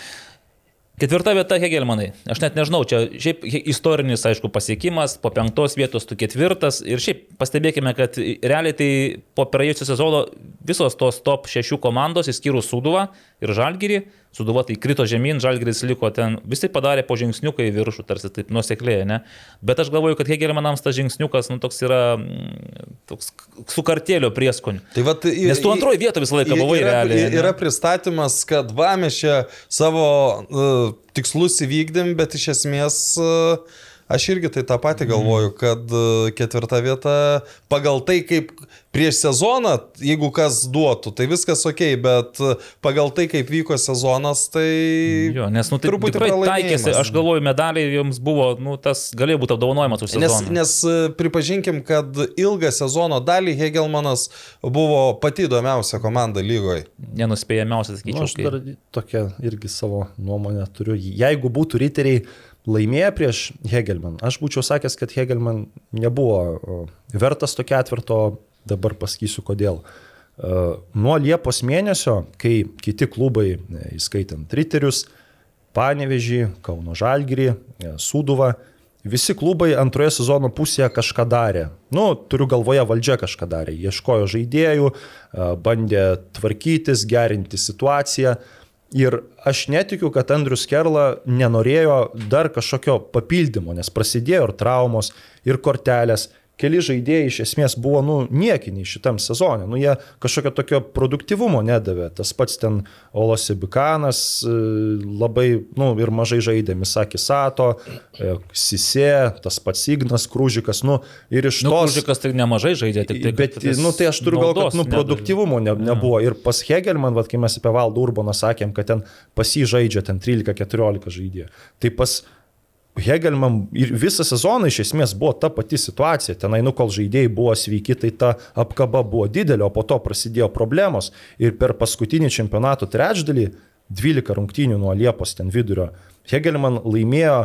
Ketvirta vieta Hegelmanai. Aš net nežinau, čia šiaip istorinis, aišku, pasiekimas, po penktos vietos tu ketvirtas. Ir šiaip pastebėkime, kad realiai tai po praėjusio sezono visos tos top šešių komandos, išskyrus Suduvą ir Žalgirį, Suduva tai krito žemyn, Žalgiris liko ten, visi padarė po žingsniuką į viršų, tarsi taip nusekliai, ne? Bet aš galvoju, kad Hegelmanams tas žingsniukas, nu, toks yra mm, toks su kartėlio prieskoniu. Tai vat, i- Nes tu antroji vieta visą laiką buvai yra, realiai. ne? Yra pristatymas, kad va mes čia savo uh, tikslus įvykdėm, bet iš esmės uh, aš irgi tai tą patį galvoju, kad uh, ketvirta vieta pagal tai, kaip prieš sezoną, jeigu kas duotų, tai viskas ok, bet uh, pagal tai, kaip vyko sezonas, tai... Jo, nes, nu, tai Truputį taikėsi, aš galvoju, medaliai jums buvo, nu, tas galėjo būti apdovanojimas už Nes, sezoną. nes e, pripažinkim, kad ilgą sezono dalį Hegelmanas buvo pati įdomiausia komanda lygoje. Nenuspėjamiausias, Nu, sakyčiau. aš kai- dar tokią irgi savo nuomonę turiu. Jeigu būtų riteriai laimėję prieš Hegelman, aš būčiau sakęs, kad Hegelman nebuvo vertas to ketvirto, dabar pasakysiu kodėl. E, Nuo Liepos mėnesio, kai kiti klubai, e, įskaitant Riterius, Panevežį, Kauno Žalgirį, e, Sūduvą, visi klubai antroje sezono pusėje kažką darė. Nu, turiu galvoje, valdžia kažką darė. Ieškojo žaidėjų, bandė tvarkytis, gerinti situaciją. Ir aš netikiu, kad Andrius Kerla nenorėjo dar kažkokio papildymo, nes prasidėjo ir traumos, ir kortelės. Keli žaidėjai iš esmės buvo, nu, niekiniai šitam sezonė. Nu, jie kažkokio tokio produktivumo nedavė. Tas pats ten Olos Ibikanas e, labai, nu, ir mažai žaidė Misaki Sato, e, Sisė, tas pats Ignas Krūžikas, nu, ir iš Nu, tos... Kužikas tai nemažai žaidė, tik tai. Bet, nu, tai aš turiu naudos kad nu, nedavė. produktyvumo ne, nebuvo. Ir pas Hegelman, vat, kai mes apie Valdą Urbaną sakėm, kad ten pas jį žaidžia ten 13-14 žaidėjų. Tai pas Hegelman ir visą sezoną iš esmės buvo ta pati situacija. Tenai, nu, kol žaidėjai buvo sveiki, tai ta apkaba buvo didelė, o po to prasidėjo problemos. Ir per paskutinį čempionato trečdalį, 12 rungtynių nuo Liepos ten vidurio, Hegelman laimėjo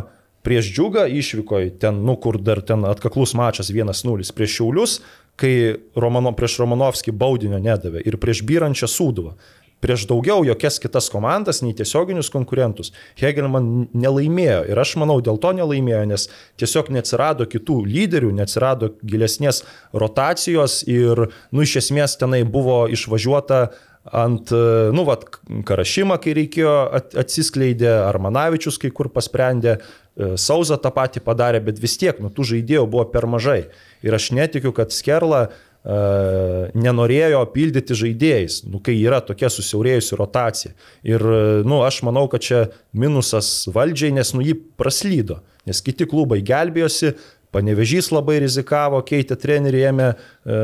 prieš džiugą išvykoje, ten, nu, kur dar ten atkaklus mačas 1-0 prieš Šiaulius, kai Romano, prieš Romanovskį baudinio nedavė ir prieš Byrančią Sūduvą. Prieš daugiau jokias kitas komandas, nei tiesioginius konkurentus. Hegelman nelaimėjo ir aš manau dėl to nelaimėjo, nes tiesiog neatsirado kitų lyderių, neatsirado gilesnės rotacijos ir, nu, iš esmės tenai buvo išvažiuota ant, nu, vat, Karašymą, kai reikėjo, at- atsiskleidė, Armanavičius kai kur pasprendė, e, Sauza tą patį padarė, bet vis tiek, nu, tų žaidėjų buvo per mažai. Ir aš netikiu, kad Skerla nenorėjo pildyti žaidėjais, nu, kai yra tokia susiaurėjusi rotacija. Ir, e, nu, aš manau, kad čia minusas valdžiai, nes, nu, jį praslydo, nes kiti klubai gelbėjosi, Panevežys labai rizikavo, keitė treneriai, ėmė e,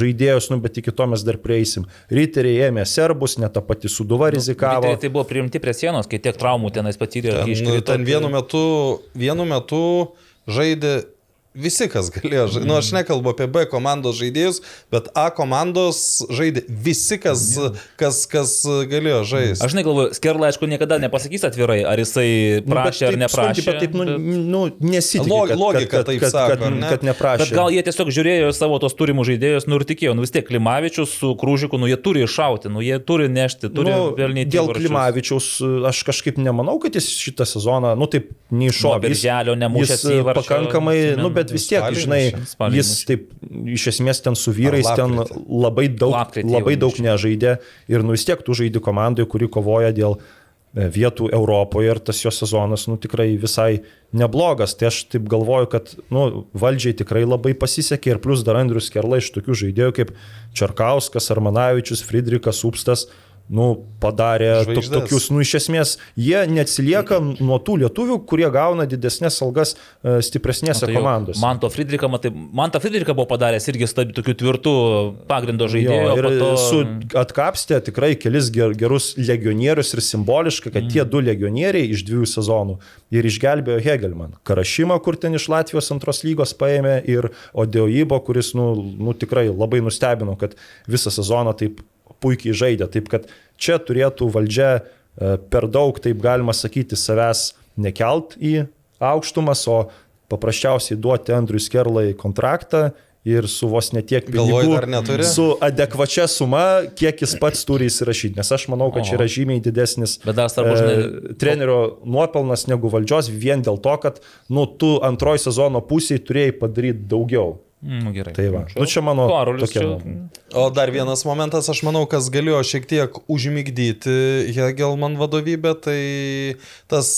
žaidėjus, nu, bet iki to mes dar prieisim. Riteriai ėmė serbus, net ta pati suduva rizikavo. Tai, tai buvo priimti prie sienos, kai tiek traumų tenais patyrė. Ten, iškrito, ten vienu metu, vienu metu žaidė visi, kas galėjo žaisti. Nu, aš nekalbu apie B komandos žaidėjus, bet A komandos žaidė visi, kas, kas, kas galėjo žaisti. Aš negalvoju, Skerla, aišku, niekada nepasakys atvirai, ar jisai Nu, prašė ar taip neprašė. skundžiai, bet Taip, nu, nu, nesitikė, Log- kad, logika kad, taip kad, sako, kad, ar ne? kad neprašė. Bet gal jie tiesiog žiūrėjo į savo tos turimų žaidėjus, nu ir tikėjo, nu vis tiek Klimavičius su Krūžiku, nu jie turi iššauti, nu jie turi nešti, turi nu, pelnyti. dėl įvarčius. Klimavičiaus aš kažkaip nemanau, kad jis šitą sezoną, nu taip, neiššovė. Nuo birželio nemušęs e, įvarčio, pakankamai, atsimenu. nu bet vis tiek, žinai, jis taip iš esmės ten su vyrais ten labai daug, labai daug nežaidė. Ir nu vis tiek tu žaidži komandai, kuri kovoja dėl e, vietų Europoje ir tas jo sezonas, nu tikrai visai neblogas. Tai aš taip galvoju, kad, nu, valdžiai tikrai labai pasisekė ir plus dar Andrius Kerla iš tokių žaidėjų kaip Čarkauskas, Armanavičius, Friedrikas, Upstas, nu, padarė to, tokius, nu, iš esmės, jie neatsilieka nuo tų lietuvių, kurie gauna didesnės algas e, stipresnėse Tai jau komandose. Manto Friedrichą, matai, Mantą Friedrichą buvo padaręs irgi tokiu tvirtu pagrindo žaidėju. Ir po to... su atkapstė tikrai kelis ger, gerus legionierius ir simboliška, kad mm. tie du legionieriai iš dviejų sezonų ir išgelbėjo Hegelman. Karašymą, kur ten iš Latvijos antros lygos paėmė ir Odeoibo, kuris nu, nu, tikrai labai nustebino, kad visą sezoną taip puikiai žaidė. Taip kad čia turėtų valdžia e, per daug, taip galima sakyti, savęs nekelt į aukštumas, o paprasčiausiai duoti Andriui Skerlai kontraktą ir su vos netiek pinigų, su adekvačia suma, kiek jis pats turi įsirašyti. Nes aš manau, kad čia yra žymiai didesnis žinai, e, trenerio nuopelnas negu valdžios vien dėl to, kad nu, tu antroji sezono pusėje turėjai padaryti daugiau. Mm, gerai. Tai va. Nu, čia mano Karolis tokia čia-. O dar vienas momentas, aš manau, kas galėjo šiek tiek užmigdyti Hegelman vadovybę, tai tas,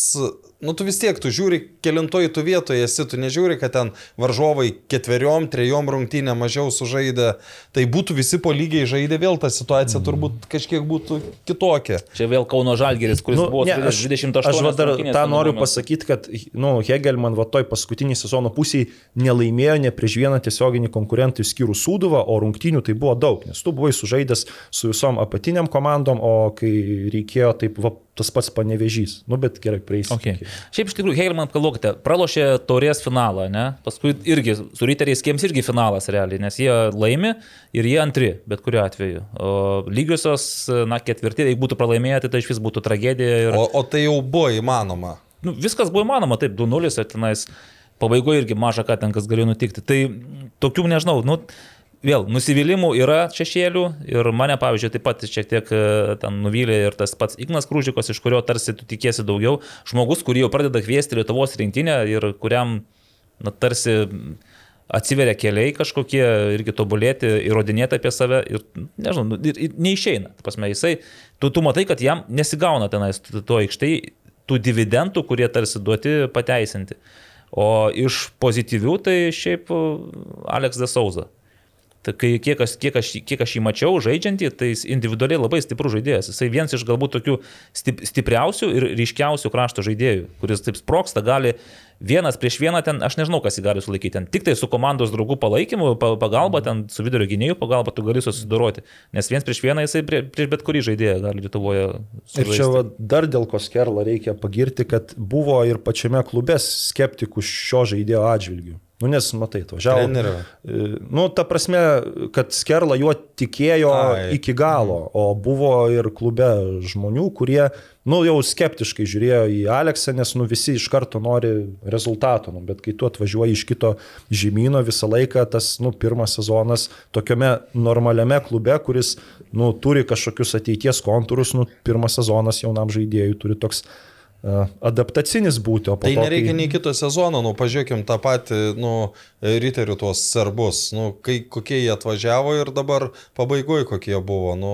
nu tu vis tiek, tu žiūri, kelintoj tu vietoje esi, tu nežiūri, kad ten varžovai ketveriom, trejom rungtynėm mažiau sužaidė, tai būtų visi po lygiai žaidę, vėl ta situacija turbūt kažkiek būtų kitokia. Čia vėl Kauno Žalgeris, kuris Nu, buvo ne, aš, 28 aš va dar tą noriu pasakyti, kad nu, Hegelman va toj paskutinį sezono pusėje nelaimėjo ne prieš vieną tiesioginį konkurentą išskyrus Sūduvą, o rungtynių tai buvo daug, nes tu buvai sužaidęs su visom apatiniam komandom, o kai reikėjo taip, va, tas pats panevežys. Nu, bet gerai, praeis. Okay. Šiaip iš tikrųjų, Hegelman, kalbokite, pralošė taurės finalą, ne? Paskui irgi su Riteriais Kiems irgi finalas realiai, nes jie laimi ir jie antri, bet kuriuo atveju. O lygiosios, na, ketvirti, jeigu būtų pralaimėję, tai tai iš vis būtų tragedija. Ir, O, o tai jau buvo įmanoma. nu, viskas buvo įmanoma, taip, 2-0, ir tenais pabaigoje irgi maža ką ten kas galėjo nutikti. Tai tokių, nežinau, nu, vėl, nusivylimų yra šešėlių ir mane, pavyzdžiui, taip pat šiek tiek e, ten nuvylė ir tas pats Ignas Krūžikos, iš kurio tarsi tu tikėsi daugiau. Žmogus, kurį jau pradeda kviesti Lietuvos rinktinę ir kuriam, na, tarsi atsiveria keliai kažkokie, irgi tobulėti, įrodinėti apie save ir, nežinau, nu, ir, ir neišeina. Ta prasme, jisai, tu, tu matai, kad jam nesigauna tenais to aikštai tų dividendų, kurie tarsi duoti pateisinti. O iš pozityvių tai šiaip Alex de Souza. Tai kai, kiek, aš, kiek, aš, kiek aš jį mačiau žaidžiantį, tai jis individualiai labai stiprus žaidėjas. Jisai vienas iš galbūt tokių stip, stipriausių ir ryškiausių krašto žaidėjų, kuris taip sproksta, gali vienas prieš vieną ten, aš nežinau, kas jį gali sulaikyti. Ten tik tai su komandos draugų palaikymu, pa- pagalba, ten su vidurio gynėjų pagalba tu gali susidoroti. Nes vienas prieš vieną jisai prie, prieš bet kurį žaidėją gali Lietuvoje. Ir čia va, dar dėl ko Skerla reikia pagirti, kad buvo ir pačiame klube skeptikų šio žaidėjo atžvilgių. Nu, nes, matai, atvažiavo. Trenerio. E, Nu, ta prasme, kad Skerla juo tikėjo Ai. iki galo, o buvo ir klube žmonių, kurie, nu, jau skeptiškai žiūrėjo į Aleksą, nes, nu, visi iš karto nori rezultato, nu, bet kai tu atvažiuoji iš kito žemynų, visą laiką tas, nu, pirmas sezonas tokiame normaliame klube, kuris, nu, turi kažkokius ateities kontūrus, nu, pirmas sezonas jaunam žaidėjui turi toks adaptacinis būti, Tai to, nereikia kai- nei kito sezono, nu, pažiūrėkim tą patį, nu, riterių tuos serbus, nu, kai, kokie jie atvažiavo ir dabar pabaigoje kokie buvo, nu,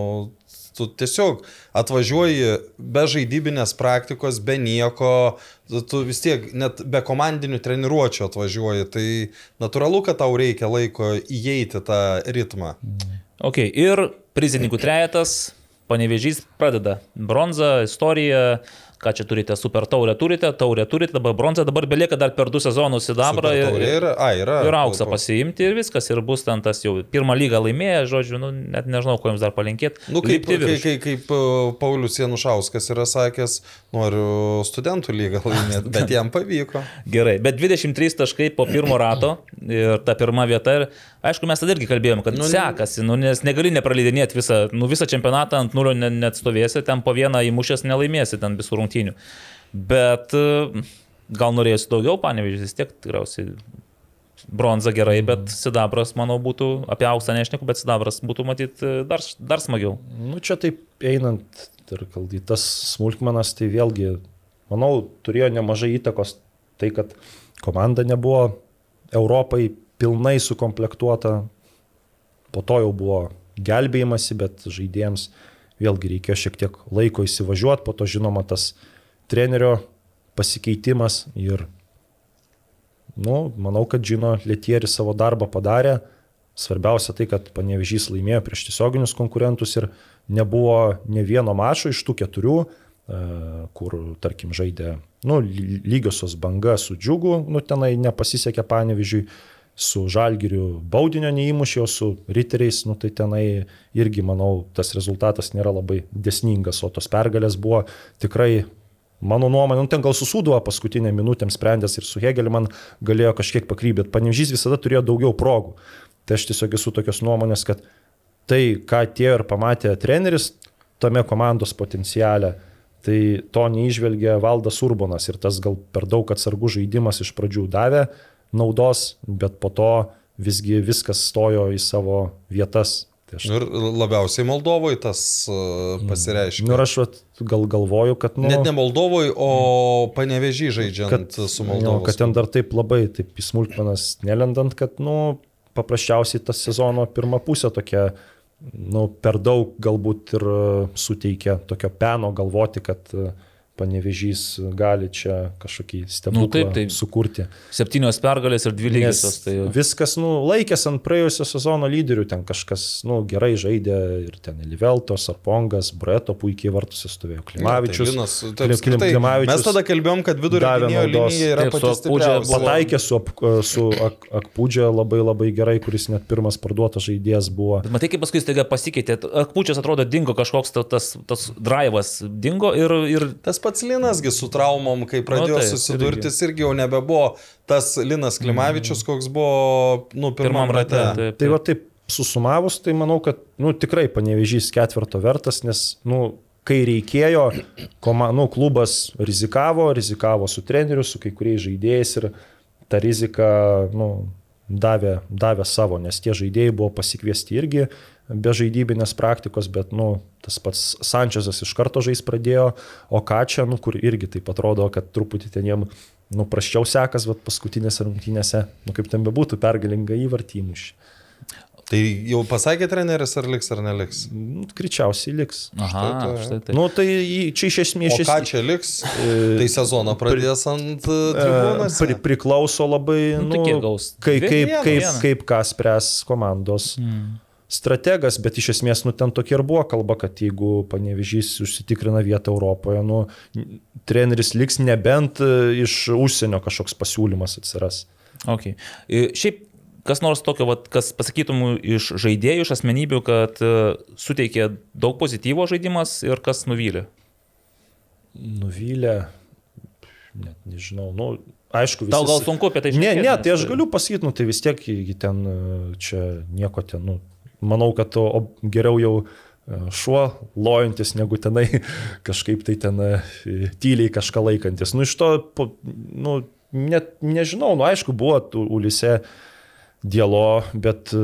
tu tiesiog atvažiuoji be žaidybinės praktikos, be nieko, tu- tu vis tiek net be komandinių treniruočio atvažiuoji, tai natūralu, kad tau reikia laiko įeiti tą ritmą. Ok, ir prizininkų trejetas, panevežys pradeda. Bronza, istorija, ką čia turite, super taurę turite, taurę turite, dabar bronza, dabar belieka dar per du sezonus sidabrą ir, yra, a, yra. ir auksą Pro- pasiimti ir viskas, ir bus ten tas jau pirmą lygą laimėję, žodžiu, nu, net nežinau, ko jums dar palinkėti. Nu, kaip, kaip, kaip, kaip uh, Paulius Janušauskas yra sakęs, noriu studentų lygą laimėti, bet jam pavyko. Gerai, bet 23 taškai po pirmo rato ir ta pirma vieta. Ir, aišku, mes tada irgi kalbėjome, kad Nu, sekasi, nu, nes negali nepraleidinėti visą, nu, visą čempionatą ant nulio ne- net stovėsi, ten po vieną įmušęs nelaimėsi ten visų rungtynių. Bet e, gal norėsiu daugiau, panevežys vis tiek tikriausiai. Bronza gerai, bet sidabras, manau, būtų, apie auksą nešneku, bet sidabras būtų matyti dar, dar smagiau. Nu, čia taip einant ir kalbant tas smulkmenas, tai vėlgi, manau, turėjo nemažai įtakos tai, kad komanda nebuvo Europai pilnai sukomplektuota, po to jau buvo gelbėjimasi, bet žaidėjams vėlgi reikėjo šiek tiek laiko įsivažiuoti, po to žinoma tas trenerio pasikeitimas ir, nu, manau, kad žino, Lietieris savo darbą padarė, Svarbiausia tai, kad Panevežys laimėjo prieš tiesioginius konkurentus ir nebuvo ne vieno mačo iš tų keturių, e, kur, tarkim, žaidė, nu, ly- lygiosios banga su džiugu, nu, tenai nepasisekė Panevežiui, su žalgiriu baudinio neįmušė, o su riteriais, nu, tai tenai irgi, manau, tas rezultatas nėra labai desningas, o tos pergalės buvo tikrai Mano nuomonė, nu, ten gal susūduvo paskutinę minutę sprendęs ir su Hegeliu man galėjo kažkiek pakrybėti. Panežys visada turėjo daugiau progų. Tai aš tiesiog esu tokios nuomonės, kad tai, ką atėjo ir pamatė treneris tame komandos potenciale, tai to neižvelgia Valdas Urbonas ir tas gal per daug atsargų žaidimas iš pradžių davė naudos, bet po to visgi viskas stojo į savo vietas. Tai aš, Ir labiausiai Moldovoje tas uh, pasireiškia. nu, ir aš gal galvoju, kad... Nu, Net ne Moldovoje, o panevežį žaidžiant kad, su Moldova. kad ten dar taip labai, taip į smulkmenas nelendant, kad, nu, paprasčiausiai tas sezono pirma pusė tokia, nu, per daug galbūt ir e, suteikia tokio peno galvoti, kad e, panevežys gali čia kažkokį stebuklą Nu, taip, taip. sukurti. Septynios pergalės ir dvi lygiosios. Tai... viskas, nu, laikęs ant praėjusio sezono lyderių, ten kažkas, nu, gerai žaidė ir ten Liveltos, Arpongas, Breto puikiai vartuose stovėjo, Klimavičius. Linas, Klim- taip, Klim- apskritai, Klimavičius mes tada kalbėjom, kad vidurio linija yra Taip, stipriausia. Pataikė su, ap, su ak, Akpūdžia labai labai gerai, kuris net pirmas parduotas žaidėjas buvo. Bet matai, kaip paskui staiga pasikeitė. Akpučias atrodo dingo kažkoks ta- tas, tas drivas, dingo ir, ir Tas pats Linasgi su traumom, kai pradėjo taip, susidurti, irgi. irgi jau nebebuvo tas Linas Klimavičius, koks buvo, nu, pirmam, pirmam rate. rate. Taip, Tai va taip susumavus, tai manau, kad nu, tikrai panevežys ketvirto vertas, nes nu, kai reikėjo, koma, nu, klubas rizikavo, rizikavo su treneriu, su kai kuriais žaidėjais ir ta rizika nu, davė, davė savo, nes tie žaidėjai buvo pasikviesti irgi be žaidybinės praktikos, bet nu, tas pats Sančiazas iš karto žais pradėjo, o ką čia, nu, kur irgi taip atrodo, kad truputį ten jiem nu, praščiau sekas, bet paskutinėse rungtynėse, nu, kaip ten bebūtų, pergalinga įvartymuši. Tai jau pasakė treneris, ar liks ar neliks. Nu, Greičiausiai liks. Aha, Štai štai tai. tai. Nu, tai čia iš esmės... O iš ką čia liks? Tai sezoną pradės ant e, tribūnos. Pri, priklauso labai, Nu, nu, tai gaus? kai, kaip, Vieną, kaip, vieną. kaip ką spręs komandos mm. strategas, bet iš esmės, nu, ten tokia ir buvo kalba, kad jeigu panevežys užsitikrina vietą Europoje, nu, treneris liks nebent e, iš užsienio kažkoks pasiūlymas atsiras. Okay. E, Šiaip kas nors tokio, vat, kas pasakytum iš žaidėjų, iš asmenybių, kad e, suteikė daug pozityvo žaidimas ir kas nuvylė. Nuvylę, net nežinau, nu, aišku, visi... Tau gal sunku apie tai Ne, šnekėti, ne, nes tai aš galiu pasakyti, nu tai vis tiek gi ten e, čia nieko ten, nu, manau, kad o, geriau jau e, šuo lojantis, negu tenai kažkaip tai ten e, tyliai kažką laikantis. Nu iš to, nu, net nežinau, nu aišku, buvo Ulise dialo, bet e,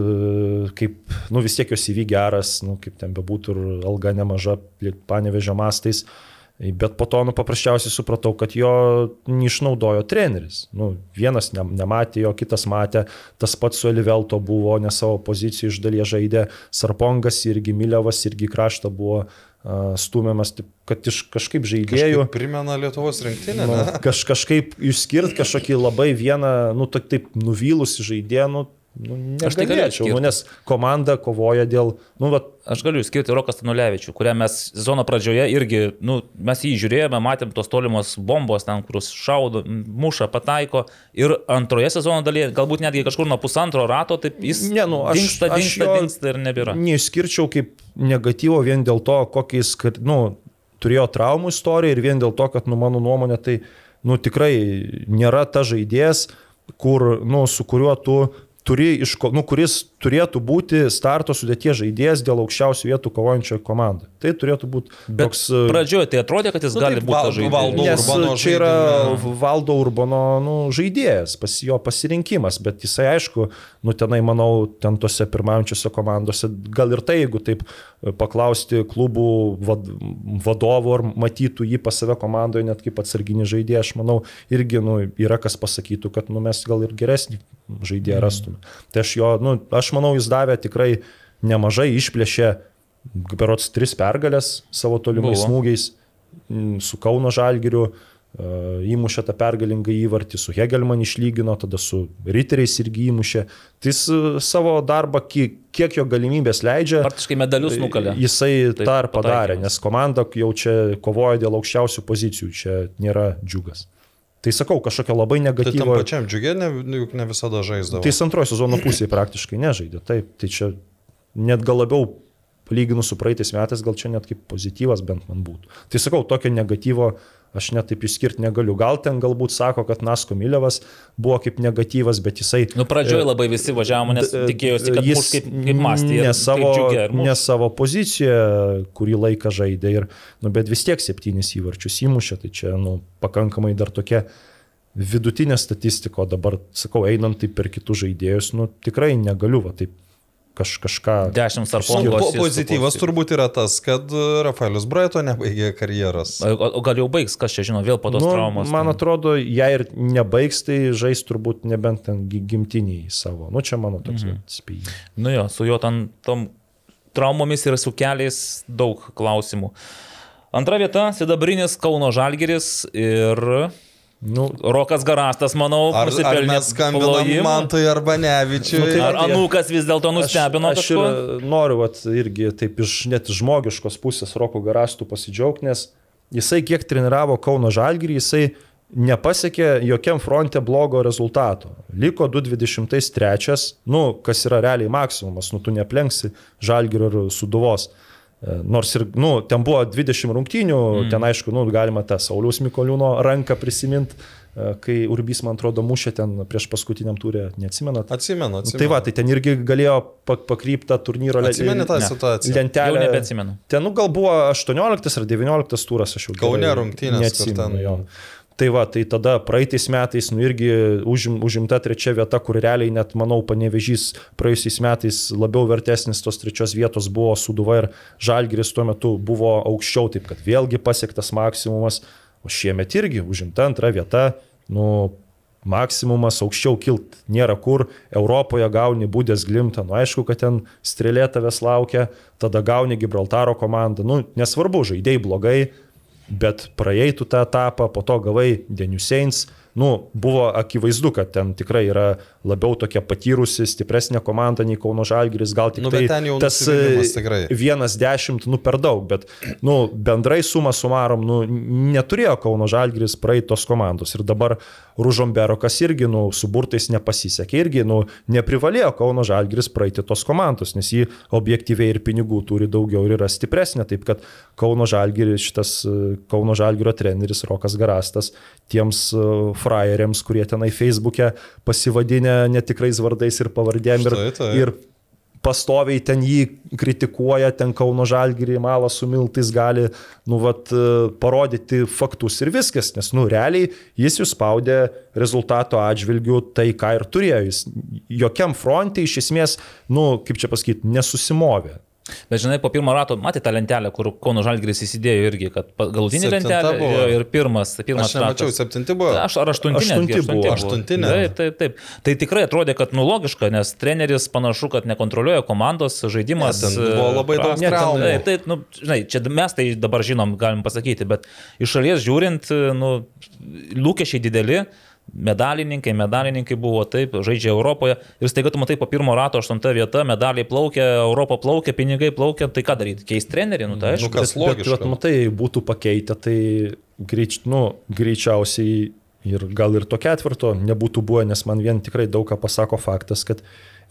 kaip, nu vis tiek jos įvy geras, nu kaip ten bebūtų ir alga nemaža, panevežė mastais. Bet po to, nu, paprasčiausiai supratau, kad jo neišnaudojo treneris. Nu, vienas ne, nematė jo, kitas matė, tas pats su Elivelto buvo, ne savo pozicijų iš dalies žaidė, Sarpongas irgi Milevas irgi kraštą buvo stumiamas, taip, kad iš kažkaip žaidėjų. Kažkaip primena Lietuvos rinktinę, Nu, ne? kaž, kažkaip išskirti kažkokį labai vieną, nu, tak, taip nuvylusi žaidėją, nu, nu, Aš tai galiu negalėčiau, nu, nes komanda kovoja dėl, nu, va, Aš galiu skirti Roką Stanulevičių, kurią mes sezono pradžioje irgi, nu, mes jį žiūrėjome, matėm tos tolimos bombos ten, kur šaudo, muša, pataiko. Ir antroje sezono dalyje, galbūt netgi kažkur nuo pusantro rato, taip jis Ne, nu, aš- dinksta, aš dinksta, jo- dinksta ir nebėra. neišskirčiau kaip negatyvo vien dėl to, kokiais, nu, turėjo traumų istoriją ir vien dėl to, kad, nu, mano nuomonė, tai, nu, tikrai nėra ta žaidėjas, kur, nu, su kuriuo tu turi, iš, ko- nu, kuris turėtų būti starto sudėties žaidėjas dėl aukščiausių vietų kovojančioje komandoje. Tai turėtų būti Bet toks... e, pradžioje tai atrodė, kad jis Nu, gali taip, būti žaidėjas. Valdo Nes Urbano čia yra žaidime. Valdo Urbano nu, žaidėjas, pas jo pasirinkimas, bet jisai aišku, nu tenai manau, ten tose pirmaujančiose komandose, gal ir tai, jeigu taip e, paklausti klubų vad, vadovų ar matytų jį pas save komandoje net kaip atsarginį žaidėją, aš manau, irgi nu, yra kas pasakytų, kad nu, mes gal ir geresnį žaidėją rastume. Tai aš jo, nu, aš manau, jis davė tikrai nemažai, išplėšė berots tris pergalės savo tolimais Buvo. smūgiais su Kauno Žalgiriu, įmušė tą pergalingą įvartį, su Hegelman išlygino, tada su Riteriais irgi įmušė. Tai jis e, savo darbą, kiek, kiek jo galimybės leidžia, Praktiškai medalius nukalė. jisai Taip, tą ir padarė, pataikymas. nes komanda jau čia kovoja dėl aukščiausių pozicijų, čia nėra džiugas. Tai sakau, kažkokio labai Tai tam negatyvo. pačiam džiugė, ne, juk ne visada žaisdavo. Tai jis antrojo sezono pusėje praktiškai nežaidė. Taip, tai čia net gal labiau palyginus su praeitais metais, gal čia net kaip pozityvas bent man būtų. Tai sakau, tokio negatyvo aš net taip išskirti negaliu. Gal ten galbūt sako, kad Nasko Milevas buvo kaip negatyvas, bet jisai... Nu, pradžioje labai visi važiavo, nes tikėjosi, kad jis kaip, kaip mąstė. Ne savo, ne savo poziciją, kurį laiką žaidė, ir, nu, bet vis tiek septynis įvarčius įmušė, tai čia nu, pakankamai dar tokia vidutinė statistika, o dabar, sakau, einant taip per kitus žaidėjus, nu, tikrai negaliu, va, taip kaž, kažką... Dešimt ar Nu, po po, pozityvas turbūt yra tas, kad e, Rafaelius Braito nebaigė karjeros. O, o gal jau baigs, kas čia žino, vėl po tos Nu, traumos. man ten. atrodo, jei ir nebaigs, tai žais turbūt nebent ten gi- gimtiniai savo. Nu, čia mano toks mhm. spėjimas. Nu jo, su jo ten tom traumomis ir su keliais daug klausimų. Antra vieta - Sidabrinis Kauno Žalgeris ir Nu, Rokas Garastas, manau, Ar, ar nusipelnė mes skambinam. Mantui arba Nevičiui? Nu, tai Ar Anukas vis dėlto nustebino aš, aš ir noriu vat, irgi taip iš net iš žmogiškos pusės Roko Garastų pasidžiaugti, nes jisai kiek treniravo Kauno Žalgirį, jisai nepasiekė jokiam fronte blogo rezultato. Liko 223, nu, kas yra realiai maksimumas, nu, tu neplenksi Žalgirio ir Suduvos. E, Nors ir, nu, ten buvo 20 rungtynių, mm. ten aišku, nu, galima tą Sauliaus Mikoliūno ranką prisiminti, kai Urbys, man atrodo, mušė ten prieš paskutiniam turė, neatsimenat. Atsimenu, Nu, atsimenu. Tai va, tai ten irgi galėjo pa- pakrypta turnyro le- Atsimeni tą situaciją? lentelę. Jau nebeatsimenu. Ten, nu, gal buvo 18 ar 19 turas, aš jau Kaune rungtynės, neatsimenu ten- jo. Tai va, tai tada praeitais metais, nu irgi užim, užimta trečia vieta, kur realiai net, manau, panevežys praėjusiais metais labiau vertesnis tos trečios vietos buvo Suduva ir Žalgiris tuo metu buvo aukščiau, taip kad vėlgi pasiektas maksimumas, o šiemet irgi užimta antra vieta, nu, maksimumas aukščiau kilt nėra kur, Europoje gauni būdės glimtą, nu aišku, kad ten strėlė tavęs laukia, tada gauni Gibraltaro komandą, nu nesvarbu, žaidėjai blogai, bet praeitų tą etapą, po to gavai Deniuseins, nu, buvo akivaizdu, kad ten tikrai yra labiau tokia patyrusi, stipresnė komanda nei Kauno Žalgiris, gal tik Nu, tai tas e, vienas dešimt, nu per daug, bet, nu, bendrai suma sumarom, nu, neturėjo Kauno Žalgiris praeitos komandos. Ir dabar Ružombero, kas irgi, nu, su burtais nepasisekė, irgi, nu, neprivalėjo Kauno Žalgiris praeiti tos komandos, nes jį objektyviai ir pinigų turi daugiau ir yra stipresnė, taip kad Kauno Žalgiris, šitas e, Kauno Žalgirio treneris Rokas Garastas, tiems e, frajeriams, kurie tenai Facebook'e pasivadinę netikrais vardais ir pavardėm ir, taip. ir pastoviai ten jį kritikuoja, ten Kauno Žalgirį malą su miltais gali, nu, vat, e, parodyti faktus ir viskas, nes, nu, realiai jis jūs spaudė rezultato atžvilgių tai, ką ir turėjo. Jis jokiam fronte iš esmės, nu, kaip čia pasakyti, nesusimovė. Bet žinai, po pirmo rato matė tą lentelę, kur Kauno Žalgris įsidėjo irgi, kad galutinė lentelė buvo. ir pirmas, pirmas Aš nemačiau, ratas. septinti buvo. Aš ar aštuntinė? Aštunti netgi, buvo. Aštuntinė. Taip, taip, taip. Tai tikrai atrodė, kad nu logiška, nes treneris panašu, kad nekontroliuoja komandos žaidimas. Ne, buvo labai daug traumų. Taip, taip, nu, žinai, čia mes tai dabar žinom, galim pasakyti, bet iš šalies žiūrint, nu, lūkesčiai dideli. Medalininkai, medalininkai buvo taip, žaidžia Europoje ir staiga tu matai po pirmo rato aštunta vieta, medaliai plaukia, Europą plaukia, pinigai plaukia, tai ką daryti, keisti trenerį, nu tai aišku. Nu, kas Bet, bet, logiška. bet matai, būtų pakeitę, tai greič, nu, greičiausiai ir gal ir to ketvirto nebūtų buvę, nes man vien tikrai daug ką pasako faktas, kad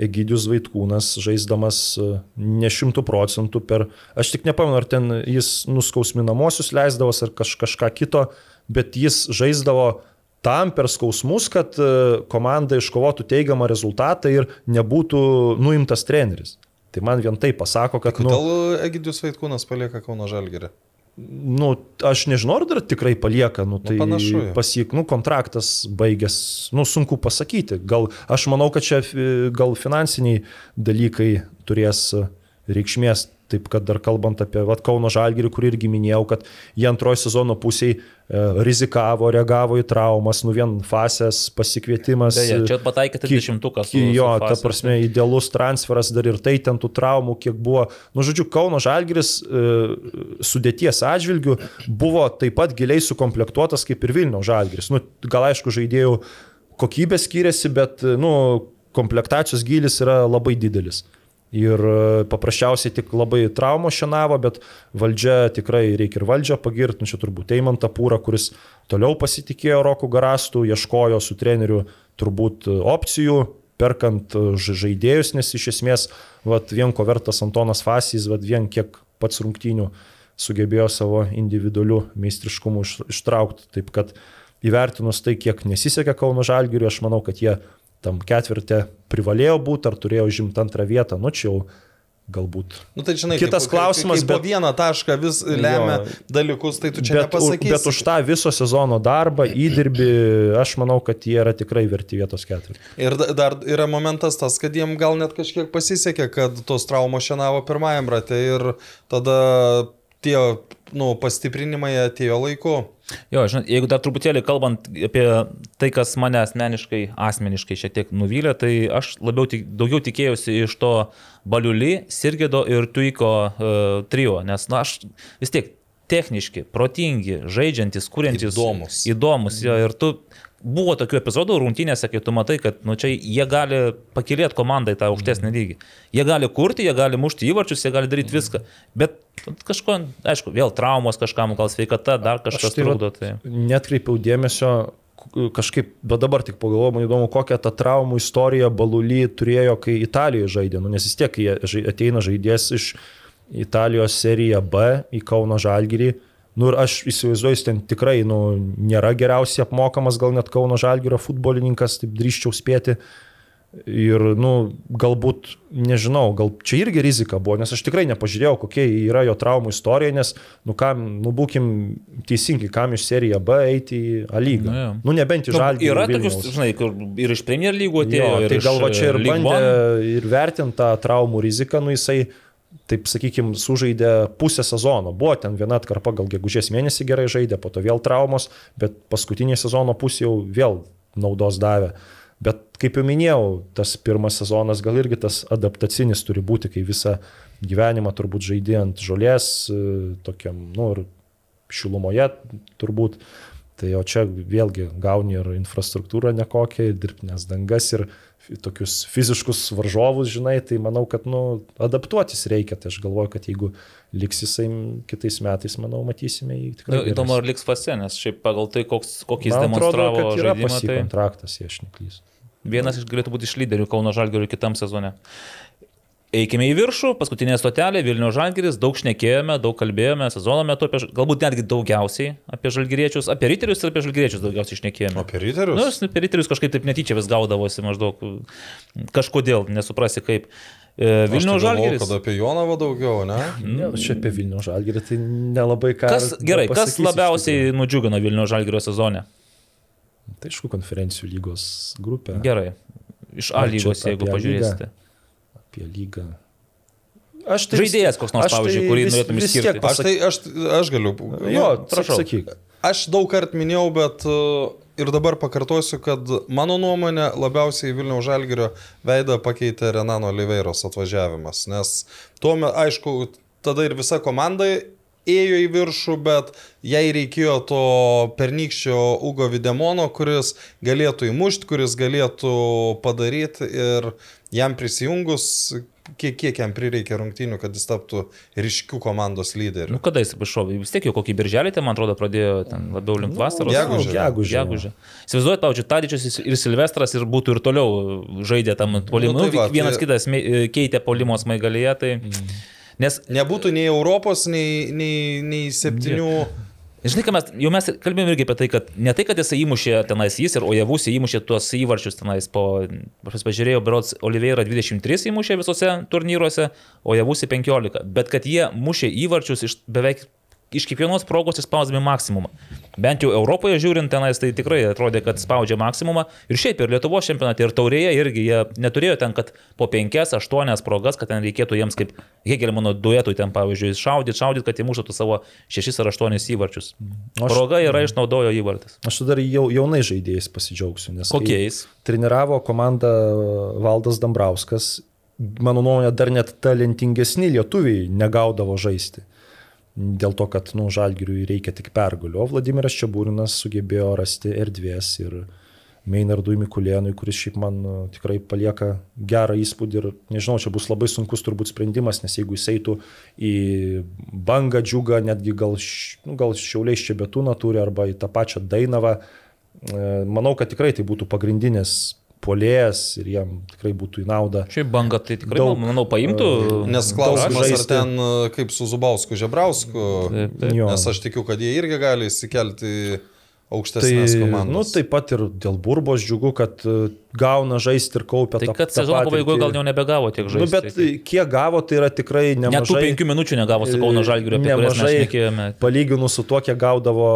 Egidijus Vaitkūnas žaisdamas e, ne šimtų procentų per, aš tik nepamenu, ar ten jis nuskausminamosius leisdavos ar kaž, kažką kito, bet jis žaisdavo tam per skausmus, kad e, komanda iškovotų teigiamą rezultatą ir nebūtų nuimtas treneris. Tai man vien tai pasako, kad... nu, Kodėl Egidijus Vaitkūnas palieka Kauno Žalgirį? Nu, aš nežinau, ar dar tikrai palieka, nu, tai panašu jau. pasik, nu, kontraktas baigęs, nu, sunku pasakyti. Gal, aš manau, kad čia e, gal finansiniai dalykai turės reikšmės. Taip kad dar kalbant apie vat, Kauno Žalgirį, kur irgi minėjau, kad jie antrojo sezono pusiai e, rizikavo, reagavo į traumas, nu vien fasės pasikvietimas. Beje, čia 20-uką su- ki- Jo, ta prasme, idealus transferas dar ir tai ten tų traumų, kiek buvo. Nu, žodžiu, Kauno Žalgiris e, sudėties atžvilgių buvo taip pat giliai sukomplektuotas kaip ir Vilniaus Žalgiris. Nu, gal aišku, žaidėjų kokybė skiriasi, bet nu, komplektacijos gilis yra labai didelis. Ir e, paprasčiausiai tik labai traumo šienavo, bet valdžia tikrai reikia ir valdžią pagirti, nu čia turbūt Eimantą Pūrą, kuris toliau pasitikėjo Roku Garastų, ieškojo su treneriu turbūt e, opcijų, perkant e, žaidėjus, nes iš esmės, vat, vien ko vertas Antonas Fasys, vat, vien kiek pats rungtynių sugebėjo savo individualių meistriškumų iš, ištraukti. Taip kad įvertinus tai, kiek nesisekė Kauno Žalgiriui, aš manau, kad jie tam ketvirtė privalėjo būti ar turėjo užimti antrą vietą, nu čia jau galbūt. Nu, tai žinai, Kitas kaip- klausimas, kaip po bet- vieną tašką vis lemia Jo. dalykus, tai tu čia Bet, nepasakysi. bet už tą viso sezono darbą, įdirbį, aš manau, kad jie yra tikrai verti vietos ketvirtį. Ir da- dar yra momentas tas, kad jiem gal net kažkiek pasisekė, kad tos traumos šienavo pirmajam rate ir tada tie nu, pastiprinimai atėjo laiku. Jo, žinot, jeigu dar truputėlį kalbant apie tai, kas mane asmeniškai, asmeniškai šiek tiek nuvylė, tai aš labiau, tik, daugiau tikėjausi iš to Baliuli, Sirgedo ir Tuiko uh, trio, nes, na, aš vis tiek techniški, protingi, žaidžiantis, kuriantis. Įdomus. Įdomus, jo, ir tu buvo tokių epizodų rungtynėse, kai tu matai, kad nu, čia jie gali pakilėti komandai tą aukštesnį lygį. Jie gali kurti, jie gali mušti įvarčius, jie gali daryti viską. Bet nu, kažko, aišku, vėl traumos kažkam, gal sveikata, dar kažkas tai trukdo. Tai... Netkreipiau dėmesio kažkaip, bet dabar tik pagalvoju, man įdomu, kokią tą traumų istoriją Baluly turėjo, kai Italijoje žaidė, nu, nes vis tiek jie ateina žaidėjas iš Italijos serija B į Kauno Žalgirį. Nu ir aš įsivaizduoju, jis ten tikrai nu, nėra geriausiai apmokamas, gal net Kauno Žalgirio futbolininkas, taip drįščiau spėti. Ir, nu, galbūt, nežinau, gal čia irgi rizika buvo, nes aš tikrai nepažiūrėjau, kokia yra jo traumų istorija, nes, nu, kam, nu, būkim teisingi, kam iš serija B eiti į A lygą. Nu, jo. Nu, nebent į Nu, žalgį. yra tokius, žinai, kur ir iš Premier lygų atėjo, Jo, tai iš gal va čia ir e, bandė ir vertinti tą traumų riziką, nu jisai, taip sakykime, sužaidė pusę sezono. Buvo ten viena atkarpa, gal gegužės mėnesį gerai žaidė, po to vėl traumos, bet paskutinė sezono pusė jau vėl naudos davė. Bet kaip jau minėjau, tas pirmas sezonas gal irgi tas adaptacinis turi būti, kai visą gyvenimą turbūt žaidė ant žolės, e, tokiam, nu, ir šilumoje turbūt. Tai o čia vėlgi gauni ir infrastruktūrą nekokią, ir dirbtinės dangas, ir fi- tokius fiziškus varžovus, žinai, tai manau, kad, nu, adaptuotis reikia. Tai aš galvoju, kad jeigu liks jisai kitais metais, manau, matysime jį tikrai. Nu, įdomu, ar liks fase, nes šiaip pagal tai, koks, kokį jis Man atrodo, demonstravo yra žaidimą, tai kontraktas, jei aš neklysiu. vienas iš galėtų būti iš lyderių Kauno Žalgirių kitam sezone. Eikime į viršų, paskutinė stotelė, Vilnių Žalgiris, daug šnekėjome, daug kalbėjome sezono metu, apie, galbūt netgi daugiausiai apie Žalgiriečius, apie Riterius ir apie Žalgiriečius daugiausiai šnekėjome. Apie ryterius? Nu, per Riterius kažkaip taip netyčia vis gaudavosi maždaug kažkodėl, nesuprasi kaip. E, Vilnių Žalgiris. Kad apie Jonavą daugiau, ne? Ne, čia apie Vilnių žalgirį, tai nelabai ką. Kas, gerai, kas labiausiai nudžiugino Vilnių Žalgirio sezone? Tai aišku, konferencijų lygos grupė. Gerai. Iš A lygos, jeigu apie lygą? Apie lygą. Aš tai Žaidėjas koks nors, aš tai pavyzdžiui, kurį vis- norėtum vis tiek išskirti. Aš tai, aš, aš galiu. Jo, nu, prašau. Sakyk. Aš daug kartų minėjau, bet uh, ir dabar pakartosiu, kad mano nuomonė labiausiai Vilniaus Žalgirio veidą pakeitė Renano Oliveiros atvažiavimas. Nes tuo metu, aišku, tada ir visa komanda ėjo į viršų, bet jai reikėjo to pernykščio Ugo Videmono, kuris galėtų įmušti, kuris galėtų padaryti ir jam prisijungus, kiek, kiek jam prireikė rungtynių, kad jis taptų ryškių komandos lyderiu. Nu, kada jis iššovė? Vis tiek jau kokį birželį, tai man atrodo, pradėjo ten labiau link vasaros. gegužę. Gegužę. Gegužę. Įsivaizduojat, pavyzdžiui, Tadičius ir Silvestras ir būtų ir toliau žaidė tam polimu. Nu, Nu, tai va, vienas tai- kitas mė- keitė polimo smaigalyje. Tai... Mm. Nes, Nebūtų nei Europos, nei, nei, nei septynių. Žinai, ką mes, jau mes kalbėjome irgi apie tai, kad ne tai, kad jisai įmušė tenais jis ir Ojavus įmušė tuos įvarčius tenais po, aš pažiūrėjau, berots Oliveira 23 įmušė visose turnyruose, Ojavus 15, bet kad jie mušė įvarčius iš beveik iš kiekvienos progos išspausdami maksimumą. Bent jau Europoje žiūrint tenais, tai tikrai atrodė, kad spaudžia maksimumą. Ir šiaip ir Lietuvos čempionate, ir taurėje irgi jie neturėjo ten, kad po 5-8 progas, kad ten reikėtų jiems kaip Hegelmano duetui ten, pavyzdžiui, šaudyti, šaudyti, kad įmuštų savo 6 ar 8 įvarčius. aš- Proga yra išnaudojo įvartis. Aš dar jau, jaunai žaidėjais pasidžiaugsiu, nes kai Kokiais? treniravo komandą Valdas Dambrauskas, mano nuomonė, dar net talentingesni lietuviai negaudavo žaisti. Dėl to, kad, nu, žalgiriui reikia tik pergalių. O Vladimiras Čiabūrinas sugebėjo rasti erdvės ir Meinardui Mikulėnui, kuris šiaip man nu, tikrai palieka gerą įspūdį ir, nežinau, čia bus labai sunkus turbūt sprendimas, nes jeigu jis eitų į bangą džiugą, netgi gal, nu, gal šiauliai čia betūną turi arba į tą pačią Dainavą, e, manau, kad tikrai tai būtų pagrindinis polėjas ir jam tikrai būtų į naudą. Šiaip banga tai tikrai, Daug, manau, paimtų. Nes Daug klausimas, ar ten e, kaip su Zubausku Žebrausku, Taip, taip. Jo. nes aš tikiu, kad jie irgi gali įsikelti į Tai, aukštesnės komandas. nu, taip pat ir dėl burbos džiugu, kad e, gauna žaisti ir kaupia Tai kad sezono pabaigoje gal jau nebegavo tiek žaisti. Nu, bet tai- kiek gavo, tai yra tikrai Net tų nemažai. penkių minučių negavo su Kauno Žalgiriu, apie kurias mes Nemažai. šnekėjome. Palyginus su tuo, kiek gaudavo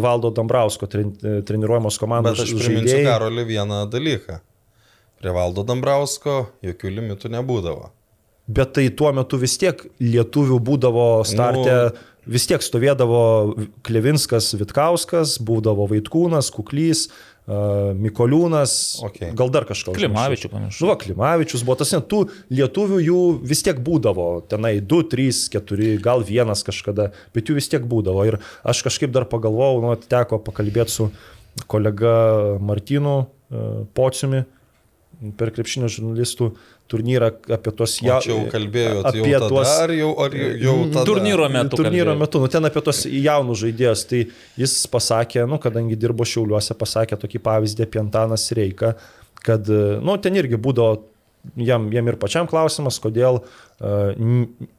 Valdo Dambrausko tren, treniruojamos komandos Bet aš priminsiu žaidėjai. Karolį vieną dalyką. Prie Valdo Dambrausko jokių limitų nebūdavo. Bet tai tuo metu vis tiek lietuvių būdavo starte, nu, vis tiek stovėdavo Klevinskas, Vitkauskas, būdavo Vaitkūnas, Kuklys, uh, Mikoliūnas, Okay. gal dar kažkas. Klimavičių panašu. Nu, Klimavičius buvo tas, net tų lietuvių jų vis tiek būdavo, tenai 2, 3, 4, gal vienas kažkada, bet jų vis tiek būdavo. Ir aš kažkaip dar pagalvojau, nu, teko pakalbėti su kolega Martinu uh, Pociumi per krepšinio žurnalistų turnyrą apie tos Ja, jau- čia jau kalbėjot apie jau tuos- ar jau, ar jau, jau tada? Turnyro metu. Turnyro kalbėjau. metu, nu ten apie tos jaunus žaidėjus, tai jis pasakė, nu kadangi dirbo Šiauliuose, pasakė tokį pavyzdį apie Antaną Reiką, kad, nu ten irgi būdavo jam, jam ir pačiam klausimas, kodėl uh,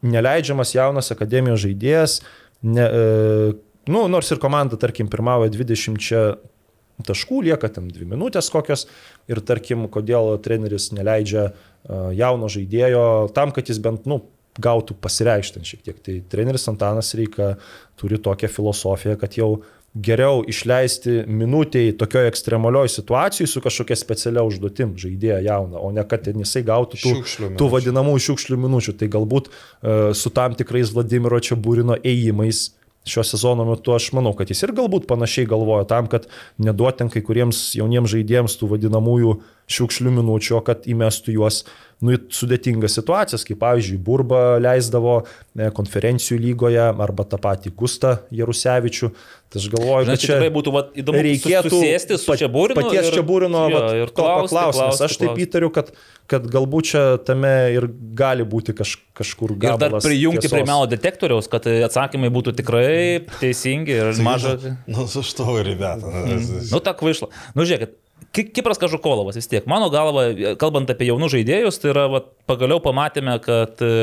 neleidžiamas jaunas akademijos žaidėjas, ne, uh, nu, nors ir komanda, tarkim, pirmavo 20 čia taškų, lieka tam dvi minutės kokios ir tarkim, kodėl treneris neleidžia uh, jauno žaidėjo tam, kad jis bent, nu, gautų pasireikšti šiek tiek. Tai treneris Antanas Reika turi tokią filosofiją, kad jau geriau išleisti minutiai tokioje ekstremalioje situacijoje su kažkokia specialia užduotim žaidėją jauną, o ne kad jisai gautų tų, Šiukšlių tų vadinamų šiukšlių minučių. Tai galbūt uh, su tam tikrais Vladimiro Čiabūrino ėjimais šio sezono metu aš manau, kad jis ir galbūt panašiai galvoja tam, kad neduotent kai kuriems jauniems žaidėjams tų vadinamųjų šiukšlių minučio, kad įmestų juos nu, į sudėtingas situacijas, kaip pavyzdžiui, Burba leisdavo e, konferencijų lygoje arba tą patį Gustą Jarusevičių. Tai aš galvoju, Žinai, kad čia, čia būtų va, įdomu reikėtų susėsti su čia būrinu. Paties čia būrino ir, vat, ir klausti, to paklausimas. Aš taip įtariu, kad, kad galbūt čia tame ir gali būti kaž, kažkur galbūt. Ir dar prijungti tiesos. prie melo detektoriaus, kad atsakymai būtų tikrai teisingi ir maža. Nu, nu su što ir ribeta. Nu, mm. nu ta kvaišla. Nu, žiūrėkit, Ki- Kipras Kažukolovas vis tiek. Mano galva, kalbant apie jaunų žaidėjus, tai yra, va, pagaliau pamatėme, kad e,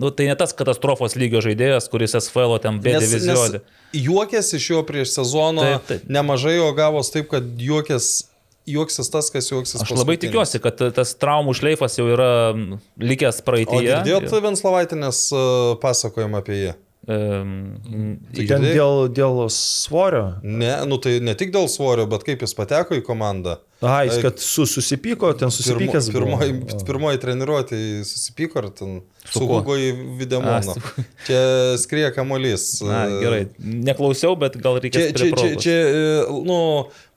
nu, tai ne tas katastrofos lygio žaidėjas, kuris SFL ten B nes juokės iš jo prieš sezoną Taip, taip. nemažai, o gavos taip, kad juokės, juoksis tas, kas juoksis. Aš labai tikiuosi, kad tas traumų šleifas jau yra likęs O praeityje. girdėjot Venslovaitinės uh, pasakojimą apie jį? Ehm, Tai Ten dėl, dėl svorio. Ne, nu tai ne tik dėl svorio, bet kaip jis pateko į komandą. Aha, jis kad su, susipyko, ten susipykęs. buvo. Pirmoji, pirmoji treniruotė susipyko ir ten Su su kuo? Hugo į Videmoną. A, su- Čia skrieja kamuolys. Na, gerai. Neklausiau, bet gal reikia Čia, čia, čia, čia, e, nu,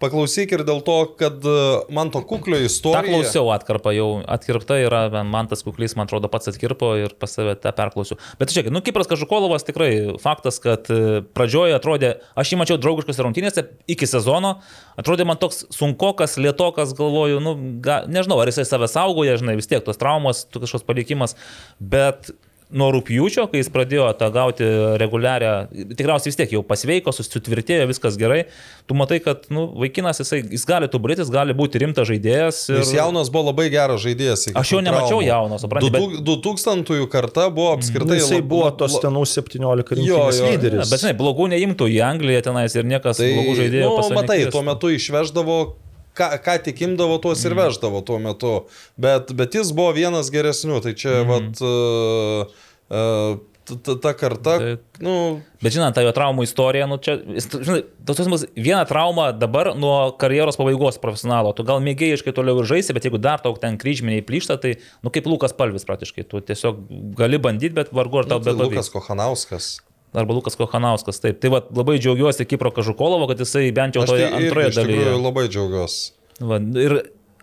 paklausyk ir dėl to, kad e, man to kuklio istorija. klausiau atkarpą, jau atkirpta yra, man tas kuklys, man atrodo, pats atkirpo ir pas save tą perklausiu. Bet žiūrėk, nu, Kipras Kažukolovas tikrai faktas, kad e, pradžioje atrodė, aš jį mačiau draugiškose rungtynėse iki sezono, atrodė man toks sunkokas, lietokas, galvoju, nu, ga, nežinau, ar jisai save saugoja, žinai, vis tiek tos traumos, tu kažkoks palikimas, bet nuo rūpjūčio, kai jis pradėjo tą gauti reguliarią, tikriausiai vis tiek jau pasveiko, susitvirtėjo, viskas gerai, tu matai, kad nu, vaikinas jisai, jis gali tubulėtis, gali būti rimtas žaidėjas. ir- Jis jaunas buvo labai geras žaidėjas. Aš jo nemačiau jauno, supranti, bet- 2000 karta buvo Nu, apskritai. jisai lab- buvo tos tenų 17 Jo, rinktinės jo. lyderis. Bet žinai, blogų neimtų į Angliją tenais ir niekas tai, blogų žaidėjų nu, matai, tuo metu išveždavo, ką, ką tik imdavo, tuos ir veždavo tuo metu. Bet, bet jis buvo vienas geresnių. Tai čia, mm. vat, uh, uh, ta, ta, ta karta, Tai- nu, Bet žinant, ta jo traumų istorija, nu čia, žinai, tos jausmas, viena trauma dabar nuo karjeros pabaigos profesionalo, tu gal mėgėjiškai toliau ir žaisi, bet jeigu dar tau ten kryžminiai plyšta, tai, nu kaip Lukas Palvis praktiškai, tu tiesiog gali bandyti, bet vargu ar tau nu tai be Lukas Kohanauskas. Arba Lukas Kohanauskas, taip. Tai va, labai džiaugiuosi Kipro Kažukolovo, kad jisai bent jau Aš toje tai antroje dalyje. labai džiaugiuosi. Va, ir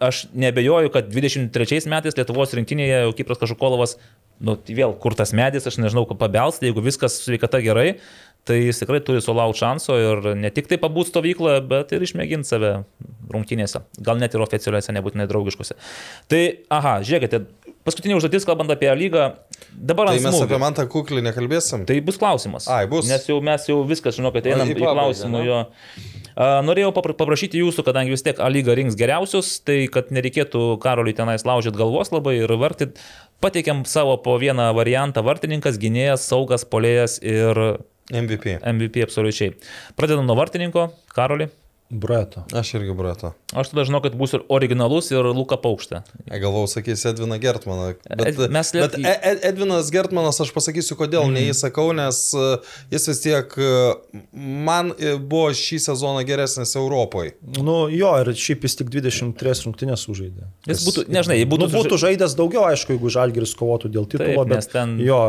aš nebejoju, kad 23 metais Lietuvos rinktinėje jau Kipras Kažukolovas, nu, tai vėl kur tas medis, aš nežinau, ką pabelsti, jeigu viskas sveikata gerai, tai jis tikrai turi sulaukti šanso ir ne tik tai pabūt stovykloje, bet ir išmėginti save rungtynėse. Gal net ir oficialiuose, nebūtinai draugiškose. Tai, aha, žiūrėkite, paskutinė užduotis, kalbant apie lygą, dabar Tai mes smūgio. apie man tą kuklį nekalbėsim. Tai bus klausimas. Ai, bus. Nes jau mes jau viskas, žinau, kad einam į į klausimą jo. A, Norėjau papra- paprašyti jūsų, kadangi vis tiek A lyga rinks geriausius, tai kad nereikėtų Karoliui tenais laužyti galvos labai ir vartyti, pateikėm savo po vieną variantą - vartininkas, gynėjas, saugas, polėjas ir MVP. MVP absoliučiai. Pradedam nuo vartininko, Karoli. Breto. Aš irgi brato. Aš tada žinau, kad būsiu originalus ir Luka Paukštė. Galvau, sakys Edviną Gertmaną. Bet, Ed- mes liet- bet E- Ed- Edvinas Gertmanas, aš pasakysiu, kodėl mm. neįsakau, nes uh, jis vis tiek man buvo šį sezoną geresnis Europoje. Nu jo, ir šiaip jis tik 23 rungtynės sužaidė. Jis būtų, nežinai, Būtų, būtų, nu, būtų žaidęs daugiau, aišku, jeigu Žalgiris kovotų dėl titulo, Taip, bet ten- jo,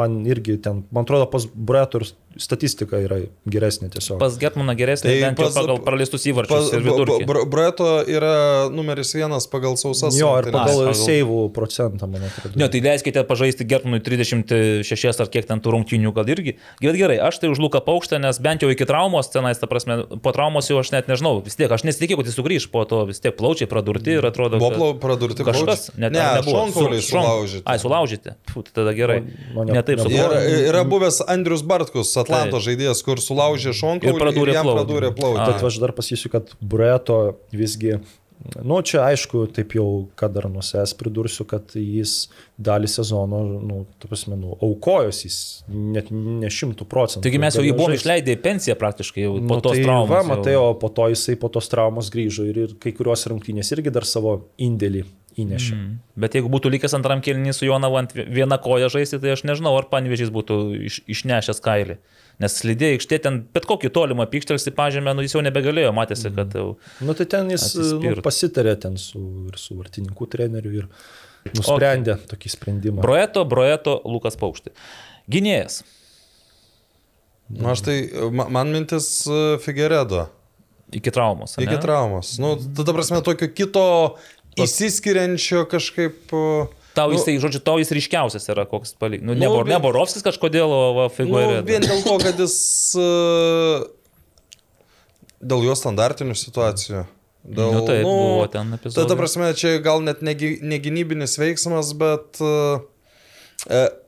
man irgi ten, man atrodo, pas Breto ir statistika yra geresnė tiesiog. Pas Getmaną geresnė, Tai bent jau pas- pagal praleistus įvarčius. Breto yra numeris vienas pagal sausas. jo, ir pagal pagal- seivų procentą, man atrodo. Ne, tai leiskite pažaisti Gertmanui 36 ar kiek ten tų rungtynių, gal irgi. Bet gerai, aš tai už Luką Paukštę, nes bent jau iki traumos tenais, ta prasme, po traumos jau aš net nežinau, vis tiek aš nesitikėjau, kad jis sugrįž po to, vis tiek plaučiai pradurti ir atrodo, Buvo kad pradurti kažkas, net Ne, nebuvo. šonkauliai Su- šon- sulaužyti. Ai, sulaužyti. Fū, tai tada gerai. O ne- Ne taip nebuvo. suprantau. Yra, yra buvęs Andrius Bartkus, Atlanto Taip. žaidėjas, kur sulaužė šonkaulį Ir pradūrė ir jam plautį. pradūrė A. Bet aš dar pasakysiu, kad Breto visgi, nu čia aišku, taip jau, kad dar nusės pridursiu, kad jis dalį sezono, nu, tu prasme, nu, aukojos jis net ne šimtų procentų. Taigi mes jau jį Galėjo buvom žaist. išleidę į pensiją praktiškai jau po Nu, tos tai traumos. Va, matai, o po to jisai po tos traumos grįžo ir, ir kai kurios rungtynės irgi dar savo indėlį įnešė. Mm. Bet jeigu būtų likęs antram kelnį su Jonavu ant vieną koją žaisti, tai aš nežinau, ar panvežys būtų iš, išnešęs kailį. Nes slidė aikštė ten bet kokį tolimą pykštelsi pažymę, nu jis jau nebegalėjo, matėsi, kad jau... Nu, tai ten jis nu, Atsispirt. pasitarė ten su, ir su vartininkų treneriu ir nusprendė okay. tokį sprendimą. Broeto, Broeto, Lukas Paukšti. Gynėjas. Nu, aš tai, ma- man mintis e, Figueredo. Iki traumos. ane? Iki traumos. Nu, tada prasme, tokio kito įsiskiriančio kažkaip... e, Tau nu, jisai, žodžiu, tau jis ryškiausias yra koks palyg. Nu, Nu, ne, Bor, vien- ne Borovskis kažkodėl, o va, Nu, vien dėl to, kad jis e, dėl jo standartinių situacijų. Dėl, Nu, taip, buvo ten Ta, epizodų. ta prasme, čia gal net negynybinis veiksmas, bet uh,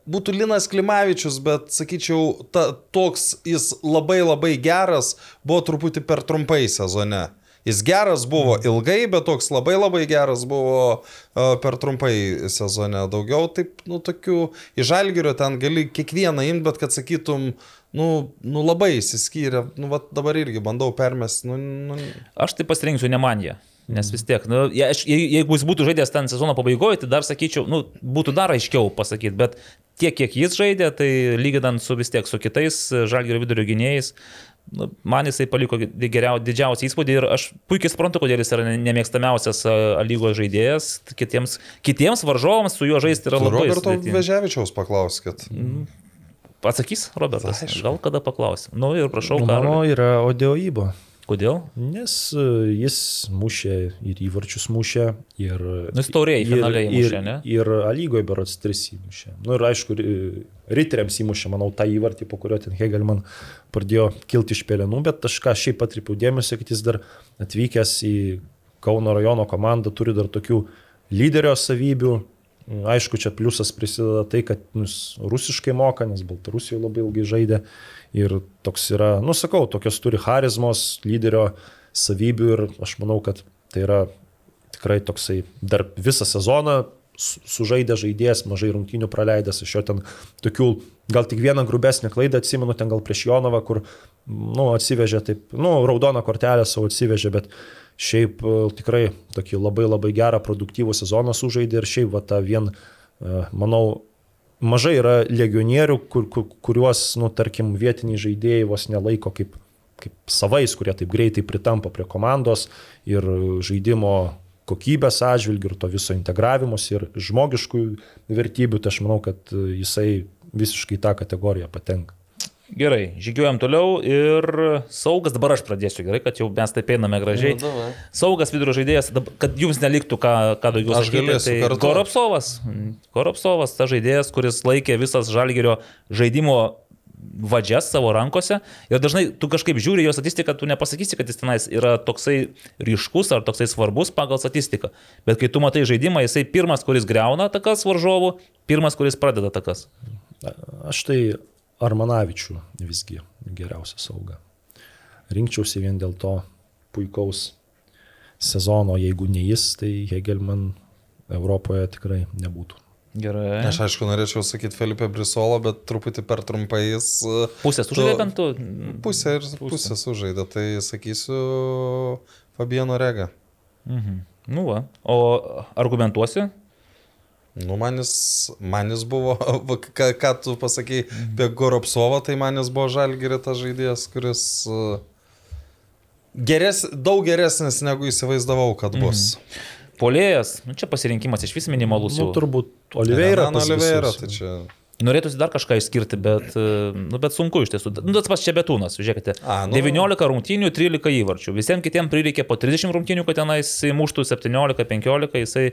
būtų Linas Klimavičius, bet sakyčiau, ta, toks jis labai labai geras buvo truputį per trumpai sezone. Jis geras buvo ilgai, bet toks labai labai geras buvo uh, per trumpai sezone. Daugiau taip, nu, tokių, į žalgerio ten gali kiekvieną imti, bet kad sakytum, nu, nu labai įsiskyrė, nu, va, dabar irgi bandau permesti, nu, nu, Aš tai pasirinksiu ne man ją. Nes vis tiek, nu, je, jeigu jis būtų žaidęs ten sezono pabaigoje, tai dar sakyčiau, nu, būtų dar aiškiau pasakyti, bet tiek, kiek jis žaidė, tai lyginant su vis tiek su kitais žalgerio vidurio gynėjais, man jisai paliko geriau, didžiausią įspūdį ir aš puikiai suprantu, kodėl jis yra ne- nemėgstamiausias lygos žaidėjas. Kitiems, kitiems varžovams su juo žaisti yra tu labai Roberto sudėtinga. Veževičiaus paklauskit. Atsakys Robertas. Aišku. Gal kada paklausim. Nu ir prašau, Nu, mano yra Odeoibo. Kodėl? Nes e, jis mušė ir įvarčius mušė, ir... Jis taurėj ir- finale įmušė, ir, ne? Ir Alygoje berots tris įmušė. Na nu, ir aišku, ri- riteriams įmušė, manau, tą įvartį, po kurio ten Hegel man pradėjo kilti iš pelenų, bet aš ką šiaip atripiau dėmesį, kad jis dar atvykęs į Kauno rajono komandą turi dar tokių lyderio savybių. Aišku, čia pliusas prisideda tai, kad jis rusiškai moka, nes Baltarusijoje labai ilgai žaidė. Ir toks yra, nu sakau, tokios turi charizmos, lyderio savybių ir aš manau, kad tai yra tikrai toksai dar visą sezoną su- sužaidė žaidėjas, mažai rungtynių praleidęs, iš jo ten tokių, gal tik vieną grubesnę klaidą atsimenu, ten gal prieš Jonovą, kur, nu, atsivežė taip, nu, raudoną kortelę savo atsivežė, bet šiaip e, tikrai tokį labai labai gerą, produktyvų sezoną sužaidė ir šiaip va tą vien, e, manau, mažai yra legionierių, kur, kur, kuriuos, nu, tarkim, vietiniai žaidėjai vos nelaiko kaip, kaip savais, kurie taip greitai pritampa prie komandos ir žaidimo kokybės atžvilgių ir to viso integravimus ir žmogiškų vertybių, tai aš manau, kad jisai visiškai tą kategoriją patenka. Gerai, žygiuojam toliau ir saugas, dabar aš pradėsiu, gerai, kad jau mes taip einame gražiai. Nu, davai. saugas vidurio žaidėjas, kad jums neliktų ką, ką daugiau Aš galėsiu tai kartu. Koropsovas. Koropsovas, ta žaidėjas, kuris laikė visas žalgerio žaidimo vadžias savo rankose ir dažnai tu kažkaip žiūri jo statistiką, tu nepasakysi, kad jis tenais yra toksai ryškus ar toksai svarbus pagal statistiką. Bet kai tu matai žaidimą, jisai pirmas, kuris greuna takas varžovų, pirmas, kuris pradeda takas. Aš tai Armanavičių visgi geriausia sauga. Rinkčiausi vien dėl to puikaus sezono, jeigu ne jis, tai Hegelman Europoje tikrai nebūtų. Gerai. Aš aišku norėčiau sakyti Felipe Brisolo, bet truputį per trumpai jis Pusės sužaidė tu- bent tu. pusę ir pusę sužaidė, tai sakysiu Fabiano Rega. Mhm. Nu va. O argumentuosi? Nu, manis, manis buvo, ką, ką tu pasakėjai apie Goropsovą, tai manis buvo žalgirė tas žaidėjas, kuris e, geres, daug geresnis negu įsivaizdavau, kad bus. Mhm. Polėjas, nu, čia pasirinkimas iš vis minimalus. Nu, jau. turbūt Oliveira. Pas Oliveira, tai čia. Norėtųsi dar kažką išskirti, bet, e, nu, bet sunku iš tiesų. Nu, tas pats čia betūnas, žiūrėkite. A, nu. 19 rungtynių, 13 įvarčių. Visiems kitiems prireikė po 30 rungtynių, kad tenais muštų 17-15. Jisai...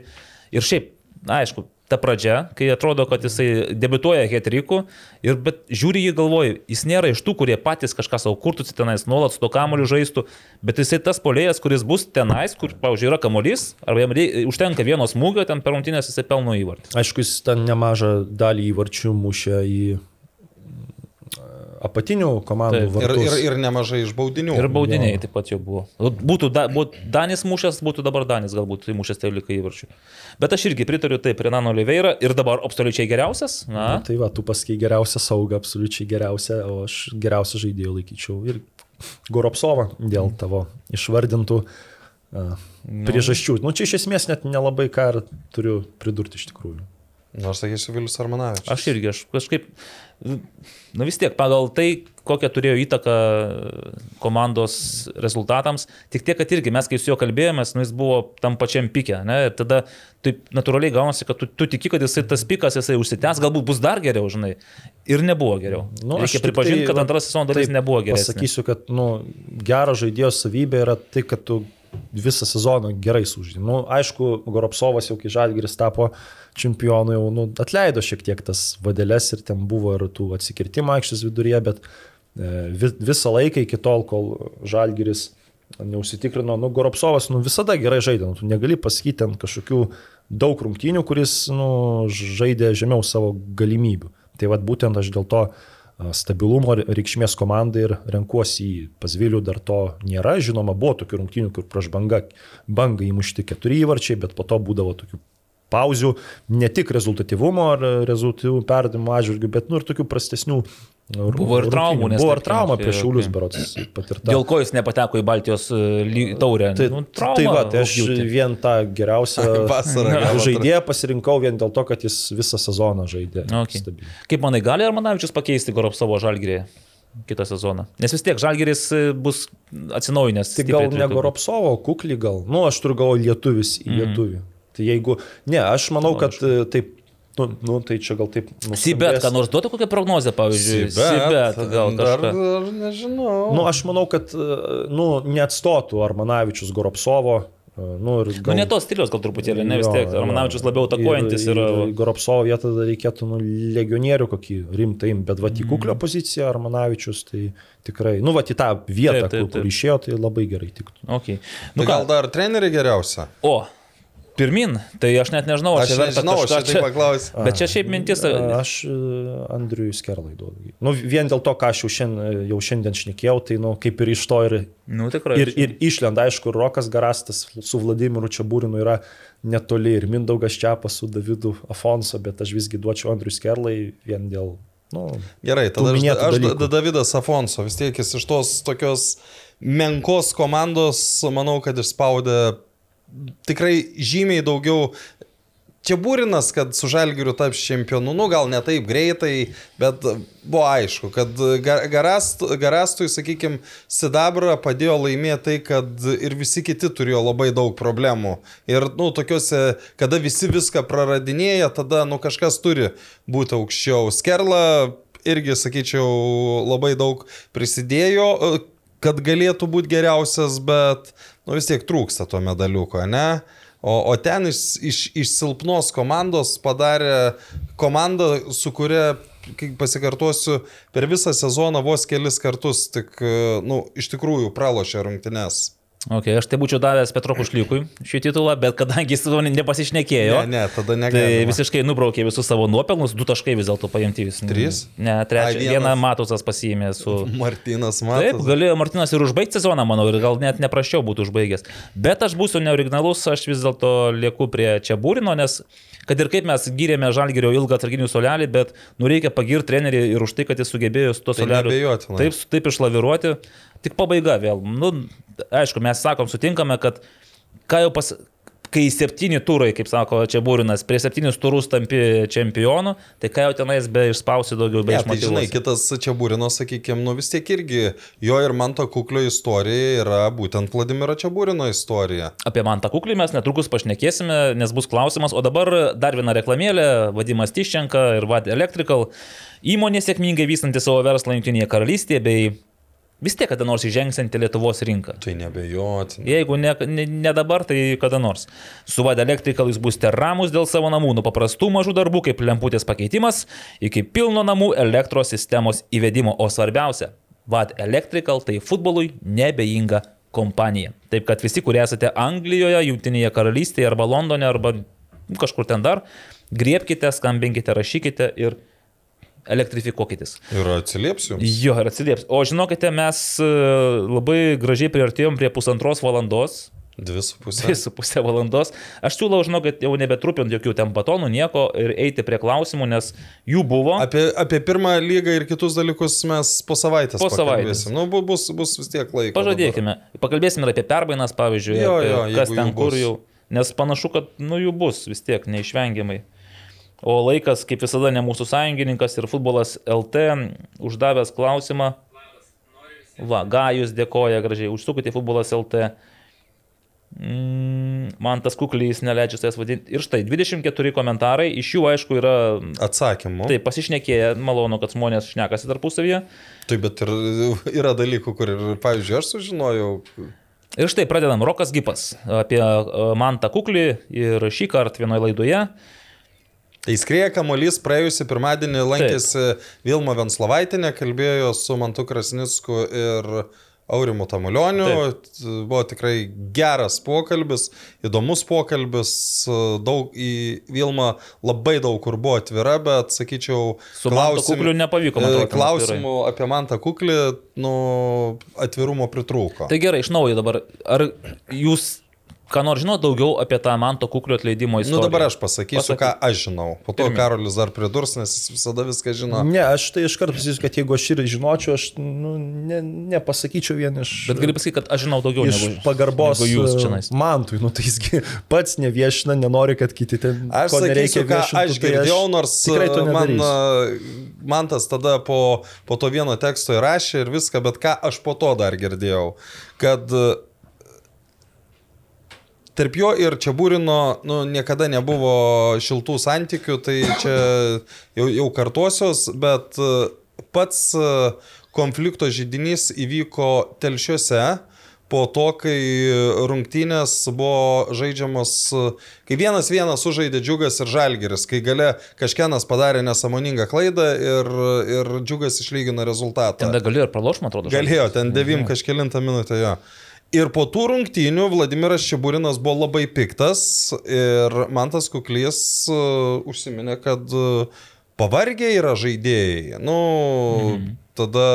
Ir šiaip, na, aišku, ta pradžia, kai atrodo, kad jisai debituoja hetriku, ir, bet žiūri jį galvoju, jis nėra iš tų, kurie patys kažką savo kurtųsi tenais, nuolat su to kamoliu žaistų, bet jisai tas polėjas, kuris bus tenais, kur, pavyzdžiui, yra kamolys, arba jam rei, užtenka vieno smūgio, ten per rungtynės jisai pelno įvartį. Aišku, jis ten nemažą dalį įvarčių mušė į apatinių komandų Taip. Ir, vartus. ir, ir nemažai iš baudinių. Ir baudiniai taip pat jau buvo. Būtų, da, būtų Danis mušęs, būtų dabar Danis galbūt įmušęs 13 įvarčių. Bet aš irgi pritariu taip, Renano Oliveira ir dabar absoliučiai geriausias. Na, Na, tai va, tu pasakai geriausią saugą, absoliučiai geriausią, o aš geriausią žaidėją laikyčiau ir Goropsovą dėl tavo išvardintų uh, priežasčių. Nu, čia iš esmės net nelabai ką ir turiu pridurti iš tikrųjų. Nors sakysiu Vilius Armanavičius. aš irgi, aš kažkaip, na vis tiek, pagal tai, kokią turėjo įtaką komandos rezultatams, tik tiek, kad irgi mes, kai su juo kalbėjomės, nu, jis buvo tam pačiam pikė, ne, ir tada taip natūraliai gaunasi, kad tu, tu tiki, kad jisai tas pikas, jisai užsitęs, galbūt bus dar geriau, žinai, ir nebuvo geriau. Nu, Reikia pripažinti, tai, kad va, antras sezono dalis nebuvo geresnė. Pasakysiu, kad nu, gero žaidėjo savybė yra tai, kad tu visą sezoną gerai sužaidži. Nu, aišku, Goropsovas jau kai Žalgiris tapo čempionu, jau nu, atleido šiek tiek tas vadeles ir ten buvo ir tų atsikirtimų aikštės viduryje, bet e, vis, visą laiką iki tol, kol Žalgiris neužsitikrino, nu, Goropsovas nu, visada gerai žaidė, nu, tu negali pasakyti ten kažkokių daug rungtynių, kuris nu, žaidė žemiau savo galimybių. Tai vad būtent aš dėl to a, stabilumo reikšmės komandai ir renkuosi į Pazvilių, dar to nėra. Žinoma, buvo tokių rungtynių, kur prieš bangą, bangą įmušti keturi įvarčiai, bet po to būdavo tokių pauzių, ne tik rezultatyvumo ar rezultatyvų perdavimo atžvilgių, bet nu, ir tokių prastesnių. Buvo ir traumų, nes Buvo ir trauma tai prieš Šiaulius okei. berots patirta. Dėl ko jis nepateko į Baltijos e, taurę? Tai, nu, tai va, tai aš rugpjūtį. vien tą geriausią Vasarą žaidėją pasirinkau vien dėl to, kad jis visą sezoną žaidė. Okay. stabiliai. Kaip manai, gali Armanavičius pakeisti Goropsovo žalgyrį kitą sezoną? Nes vis tiek žalgyris e, bus atsinaujinęs. Tai stipriai gal ne. Goropsovo, kukli gal. Nu, aš turiu galvo lietuvis į lietuvį. Tai jeigu, ne, aš manau, kad e, taip, nu, nu tai čia gal taip. Sibet, ką nors duotų kokią prognozę, pavyzdžiui. Sibet, gal dar, kažką. dar nežinau. Nu, aš manau, kad, e, nu, neatstotų Armanavičius Goropsovo. e, Nu, ir Nu, ne tos stilius gal truputėlį, ne vis tiek. Armanavičius labiau atakuojantis ir, yra. ir Goropsovo vietą tada reikėtų nu, legionierių kokį rimtai, imt, bet va į kuklio poziciją Armanavičius tai tikrai, nu, va į tą vietą, Taip, taip, kur, kur taip. išėjo, tai labai gerai tiktų. Okay. Nu, Nu, gal gal. dar treneriai geriausia? O, pirmin, tai aš net nežinau, Aš čia nežinau, aš kažką čia taip paklausiu. Bet čia šiaip mintis. Aš e, Andriui Skerlai duodu. Nu, vien dėl to, ką aš jau šiandien, jau šiandien šnekėjau, tai nu, kaip ir iš to ir, Nu, tikrai. ir, ir išlenda, aišku, Rokas Garastas su Vladimiru Čiabūrinu yra netoli ir Mindaugas Čiapas su Davidu Afonso, bet aš visgi duočiau Andriui Skerlai vien dėl... Nu, Gerai, tada aš, aš dalykų. da- Davidas Afonso, vis tiek jis iš tos tokios menkos komandos, manau, kad išspaudė tikrai žymiai daugiau čia būrinas, kad su Žalgiriu taps čempionu, nu gal ne taip greitai, bet buvo aišku, kad Ga- Garast, Garastui, sakykime, Sidabrą padėjo laimėti tai, kad ir visi kiti turėjo labai daug problemų. Ir, nu, tokiuose, kada visi viską praradinėja, tada, nu, kažkas turi būti aukščiau. Skerla irgi, sakyčiau, labai daug prisidėjo, kad galėtų būti geriausias, bet, nu, vis tiek trūksta to medaliuko, ne? O, o ten iš, iš, iš silpnos komandos padarė komandą, su kuria, kaip pasikartosiu, per visą sezoną vos kelis kartus tik, nu, iš tikrųjų pralošė rungtynes. Okay, aš tai būčiau davęs Petro Kušliukui šį titulą, bet kadangi jis nepasišnekėjo, Ne, ne, tada tai negalima. visiškai nubraukė visus savo nuopelnus, du taškai vis dėlto paimti vis. Trys? Ne, trečią. Vienas. Vieną Matusas pasiėmė su... Martinas Taip, Matas. galėjo Martinas ir užbaigti sezoną, manau, ir gal net neprašiau būtų užbaigęs. Bet aš būsiu neoriginalus, aš vis dėlto lieku prie čia būrino, nes kad ir kaip mes gyrėme Žalgirio ilgą atsarginių solelį, bet nu reikia pagirti trenerį ir už tai, kad jis sugebėjo su to Tai soleliu taip, taip išlaviruoti. Tik pabaiga vėl. Nu, aišku, mes sakom, sutinkame, kad ką jau pas... Kai septyni turai, kaip sako čia Būrinas, prie septynius turus tampi čempionu, tai ką jau tenais be išspausi daugiau, be Ne, tai žinai, kitas čia būrino, sakykime, nu vis tiek irgi jo ir man to kuklio istorija yra būtent Vladimiro čia būrino istorija. Apie man tą kuklį mes netrukus pašnekėsime, nes bus klausimas. O dabar dar viena reklamėlė, Vadimas Tiščenka ir Vad Electrical. Įmonė sėkmingai vystanti savo verslą Junktinėje karalystėje bei vis tiek kada nors įžengsianti Lietuvos rinką. Tai nebejotinai. Jeigu ne, ne, ne dabar, tai kada nors. Su Vad Electrical jūs būsite ramus dėl savo namų, nuo paprastų mažų darbų kaip lemputės pakeitimas iki pilno namų elektros sistemos įvedimo. O svarbiausia, Vad Electrical tai futbolui nebeinga kompanija. Taip kad visi, kurie esate Anglijoje, Junktinėje karalystėje arba Londone arba kažkur ten dar, griebkite, skambinkite, rašykite ir elektrifikuokitės. Ir atsiliepsiu. Jo, ir atsilieps. O žinokite, mes e, labai gražiai priartėjom prie pusantros valandos. Dvi su pusė. 2,5 valandos. Aš siūlau, žinokit, jau nebetrupint jokių ten batonų, nieko ir eiti prie klausimų, nes jų buvo. Apie, apie pirmą lygą ir kitus dalykus mes po savaitės. Po savaitės. Nu, bu- bus, bus vis tiek laiko. Pažadėkime. Pakalbėsime ir apie perbainas, pavyzdžiui, Jo, jo, kas ten kur bus. jau. Nes panašu, kad nu jų bus vis tiek neišvengiamai. O laikas, kaip visada, ne mūsų sąjungininkas ir futbolas LT uždavęs klausimą. Va, Gajus dėkoja gražiai, užsukite futbolas LT. Mm, man tas kuklys neleidžia savęs vadinti. Ir štai 24 komentarai, iš jų aišku yra. Atsakymų. Taip, pasišnekėję, malonu, kad žmonės šnekasi tarpusavyje. Taip, bet ir yra dalykų, kur ir, pavyzdžiui, aš sužinojau. Ir štai pradedam Rokas Gipas apie e, Mantą Kuklį ir šį kartą vienoje laidoje. Tai skrieja kamuolys praėjusį pirmadienį lankėsi Vilma Venslovaitinė, kalbėjo su Mantu Krasnicku ir Aurimu Tamulioniu. Buvo tikrai geras pokalbis, įdomus pokalbis, daug į Vilmą labai daug kur buvo atvira, bet sakyčiau, Su Mantu Kukliu nepavyko, man atrodo, Klausimų apie Mantą Kuklį, nu, atvirumo pritrūko. Tai gerai, iš naujo dabar. Ar jūs ką nors žinot daugiau apie tą Manto Kuklio atleidimo Nu istoriją? dabar aš pasakysiu, Pasakyk. ką aš žinau. Po to Pirmyn. Karolis dar pridurs, nes jis visada viską žino. Ne, aš tai iš karto pasakysiu, kad jeigu aš ir žinočiau, aš nu, ne, nepasakyčiau vien iš... Bet gali pasakyti, kad aš žinau daugiau Iš negu, pagarbos negu jūs e, čia. mantui, nu tai jisgi pats neviešina, nenori, kad kiti ten... Aš ko sakysiu, ką viešintų, aš tai girdėjau, nors tikrai to man, nedarysiu. man tas tada po, po to vieno teksto įrašė ir viską, bet ką aš po to dar girdėjau, kad e, tarp jo ir čia būrino nu, niekada nebuvo šiltų santykių, tai čia jau, jau kartuosios, bet e, pats e, konflikto žydinys įvyko telšiuose po to, kai rungtynės buvo žaidžiamos, kai vienas vienas sužaidė Džiugas ir Žalgeris, kai gale kažkienas padarė nesąmoningą klaidą ir, ir Džiugas išlygino rezultatą. Tada galėjo ir praloš, man atrodo. Galėjo, ten devim kažkėlintą minutę jo. Ir po tų rungtynių Vladimiras Čiaburinas buvo labai piktas ir man tas kuklys uh, užsiminė, kad uh, pavargę yra žaidėjai. Nu, mhm. tada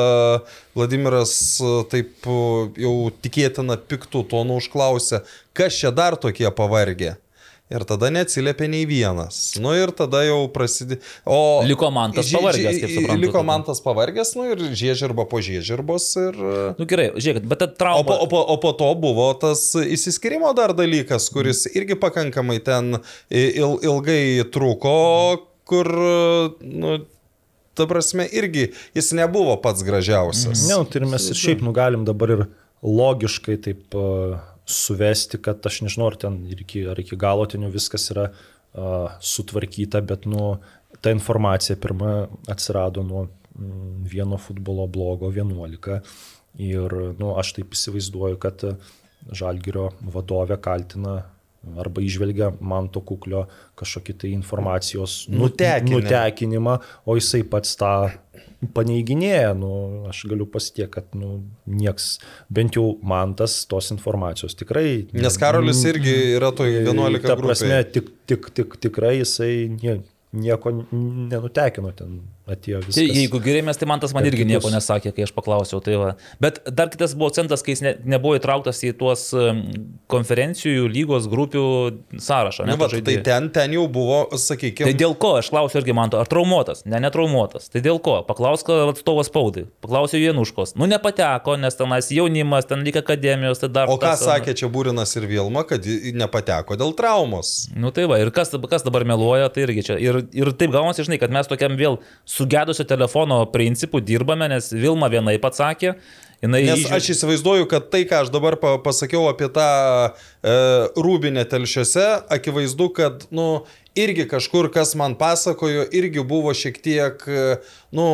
Vladimiras uh, taip jau tikėtina piktų tonų užklausė, kas čia dar tokie pavargę. Ir tada neatsiliepė nei vienas. Nu ir tada jau prasidėjo. O Liko Mantas Žie- pavargęs, kaip suprantu, Liko tada. Mantas pavargęs, nu ir žiežirba po žiežirbos. Ir... Nu gerai, žiūrėkit, bet ta O trauma. po, o, po, o po to buvo tas įsiskirimo dar dalykas, kuris irgi pakankamai ten il, ilgai truko, kur, nu, ta prasme, irgi jis nebuvo pats gražiausias. Ne, nu, tai ir mes ir šiaip nugalim dabar ir logiškai taip uh, suvesti, kad aš nežinau, ar ten iki, ar iki galo ten jau viskas yra uh, sutvarkyta, bet nu, ta informacija pirma atsirado nuo mm, vieno futbolo blogo 11. Ir nu, aš taip įsivaizduoju, kad Žalgirio vadovė kaltina arba išvelgia manto kuklio kažkokį tai informacijos nu- Nutekinimą. nutekinimą, o jisai pats tą paneiginėja. Nu, aš galiu pasitikėti, kad nu, nieks, bent jau man tas tos informacijos tikrai. Nes Karolis irgi yra toj 11 Ta prasme, tik, tik, tik, tikrai jisai nie, nieko nenutekino ten, atėjo viskas. Tai jeigu gyrėmės, tai man tas man irgi kitus. nieko nesakė, kai aš paklausiau. Tai va. Bet dar kitas buvo centas, kai jis ne, nebuvo įtrauktas į tuos konferencijų, lygos, grupių sąrašą. Ne, Nu, va, tai ten, ten jau buvo, sakykime, Tai dėl ko, aš klausiu irgi man to, ar traumuotas, ne, netraumuotas. Tai dėl ko, paklausk atstovas spaudai, paklausiu Januškos. Nu, nepateko, nes tenais jaunimas, ten lyg akademijos, tai dar. O ką tas, sakė čia Būrinas ir Vilma, kad nepateko dėl traumos? Nu tai va, ir kas, kas dabar meluoja, tai irgi čia. Ir, ir taip gaunasi, žinai, kad mes tokiam vėl sugedusio telefono principu dirbame, nes Vilma vienai pats sakė, jinai... Nes aš įsivaizduoju, kad tai, ką aš dabar pa- pasakiau apie tą e, rūbinę telšiuose, akivaizdu, kad, nu, irgi kažkur, kas man pasakojo, irgi buvo šiek tiek, e, nu,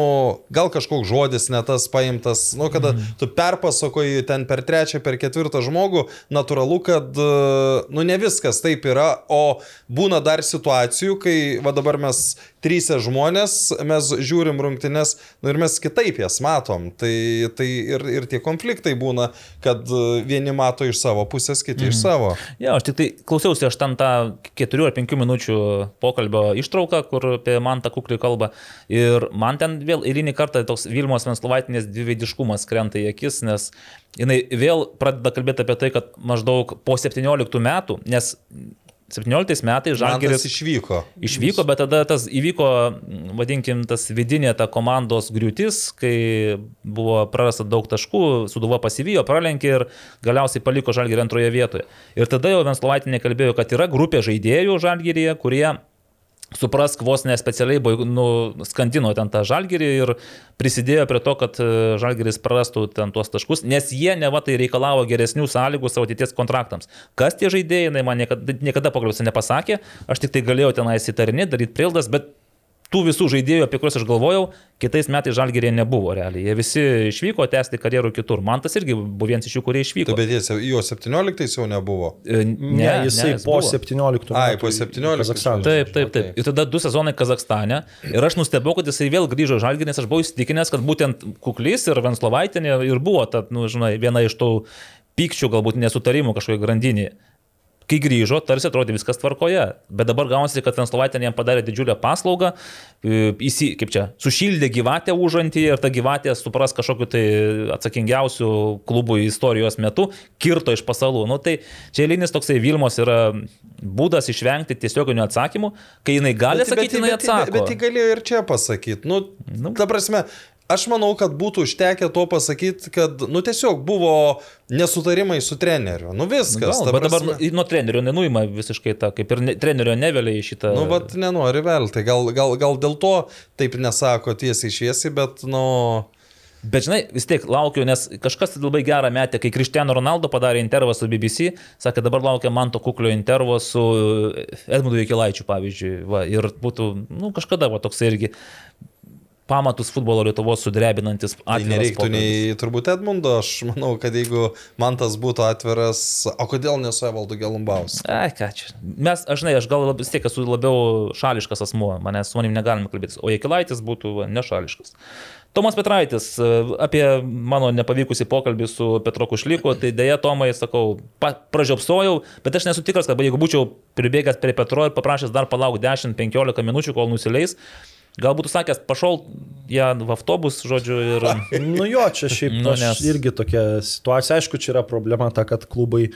gal kažkoks žodis ne tas paimtas, nu, kada mm. tu perpasakoji ten per trečią, per ketvirtą žmogų, natūralu, kad, e, nu, ne viskas taip yra, o būna dar situacijų, kai, va dabar mes trysę žmonės, mes žiūrim rungtynes, nu ir mes kitaip jas matom. Tai, tai ir, ir tie konfliktai būna, kad e, vieni mato iš savo pusės, kiti mm. iš savo. Ja, aš tik tai klausiausi, aš ten tą keturių ar penkių minučių pokalbio ištrauką, kur apie man tą kuklį kalbą. Ir man ten vėl eilinį kartą toks Vilmos Venslovaitinės dviveidiškumas krenta į akis, nes jinai vėl pradeda kalbėti apie tai, kad maždaug po 17 metų, nes 17 metais Žalgeris išvyko. Išvyko, bet tada tas įvyko, mm, vadinkim, tas vidinė ta komandos griūtis, kai buvo prarasta daug taškų, Suduva pasivijo, pralenkė ir galiausiai paliko Žalgirį antroje vietoje. Ir tada jau Venslovaitinė kalbėjo, kad yra grupė žaidėjų Žalgiryje, kurie suprask, vos nespecialiai nu, skandino ten tą žalgerį ir prisidėjo prie to, kad e, žalgeris prarastų ten tuos taškus, nes jie neva tai reikalavo geresnių sąlygų savo ateities kontraktams. Kas tie žaidėjai, jinai man niekada, niekada pokalbiuose nepasakė, aš tik tai galėjau tenai įsitarinėti, daryti prildas, bet tų visų žaidėjų, apie kuriuos aš galvojau, kitais metais žalgerėje nebuvo realiai. Jie visi išvyko tęsti karjerų kitur. Man tas irgi buvo vienas iš jų, kurie išvyko. Tai bet jis, jo 17 jau nebuvo. E, Ne, ne jisai jis po buvo. 17 Ai, po į 17 Kazachstaną. Taip, taip, taip. Ir tada du sezonai Kazakstane. Ir aš nustebau, kad jisai vėl grįžo į Žalgirį, nes aš buvau įsitikinęs, kad būtent Kuklys ir Venslovaitinė ir buvo ta, nu, žinai, viena iš tų pykčių, galbūt nesutarimų kažkoje grandinėje. Kai grįžo, tarsi atrodė viskas tvarkoje. Bet dabar gaunasi, kad Venslovaitinė jam padarė didžiulę paslaugą, e, įsi, kaip čia, sušildė gyvatę užantį ir ta gyvatė supras kažkokiu tai atsakingiausių klubų istorijos metu, kirto iš pasalų. Nu, tai čia eilinis toksai Vilmos yra būdas išvengti tiesioginių atsakymų, kai jinai gali Bet- sakyti, bet, jinai bet, atsako. bet, bet jį galėjo ir čia pasakyti. Nu. nu. Ta prasme, aš manau, kad būtų užtekę to pasakyti, kad, nu, tiesiog buvo nesutarimai su treneriu. Nu, viskas. Ta bet dabar nu, nuo trenerio nenuima visiškai tą, kaip ir ne, trenerio nevelia į šitą. Nu, bet nenori velti. Gal, gal, gal dėl to taip nesako tiesiai šviesiai, bet, nu... Bet žinai, vis tiek laukiu, nes kažkas labai gerą metę, kai Cristiano Ronaldo padarė intervą su BBC, sakė, dabar laukia man to kuklio intervo su Edmundu Jekilaičiu, pavyzdžiui. Va, ir būtų, nu, kažkada va, toks irgi pamatus futbolo Lietuvos sudrebinantis Tai atviras nereiktų pokalbis. nei turbūt Edmundo, aš manau, kad jeigu man tas būtų atviras, o kodėl nesu Evaldu Gelumbaus? Ai, ką čia. Mes, aš žinai, aš gal lab- vis tiek esu labiau šališkas asmuo, manęs su manim negalime kalbėtis, o Jekilaitis būtų va, nešališkas. Tomas Petraitis, e, apie mano nepavykusi pokalbį su Petro Kušlyku, tai dėja Tomai, sakau, pražiopsojau, bet aš nesu tikras, kad jeigu būčiau pribėgęs prie Petro ir paprašęs dar palauk 10-15 minučių, kol nusileis, gal būtų sakęs, pašol ją v autobus, žodžiu, ir... Nu jo, čia šiaip Nu, nes- irgi tokia situacija. Aišku, čia yra problema ta, kad klubai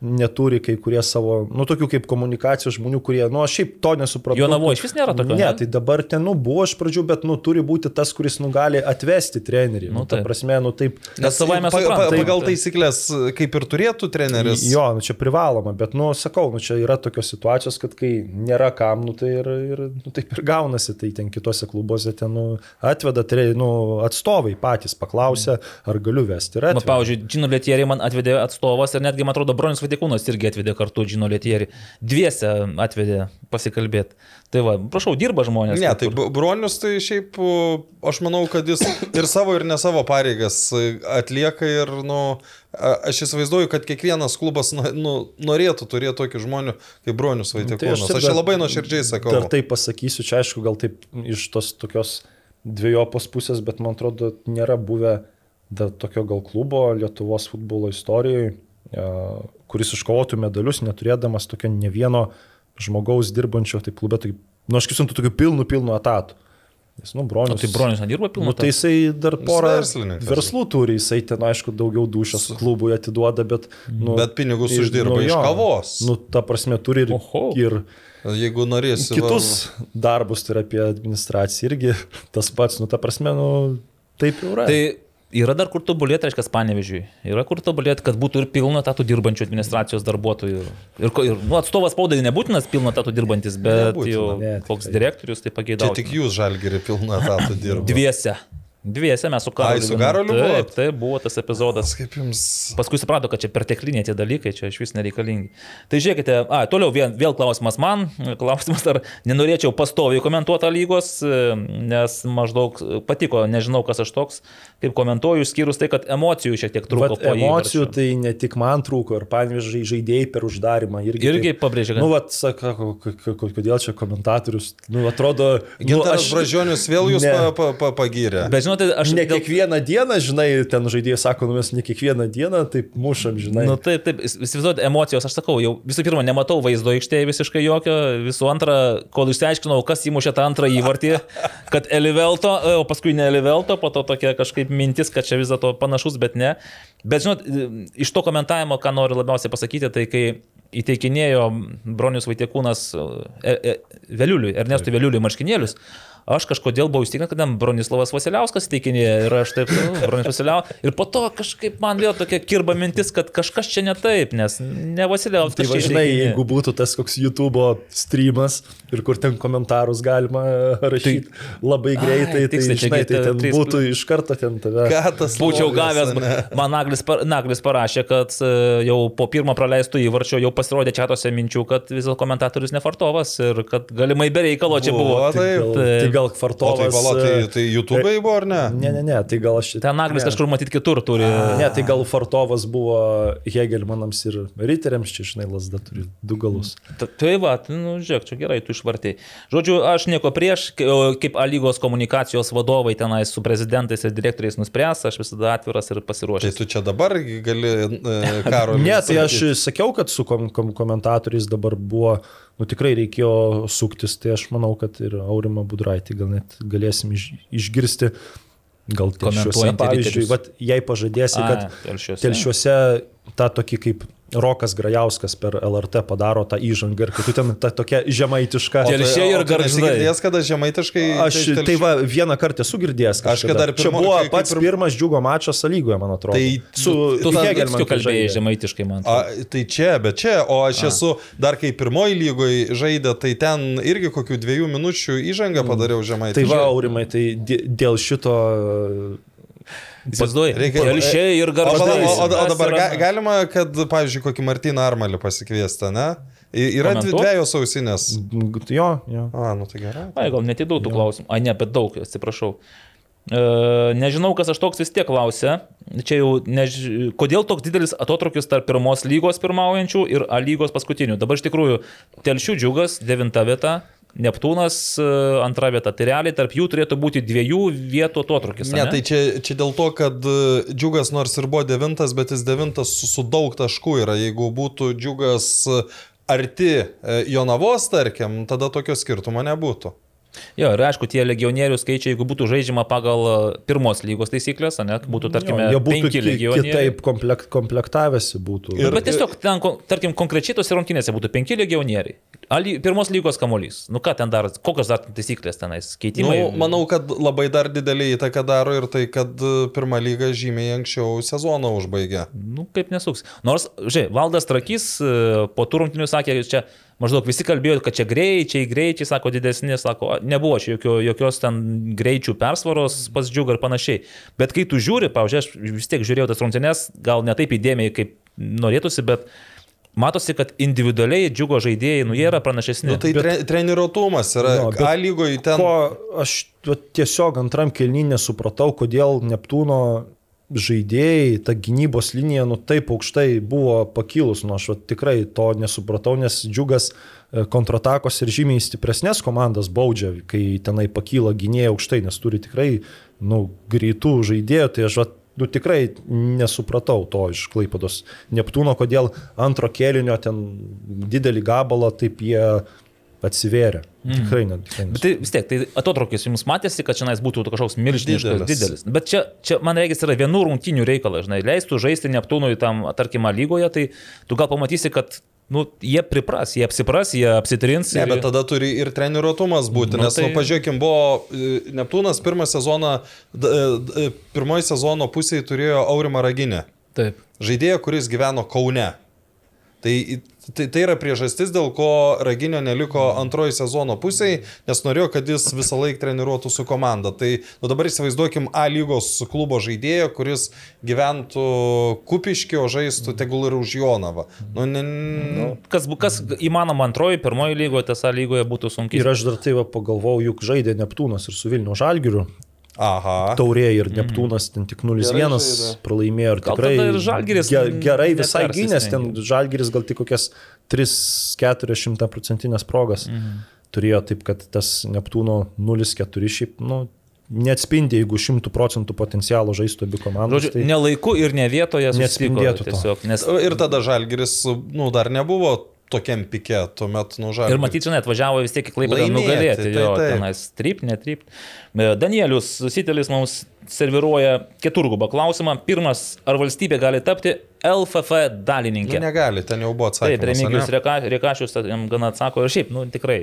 neturi kai kurie savo, nu, tokių kaip komunikacijos žmonių, kurie, nu, aš šiaip to nesupratau. Jonavoje išvis nėra tokio, Ne, ne? tai dabar ten, nu, buvo iš pradžių, bet, nu, turi būti tas, kuris, nu, gali atvesti trenerį. Nu, Nu, ta prasme, nu, taip. Nes savaime pa, pa, taip, pagal taisyklės, kaip ir turėtų treneris. Jo, nu, čia privaloma, bet, nu, sakau, nu, čia yra tokios situacijos, kad kai nėra kam, nu, tai ir, ir nu, taip ir gaunasi, tai ten kitose klubuose ten, nu, atveda, tre, nu, atstovai patys paklausia, ar galiu vesti. Ir Nu, pavyzdžiui, Džino Lietierį man atvedė atstovas ir netgi, man atrodo, Bronius Vatikūnas irgi atvedė kartu Džino Lietierį. Dviese atvedė pasikalbėti. Tai va, prašau, dirba žmonės. Ne, tai Bronius tai šiaip, aš manau, kad jis ir savo, ir ne savo pareigas atlieka ir, nu, aš įsivaizduoju, kad kiekvienas klubas nu, nu, norėtų turėti tokių žmonių kaip Bronius Vaitekūnas. taip Aš čia dar- labai nuoširdžiai sakau. Dar tai pasakysiu, čia aišku, gal taip iš tos tokios dviejopos pusės, bet man atrodo, nėra buvę dar tokio gal klubo Lietuvos futbolo istorijoje, kuris iškovotų medalius, neturėdamas tokio ne vieno žmogaus dirbančio taip klube, tai, nu, aš kaip suprantu, tokiu pilnu, pilnu etatu. Nes, nu, O bronius. tai Bronius nedirba pilnu. Nu, tai jisai dar porą verslų turi, jisai ten, aišku, daugiau dušas klubui atiduoda, bet... Nu, Bet pinigus ir- uždirba iš jo. kavos. Nu, ta prasme, turi ir, Oho. ir Jeigu norėsi. kitus darbus, tai yra apie administraciją irgi tas pats, nu, ta prasme, nu, taip jau yra. Tai yra dar kur tobulėti, reiškia, panevežiui. Yra kur tobulėti, kad būtų ir pilno tatų dirbančių administracijos darbuotojų. Ir, ir nu, atstovas spaudai nebūtinas pilno tatų dirbantis, bet Nebūtina, jau ne, koks direktorius tai pageidauja. tik jūs žalgiri pilną etatą dirbate. Dviese. Dviese mes su Karoliu. Ai, su Karoliu Taip, buvot? taip, buvo tas epizodas. Kaip jums. Paskui suprato, kad čia pertekliniai tie dalykai, čia iš vis nereikalingi. Tai žiūrėkite, a, toliau vėl, vėl klausimas man, klausimas, ar nenorėčiau pastoviai komentuoti lygos, e, nes maždaug patiko, nežinau, kas aš toks, kaip komentuoju, išskyrus tai, kad emocijų šiek tiek trūko. Vat emocijų įvarčio. tai ne tik man trūko, ir pavyzdžiui, žaidėjai per uždarimą irgi. Irgi taip- pabrėžė, kad... Nu, vat, sako, kodėl čia komentatorius, nu, atrodo, nu, Gintaras Bražionius vėl jūs Ne. pa, pa, pa, pagyrė. Bet žinote, aš Ne dėl- kiekvieną dieną, žinai, ten žaidėjai sako, nu mes ne kiekvieną dieną taip mušam, žinai. Nu, taip, taip, įsivaizduojate, emocijos, aš sakau, jau visų pirma, nematau vaizdo aikštėje visiškai jokio, visų antra, kol išsiaiškinau, kas įmušė tą antrą įvartį, kad Elivelto, e, o paskui ne Elivelto, po to tokia kažkaip mintis, kad čia vis dėlto panašus, bet ne. Bet žinot, iš to komentavimo, ką noriu labiausiai pasakyti, tai kai įteikinėjo Bronius Vaitiekūnas e, e, Veliuliui, Ernestui Veliuliui marškinėlius, aš kažkodėl buvau įstikinęs, kad ten Bronislavas Vasiliauskas įteikinėjo ir aš taip, nu, Bronis Vasiliauskas. Ir po to kažkaip man vėl tokia kirba mintis, kad kažkas čia ne taip, nes ne Vasiliauskas. Tai važinai, jeigu būtų tas koks YouTube streamas ir kur ten komentarus galima rašyti labai greitai, tai, tiksliai, čia žinai, tai ta ten trys- būtų iš karto ten tave. Ką tas Būčiau gavęs, ane? man Naglis, par- Naglis parašė, kad e, jau po pirmo praleistų įvarčio jau pasirodė čia tose minčių, kad vis dėlto komentatorius nefartovas ir kad galimai be reikalo čia buvo. Buvo, Tai taip. gal, Taip. tai gal O tai, bala, tai, e, tai YouTube'ai buvo ar ne? Ne, ne, ne, tai gal aš... Ten Naglis ne. kažkur matyti kitur turi. Ne, tai gal Fartovas buvo Hegelmanams ir Riteriams, čia, žinai, lasda turi du galus. Ta- Tai va, tai, nu, žiūrėk, čia gerai, tu išvartai. Žodžiu, aš nieko prieš, kaip A lygos komunikacijos vadovai tenais su prezidentais ir direktoriais nuspręs, aš visada atviras ir Tai pasiruošęs. tu čia dabar gali e, karo. Ne, tai aš sakiau, kad su kom kom komentatoriais dabar buvo, nu tikrai reikėjo suktis, tai aš manau, kad ir Aurima Budraitį gal net galėsim iš, išgirsti. Gal telšiuose, pavyzdžiui, vat, jei pažadėsi, A, kad Telšiuose. telšiuose tą tokį kaip Rokas Grajauskas per LRT padaro tą įžangą ir kad tu ten ta tokia žemaitiška. Tel- Telšiai ir Gargždai. Girdėjęs, kada žemaitiškai. Aš telšių- tai va vieną kartą esu girdėjęs. Aš kažkada. kad dar Čia pirmo- buvo kai- pats pirm- pirmas džiugo mačas lygoje, man atrodo. Tai su Tu Hegelmanu kalbėjai žemaitiškai, man. A, atrodo. tai čia, bet čia, o aš A. esu dar kai pirmoji lygoje žaidė, tai ten irgi kokių dviejų minučių įžangą padariau žemai. Tai va, Aurimai, tai dė- dėl šito Įsivaizduoji, reikia- Telšiai ir O, Gargždai. o, o, o dabar ga, galima, kad, pavyzdžiui, kokį Martyną Armalį pasikviesti, ne? Y- Yra dvi, dviejos ausinės. Jo, jo. A, nu tai gerai. Ai, gal net į daug tų klausimų. Ai, ne, bet daug, atsiprašau. E, nežinau, kas aš toks vis tiek klausia. Čia jau, než... kodėl toks didelis atotrukis tarp pirmos lygos pirmaujančių ir A lygos paskutinių. Dabar iš tikrųjų, Telšių džiugas, devinta vieta, Neptūnas e, antra vieta. Tai realiai tarp jų turėtų būti dviejų vietų atotrukis. Ne, ane? tai čia, čia dėl to, kad e, džiugas nors ir buvo devintas, bet jis devintas su, su daug taškų yra. Jeigu būtų džiugas arti e, Jonavos, tarkim, tada tokio skirtumo nebūtų. Jo, ir aišku, tie legionierių skaičiai, jeigu būtų žaidžiama pagal e, pirmos lygos taisyklės, ne, būtų, tarkime, jo, būtų penki ki- legionieriai. kitaip komplekt, komplektavęsi būtų. Ir, bet tiesiog ten, tarkim, konkrečiai tose rungtynėse būtų penki legionieriai. Ali, pirmos lygos kamuolys. Nu ką ten dar, kokios dar taisyklės tenais? Keitimai. Nu, manau, kad labai dar didelį įtaką daro ir tai, kad e, pirmą lygą žymiai anksčiau sezoną užbaigė. Nu, kaip nesuks. Nors, žiūrėk, Valdas Trakys e, po tų rungtynių sakė, čia maždaug visi kalbėjo, kad čia greičiai, greičiai, sako, didesni, sako, nebuvo čia jokio, jokios ten greičių persvaros pas džiugą ir panašiai. Bet kai tu žiūri, pavyzdžiui, aš vis tiek žiūrėjau tas rungtynės, gal ne taip įdėmiai, kaip norėtųsi, bet matosi, kad individualiai džiugo žaidėjai, nu, jie yra pranašesni. Nu, tai tre, treniruotumas yra. Bet A lygoje ten. Ko aš tiesiog antram kelnynį nesupratau, kodėl Neptūno žaidėjai, ta gynybos linija, nu taip aukštai buvo pakilus, nu aš va, tikrai to nesupratau, nes džiugas e, kontratakos ir žymiai stipresnės komandas baudžia, kai tenai pakyla gynėjai aukštai, nes turi tikrai, nu, greitų žaidėjų, tai aš va, nu, tikrai nesupratau to iš Klaipados Neptūno, kodėl antro kėlinio ten didelį gabalą taip jie atsivėrė. Tikrai, ne, tikrai Bet tai vis tiek, tai atotrukis jums matėsi, kad čia būtų kažkoks milžiniškas, Didelis. didelis. Bet čia, čia man reikia, yra vienų rungtinių reikalas, žinai, leistų žaisti Neptūnui tam, tarkim, lygoje, tai tu gal pamatysi, kad nu, jie pripras, jie apsipras, jie apsitrins. Ne, ir- bet tada turi ir treniruotumas būti, Nu, nes, tai- tai... nu, pažiūrėkim, buvo e, Neptūnas pirmą sezoną, d- pirmoji sezono pusėje turėjo Aurimą Raginę. Taip. Žaidėją, kuris gyveno Kaune. Tai, tai, tai yra priežastis, dėl ko Raginio neliko antroji sezono pusėje, nes norėjo, kad jis visą laiką treniruotų su komanda. Tai nu, dabar įsivaizduokim A lygos klubo žaidėją, kuris gyventų kupiškį, o žaistų tegul ir už Jonavą. Nu, ne, nu, Kas, bu- kas įmanoma antroji, pirmoji lygoje, tas A lygoje būtų sunkiai. Ir aš dar tai pagalvojau, juk žaidė Neptūnas ir su Vilnių Žalgiriu. Aha. Taurė ir Neptūnas ten tik 0-1 Gerai žaidė. pralaimėjo ir Gal tikrai tada ir Žalgiris ge, gerai visai gynės, ten. Žalgiris gal tik kokias 3-400 procentinės progas mhm. turėjo, taip kad tas Neptūno 0-4 šiaip, nu, neatspindi, jeigu 100 procentų potencialo žaistų abi komandos. Žodžiu, ne laiku ir ne vietoje Neatspindėtų to. tiesiog. Nes Ir tada Žalgiris, nu, dar nebuvo tokiam pike, tuomet, nu, Žalgiris. Ir matyt, žinai, atvažiavo vis tiek į Laimėti, nugalėti. tai Jo, taip. tenais trypt, netrypt. E, Danielius Sitelis mums serviruoja keturgubą klausimą. Pirmas, ar valstybė gali tapti LFF Nu, dalininkė? negali, ten jau buvo Taip, atsakymas. Remigijus ane? Reka, Rekašius jam gana atsako ir šiaip, nu tikrai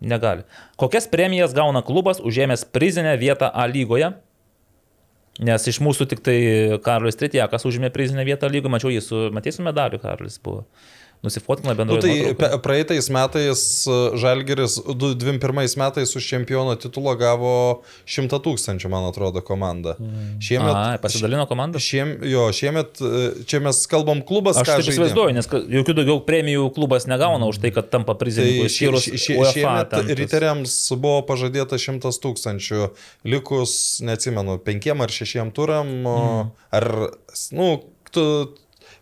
negali. Kokias premijas gauna klubas užėmęs prizinę vietą A lygoje? Nes iš mūsų tik tai Karolis Tretjakas užėmė prizinę vietą lygoje, mačiau jį su, matysim medaliu, Karolis buvo. Nusifotkina Nu, bendroje. tai nuotraukoje. pe- praeitais metais uh, Žalgeris, 21 metais už čempiono titulą gavo 100 tūkstančių, man atrodo, komanda. Šiemet, Aha, pasidalino komanda. Šiem, jo, šiemet, uh, čia mes kalbam klubas, Aš taip įsivaizduoju, nes jokių daugiau premijų klubas negauna už tai, kad tampa Tai prizininku. išskyrus šie, šie, šiemet riteriams buvo pažadėta 100 tūkstančių, likus, neatsimenu, penkiem ar šešiem turam, mm. ar, nu, tu,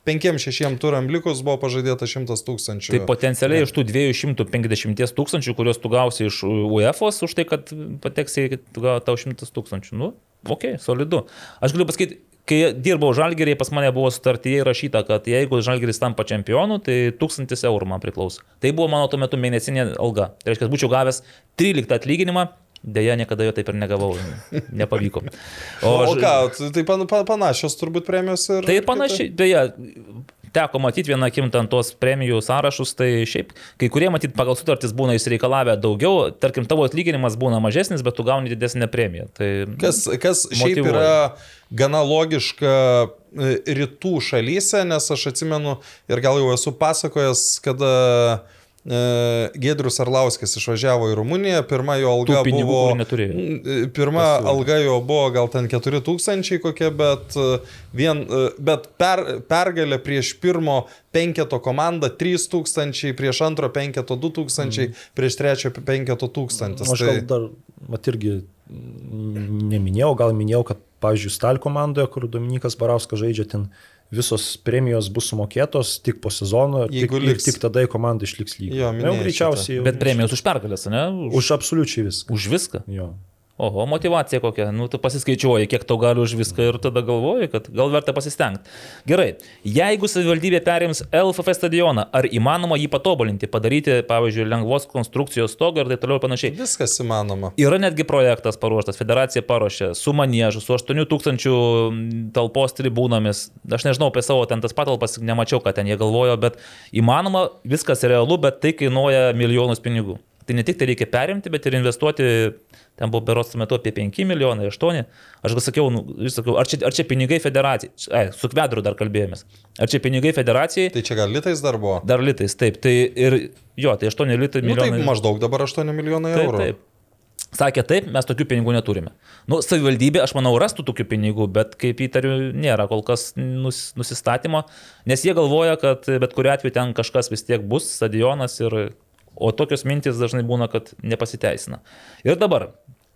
penkiem šešiem turam likus buvo pažadėta 100 tūkstančių. Tai potencialiai iš tų 250 tūkstančių, kuriuos tu gausi iš UEFA už tai, kad pateksi, tau 100 tūkstančių. Nu, ok, solidu. Aš galiu pasakyti, kai dirbau žalgerį, pas mane buvo sutartyje įrašyta, kad jeigu žalgeris tampa čempionu, tai 1000 eurų man priklauso. Tai buvo mano tuo metu mėnesinė alga. Tai reiškia, būčiau gavęs 13 atlyginimą. Deja, niekada jo taip ir negavau, nepavyko. O, o ką, tai pan, pan, panašios turbūt premijos ir... Tai panašiai, beje, teko matyti vieną akim ten tos premijų sąrašus, tai šiaip kai kurie matyt pagal sutartis būna įsireikalavę daugiau, tarkim tavo atlyginimas būna mažesnis, bet tu gauni didesnę premiją. Tai Kas, kas šiaip Motyvuoja. yra gana logiška e, rytų šalyse, nes aš atsimenu ir gal jau esu pasakojęs, kada e, Gedrius Arlauskis išvažiavo į Rumuniją, pirma jo alga Tų pinigų, buvo... Mm, Pirma Pasiūlė. alga jo buvo gal ten 4000 kokie, bet, e, vien, e, bet per, pergalė prieš pirmo penketo komandą 3000, prieš antro penketo 2000, mm. prieš trečio penketo 1000. Aš gal dar, mat irgi neminėjau, gal minėjau, kad, pavyzdžiui, Stal komandoje, kur Dominikas Barauskas žaidžia, ten visos premijos bus sumokėtos tik po sezono tik, Jeigu ir tik tada į komandą išliks lygiai. Jo, jau greičiausiai jau. bet premijos už pergalės, ne? Už, Už absoliučiai viską. už viską. Jo. Oho, motivacija kokia. Nu, tu pasiskaičiuoji, kiek tau gali už viską ir tada galvoji, kad gal verta pasistengti. Gerai, jeigu savivaldybė perims LFF stadioną, ar įmanoma jį patobulinti, padaryti, pavyzdžiui, lengvos konstrukcijos stogą ir taip toliau ir panašiai. Viskas įmanoma. Yra netgi projektas paruoštas, federacija paruošė su manėžu, su 8000 talpos tribūnomis. Aš nežinau apie savo ten tas patalpas, nemačiau, ką ten jie galvojo, bet įmanoma, viskas realu, bet tai kainuoja milijonus pinigų. Tai ne tik tai reikia perimti, bet ir investuoti, ten buvo beros metu apie 5 milijonai, 8. Aš gal sakiau, nu, sakiau ar, čia, ar čia pinigai federacijai, ai, su Kvedru dar kalbėjomės. Ar čia pinigai federacijai? Tai čia gal litais dar buvo? Dar litais, taip. Tai ir jo, tai 8 litai Nu, tai milijonai. maždaug dabar 8 milijonai Taip, eurų. taip. Sakė taip, mes tokių pinigų neturime. Nu, savivaldybė, aš manau, rastų tokių pinigų, bet kaip įtariu, nėra kol kas nus, nusistatymo, nes jie galvoja, kad bet kuriu atveju ten kažkas vis tiek bus, stadionas ir... O tokios mintis dažnai būna, kad nepasiteisina. Ir dabar,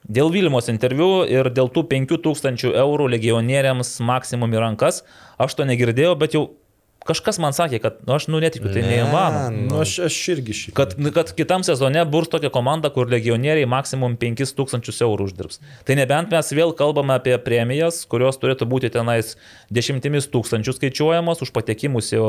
dėl Vilmos interviu ir dėl tų 5000 eurų legionieriams maksimum į rankas, aš to negirdėjau, bet jau kažkas man sakė, kad, nu, aš nu netikiu, tai Ne, neįmanoma. Nu, aš, aš irgi šį. Kad, kad kitam sezone bus tokia komanda, kur legionieriai maksimum 5000 eurų uždirbs. Tai nebent mes vėl kalbame apie premijas, kurios turėtų būti tenais dešimtimis tūkstančių skaičiuojamos už patekimus į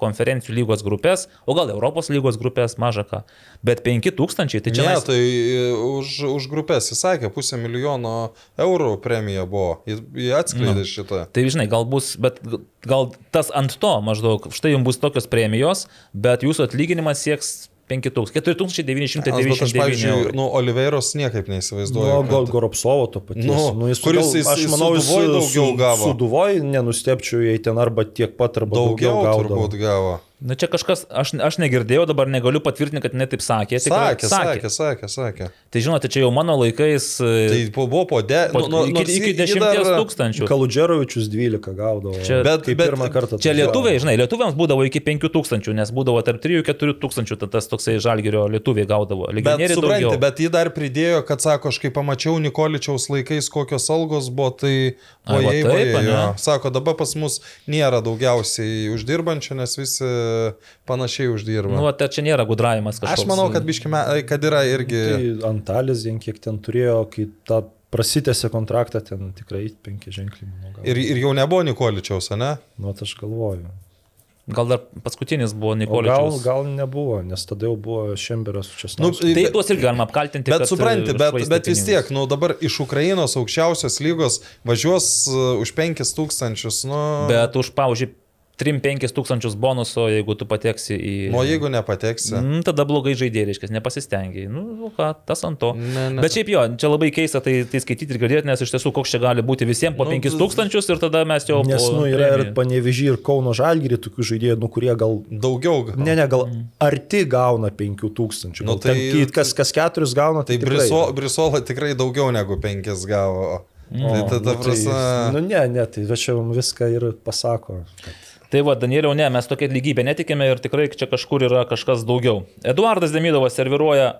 konferencijų lygos grupės, o gal Europos lygos grupės maža ką. Bet 5000 tai čia... Ne, nais- tai e, už, už grupės jis sakė, pusę milijono eurų premija buvo. Jis atskleidė Nu. šitą. Tai žinai, gal bus, bet gal tas ant to maždaug, štai jums bus tokios premijos, bet jūsų atlyginimas sieks 5000, 4999 Bet aš, pavyzdžiui, eurų. nu, Oliveiros niekaip neįsivaizduoju. Nu, gal kad- Goropsovo to paties. Nu, jis kuris gal- jis- aš jis manau, jis daugiau gavo. Suduvoj nenustepčiau, jei ten arba tiek pat, arba daugiau, Daugiau gavo. Na čia kažkas, aš, aš negirdėjau, dabar negaliu patvirtinti, kad net taip sakė. Tikrai Sakė, sakė, sakė, sakė. Tai žinote, čia jau mano laikais. Tai po- buvo po de... po, nu, nu, iki, iki 10 tūkstančių. Kaludžerovičius 12 gaudavo. Čia- bet, Bet- kaip bet- pirmą kartą. Čia lietuviai, žinai, lietuviams būdavo iki 5 tūkstančių, nes būdavo tarp 3-4 tūkstančių, tad tas toksai žalgerio lietuviai gaudavo. Bet supranti, bet jį dar pridėjo, kad sako, aš kai pamačiau Nikoličiaus laikais, kokios algos buvo, tai Ai, va ojei, taip, ane? jo. Sako, dabar pas mus nėra daugiausiai uždirbančių, nes visi panašiai uždirba. Nu, tai čia nėra gudravimas kažkoks. aš manau, kad, biškime, kad yra irgi... Tai Antalis, kiek ten turėjo, kai tą prasitėsi kontraktą, ten tikrai penki ženkliai. Ir, ir jau nebuvo Nikoličiaus, ne? Nu, tai aš galvoju. Gal dar paskutinis buvo O gal, Nikoličius. gal nebuvo, nes tada jau buvo Šemberas su Nu, Česnausku. Tai tuos irgi galima apkaltinti. Bet kad, supranti, e, bet, bet vis tiek, nu dabar iš Ukrainos aukščiausios lygos važiuos uh, už 5000, nu... Bet už, pavyzdžiui, 3-5 tūkstančius bonuso, jeigu tu pateksi į... Nu, jeigu nepateksi. Mm, tada blogai žaidėjai, reiškia, nepasistengiai. Nu, nu ką, tas ant to. Ne, ne. Bet šiaip jo, čia labai keista tai, tai skaityti ir girdėti, nes iš tiesų koks čia gali būti visiems po Nu, 5 tūkstančius ir tada mes jau... Nes, po nu, yra ir premijų. panevežį, ir Kauno Žalgirį tokių žaidėjų, nu, kurie gal... Daugiau. gal. Ne, ne, gal arti gauna 5000. Nu, Nu, tai, tai- ten, kas, kas keturis gauna, Tai tai... tikrai. Briso, Brisola tikrai daugiau negu 5 gavo. Tai O, tada nu, prasme. Nu, ne, ne, tai čia jums viską ir pasako. Tai va, Danieliau, ne, mes tokia lygybė netikime ir tikrai čia kažkur yra kažkas daugiau. Eduardas Demidovas serviruoja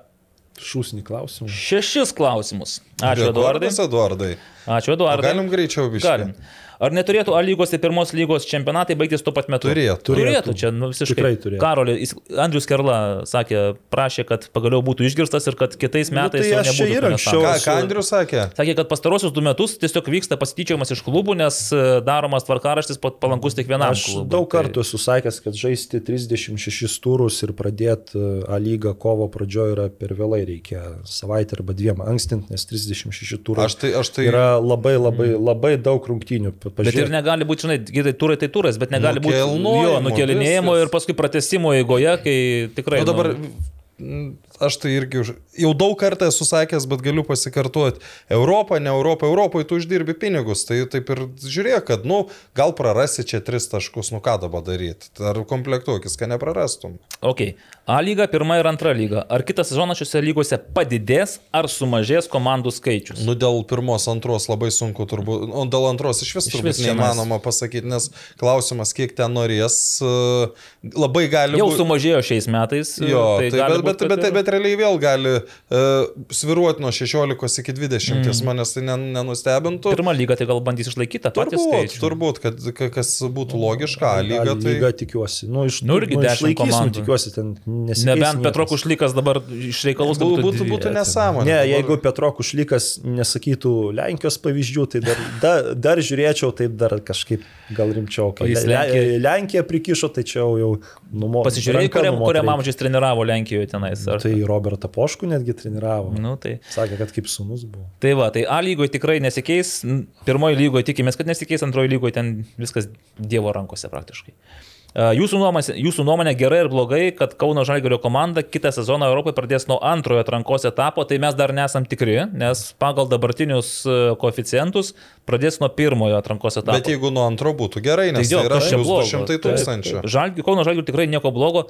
Šūsnį klausimą. šešis klausimus. Ačiū, Eduardai. Rekordas, Eduardai. Ačiū, O Eduardai. galim greičiau biškai. Galim. Ar neturėtų A lygos ir pirmos lygos čempionatai baigtis tuo pat metu? Turėtų. Turėtų, čia nu, visiškai. Tikrai turėtų. Karolį, jis- Andrius Kerla sakė, prašė, kad pagaliau būtų išgirstas ir kad kitais Nu, metais tai jau aš čia nebūtų ir anksčiau-. Ką, ką Andrius sakė? Sakė, kad pastarosius du metus tiesiog vyksta pasityčiojimas iš klubų, nes e, daromas tvarkaraštis pa- palankus tik vienam. Aš klubui. daug Tai- kartų esu sakęs, kad žaisti 36 turus ir pradėti A lygą kovo pradžioje yra per vėlai, reikia savaitę arba dviem ankstinti, nes 36 turų Aš tai, aš tai yra labai labai labai daug rungtynių. Pa- Bet ir pažiūrėk. negali būti, žinai, gerai, turai tai turas, bet negali būti jo nukelinėjimo ir paskui pratesimo eigoje, kai tikrai... Nu, dabar nu, aš tai irgi už... jau daug kartų esu sakęs, bet galiu pasikartoti. Europa, ne Europa, Europoje tu uždirbi pinigus, tai taip ir žiūrėk, kad, nu, gal prarasi čia tris taškus, nu ką dabar daryti. Ar komplektuokis, kad neprarastum. Ok. A lyga, pirma ir antra lyga. Ar kitą sezoną šiuose lygose padidės ar sumažės komandų skaičius? Nu, dėl pirmos, antros labai sunku turbūt, o dėl antros iš vis Iš turbūt vis čia neįmanoma pasakyti, nes klausimas, kiek ten norės, e, labai gali Jau būt- sumažėjo šiais metais. Jo, tai tai, bet, bet, bet, ir- bet realiai vėl gali e, sviruoti nuo 16 iki 20, mm. manęs tai nen- nenustebintų. Pirmą lygą tai gal bandys išlaikyti tą patį Turbūt, skaičių. turbūt, kad ka- kas būtų logiška, A lyga tai... Lyga tikiuosi. Nu, iš, Nu, irgi nu, išlaikys, nu, komandų. tikiuosi, ten nesikeis Nebent niekas. Petro Kušlykas dabar iš reikalus kad Būtų, būtų, dvi- būtų nesąmonė. Ne, jeigu Petro Kušlykas nesakytų Lenkijos pavyzdžių, tai dar, dar, dar žiūrėčiau, taip dar kažkaip gal rimčiau. Kai Lenkija prikišo, tai čia jau numo. Pasižiūrėjai, kuriam, kuriam amžiais treniravo Lenkijoje tenais. Ar... Tai Robertą Poškų netgi treniravo. Nu, tai. Sakė, kad kaip sunus buvo. Tai va, tai A lygoje tikrai nesikeis, pirmoji lygoje tikimės, kad nesikeis, antroji lygoje ten viskas Dievo rankose praktiškai. E, Jūsų nuomonė, jūsų nuomonė gerai ir blogai, kad Kauno Žalgirio komanda kitą sezoną Europoje pradės nuo antrojo atrankos etapo, tai mes dar nesam tikri, nes pagal dabartinius e, koeficientus pradės nuo pirmojo atrankos etapo. Bet jeigu nuo antro būtų gerai, nes tai, jo, tai yra kas čia plus blogo? 200 tūkstančių. Žalgi, Kauno Žalgirio tikrai nieko blogo.